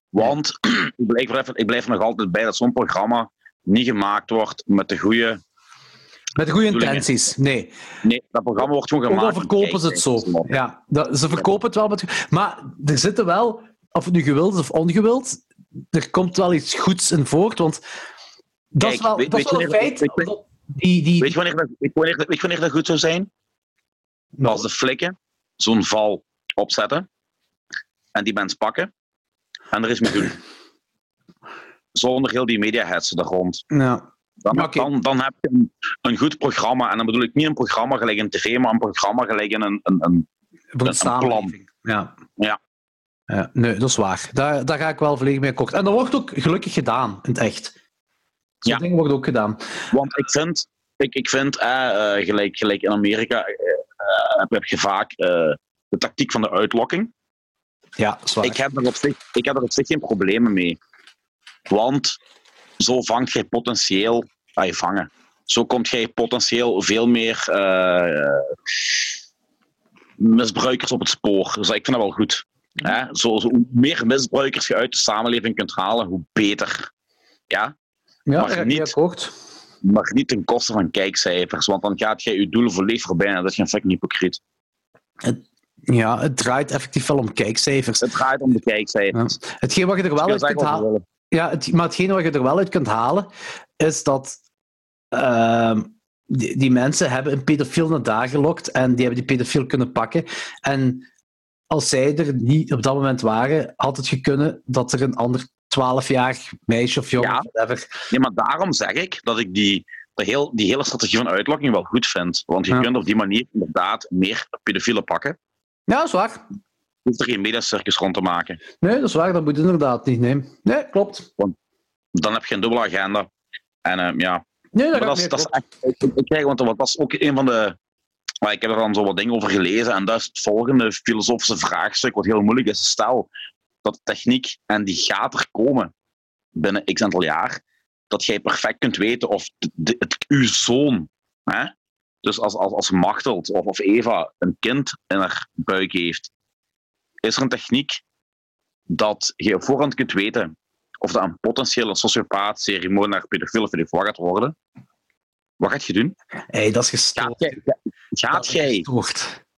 Want [CLEARS THROAT] ik blijf, even, ik blijf er nog altijd bij dat zo'n programma niet gemaakt wordt met de goede. Met de goede intenties. Nee. Nee, dat programma wordt gewoon Ook gemaakt. al om verkopen ze het zo. Ja, dat, ze verkopen het wel met... Maar er zitten wel, of het nu gewild is of ongewild, er komt wel iets goeds in voort, want dat is wel, weet- dat is wel een feit. weet je- dat die, die, Weet je wanneer weet wanneer, dat- weet je wanneer dat goed zou zijn? Als de flikken zo'n val opzetten en die mensen pakken en er is mee doen. Zonder heel die mediahetsen er rond. ja. Dan, dan, dan heb je een, een goed programma. En dan bedoel ik niet een programma gelijk een tv, maar een programma gelijk een, een, een een samenleving. Ja. Ja. ja. Nee, dat is waar. Daar, daar ga ik wel volledig mee akkoord. En dat wordt ook gelukkig gedaan, in het echt. Zo'n Ja. dingen worden ook gedaan. Want ik vind, ik, ik vind eh, eh, gelijk, gelijk in Amerika eh, heb, heb je vaak de tactiek van de uitlokking. Ja. Ik heb, er op zich, ik heb er op zich geen problemen mee. Want zo vangt jij potentieel, ah, je vangen. Zo komt jij potentieel veel meer eh, misbruikers op het spoor. Dus ik vind dat wel goed. Hè? Zo, zo, hoe meer misbruikers je uit de samenleving kunt halen, hoe beter. Ja? ja, ik niet. Maar niet ten koste van kijkcijfers, want dan gaat jij je doel volledig voorbij en dat is geen fucking hypocriet. Ja, het draait effectief wel om kijkcijfers. Het draait om de kijkcijfers. Hetgeen wat je er wel Je uit kunt halen... Ja, het, maar hetgeen wat je er wel uit kunt halen, is dat ehm, die, die mensen hebben een pedofiel naar daar gelokt en die hebben die pedofiel kunnen pakken. En als zij er niet op dat moment waren, had het gekunnen dat er een ander 12-jarig meisje of jongen, Ja. of whatever... Nee, maar daarom zeg ik dat ik die, de heel, die hele strategie van uitlokking wel goed vind. Want je Ja. kunt op die manier inderdaad meer pedofielen pakken. Ja, dat is waar. Je hoeft er geen mediacircus rond te maken. Nee, dat is waar. Dat moet inderdaad niet. Nee, nee klopt. Dan heb je een dubbele agenda. En ehm, ja, Nee, dat, dat is, dat is echt... Ik, krijg, want dat was ook een van de... Maar ik heb er dan zo wat dingen over gelezen. En dat is het volgende filosofische vraagstuk, wat heel moeilijk is. Stel dat techniek en die gaat er komen. binnen x aantal jaar, dat jij perfect kunt weten of de, de- het, uw zoon, hè? Dus als, als, als Machteld of, of Eva een kind in haar buik heeft, is er een techniek dat je op voorhand kunt weten of dat een potentiële sociopaat, seriemoordenaar, pedofiel of wat gaat worden. Wat gaat je doen? Hey, dat is Gaat gestoord. jij, gaat jij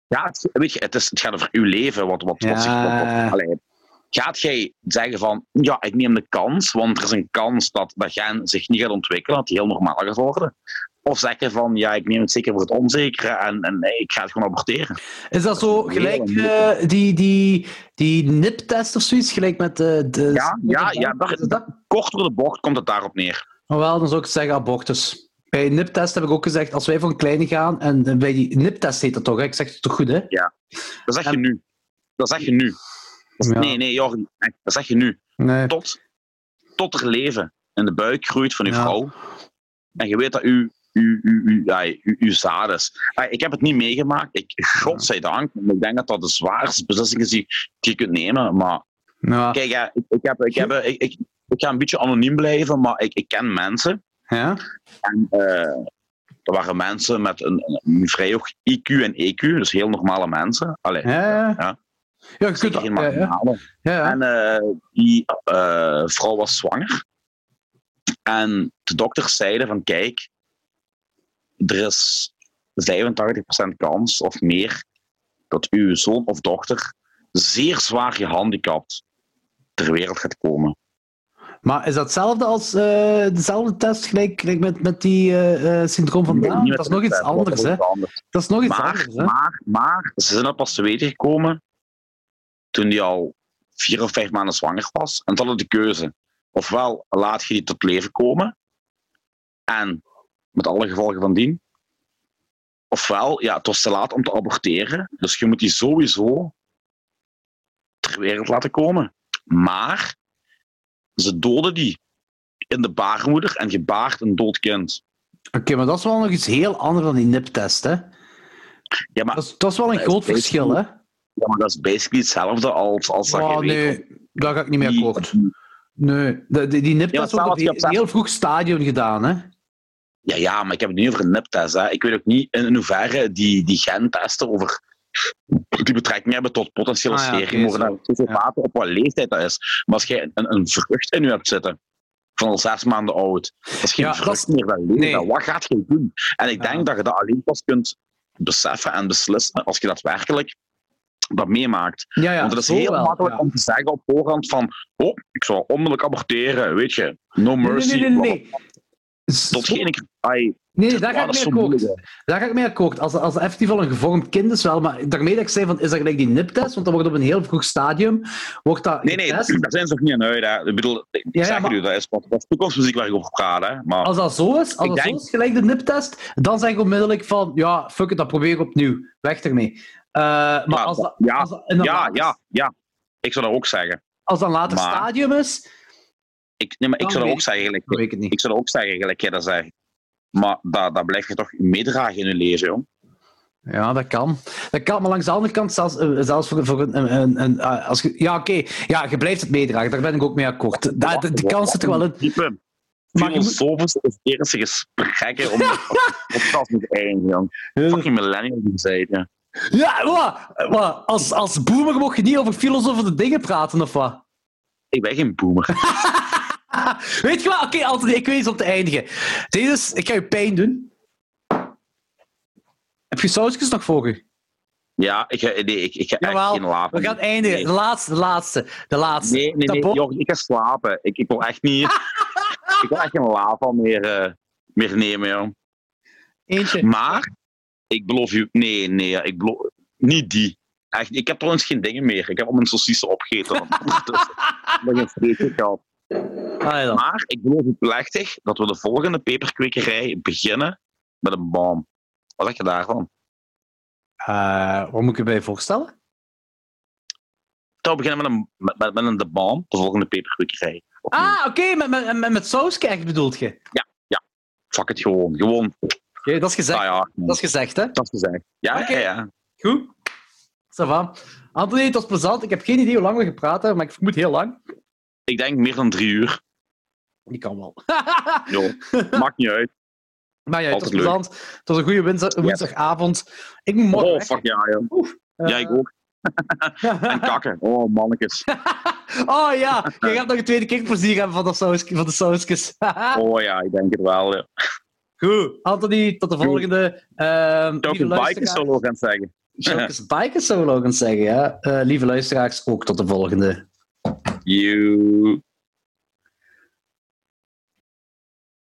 gaat, weet je, het, is, het gaat over uw leven. Wat, wat, wat, zich- wat, Ja. gaat jij zeggen van, ja, ik neem de kans, want er is een kans dat dat gen zich niet gaat ontwikkelen, dat die heel normaal gaat worden? Of zeg je van, ja, ik neem het zeker voor het onzekere en, en nee, ik ga het gewoon aborteren? Is dat zo gelijk eh, die, die, die niptest of zoiets? Gelijk met de... de Ja, ja, ja, daar- Is dat? Kort door de bocht komt het daarop neer. Wel, dan zou ik zeggen abortus. Bij een niptest heb ik ook gezegd, als wij voor een kleine gaan, en bij die niptest heet dat toch, hè? ik zeg het toch goed, hè? Dat zeg je nu. Dat zeg je nu. Dat Ja. Nee, nee, Jorgen, dat zeg je nu. Nee. Tot, tot er leven in de buik groeit van uw Ja. vrouw. En je weet dat uw, uw, uw. Ah, Ik heb het niet meegemaakt. Ik, godzijdank. Ik denk dat dat de zwaarste beslissing is die, je kunt nemen. Maar Ja. kijk, ja, ik, ik, heb, ik, heb, ik, ik, ik ga een beetje anoniem blijven, maar ik, ik ken mensen. Ja? En eh, er waren mensen met een, een vrij hoog IQ en EQ, dus heel normale mensen. Allee, Ja, ja. Ja. Ja, je kunt zeker dat... geen Ja. En eh, die eh, vrouw was zwanger. En de dokters zeiden van kijk, er is 85% kans of meer dat uw zoon of dochter zeer zwaar gehandicapt ter wereld gaat komen. Maar is dat hetzelfde als eh, dezelfde test gelijk, gelijk met, met die eh, eh, syndroom van Down? Dat is nog iets de- anders, dat hè? is. Dat is nog iets Maar, anders, hè? maar, maar, ze zijn er pas te weten gekomen toen die al vier of vijf maanden zwanger was. En ze hadden de keuze. Ofwel laat je die tot leven komen. En met alle gevolgen van dien. Ofwel, ja, het was te laat om te aborteren. Dus je moet die sowieso ter wereld laten komen. Maar ze doden die in de baarmoeder en je baart een dood kind. Oké, maar dat is wel nog iets heel anders dan die niptest, hè? Ja, maar Dat is, dat is wel een groot verschil, hè? Ja, maar dat is basically hetzelfde als, als dat Oh, je weet nee, daar ga ik niet mee die- akkoord. Nee, die, die niptest Ja, wordt op een heel vroeg stadium gedaan, hè? Ja, ja, maar ik heb het niet over een. Hè. Ik weet ook niet in hoeverre die, die gentesten over die betrekking hebben tot potentiële Ah ja, sociopaten, op wat leeftijd dat is. Maar als je een, een vrucht in je hebt zitten, van al zes maanden oud, dat is geen Ja, dat vrucht meer van leven. nee. Wat gaat je doen? En ik Ja. denk dat je dat alleen pas kunt beseffen en beslissen als je daadwerkelijk dat meemaakt. Ja, ja. Want het is heel wel, makkelijk ja. om te zeggen op voorhand van oh, ik zal onmiddellijk aborteren, weet je. No Nee, mercy. nee, nee, nee. nee. Tot geen. Ai, Nee, daar ga ik dat is mee zo akkoord. moeilijk, hè. Daar ga ik mee akkoord. Als, als effectief al een gevormd kind is wel, maar daarmee dat ik zei van, is dat gelijk die niptest? Want dat wordt op een heel vroeg stadium, wordt dat Nee, nee, getest. daar zijn ze nog niet aan uit. Hè. Ik bedoel, ik Ja, zeg maar- u, dat is wat dat is toekomstmuziek waar ik over praat. Hè. Maar Als dat zo is, als dat denk- zo is, gelijk de niptest, dan zeg ik onmiddellijk van, ja, fuck it, dat probeer ik opnieuw. Weg ermee. Eh, maar Ja, als dat, ja, als dat ja, ja, ja. Ik zou dat ook zeggen. Als dat een later Maar- stadium is, Ik, nee, maar ik zou ook zeggen, gelijk, ik zou ook zeggen, gelijk jij dat zegt. Maar dat, dat blijf je toch meedragen in je leven, jong. Ja, dat kan. Dat kan, maar langs de andere kant, zelfs, eh, zelfs voor, voor een... een, een, een, eh, als je, ja, oké. Ja, je blijft het meedragen. Daar ben ik ook mee akkoord. Da, de, de kans zit er wel in. Diepe, Maar je moet- filosofische, esoterische gesprekken om [LAUGHS] podcast te eindigen, jong. Fucking millennial die zei, ja. Ja, wat? wat? Als, als boomer mocht je niet over filosofische dingen praten, of wat? Ik ben geen boomer. [LAUGHS] [LAUGHS] Weet je wat? Oké, ik weet iets om te eindigen. Deze is, ik ga je pijn doen. Heb je sausjes nog voor je? Ja, ik, ga- nee, ik, ik ga echt geen lapen. We gaan eindigen. Nee. De laatste, de laatste. De laatste. Nee, nee, nee, joh, ik ga slapen. Ik, ik wil echt niet... [LAUGHS] ik wil echt geen lava meer, eh, meer nemen, joh. Eentje. Maar, ik beloof u... Nee, nee, ik beloof... Niet die. Echt, ik heb trouwens geen dingen meer. Ik heb al mijn saucissen opgegeten. Dus, [LAUGHS] ik heb geen vreetje gehad. Dan. Maar ik beloof u plechtig dat we de volgende peperkwekerij beginnen met een bom. Wat zeg je daarvan? Eh, wat moet ik je bij voorstellen? Dat we beginnen met een, met, met, met een de bom, de volgende peperkwekerij. Ah, oké, met, met, met, met sauskerk bedoelt je? Oké, Fuck het gewoon. Gewoon, dat is gezegd. ah ja, Dat is gezegd, hè? dat is gezegd. Ja, Oké. ja, ja. Goed. Ça va. Anthony, het was plezant. Ik heb geen idee hoe lang we gepraat hebben, maar ik vermoed heel lang. Ik denk meer dan drie uur. Die kan wel. [LAUGHS] Maakt niet uit. maar ja, het was plezant. Het was een goede woensdag- woensdagavond. Ik moet morgen Oh, weg. fuck ja, ja. Oef. Ja, ik ook. [LAUGHS] En kakken. Oh, mannetjes. [LAUGHS] oh ja, je gaat nog een tweede keer plezier hebben van saus, van de sausjes. Oh ja, ik denk het wel. Ja. Goed, Anthony, tot de volgende. Lieve een biker luisteraars- solo gaan zeggen. Eens biker solo gaan zeggen, ja. Eh, lieve luisteraars, ook tot de volgende. You.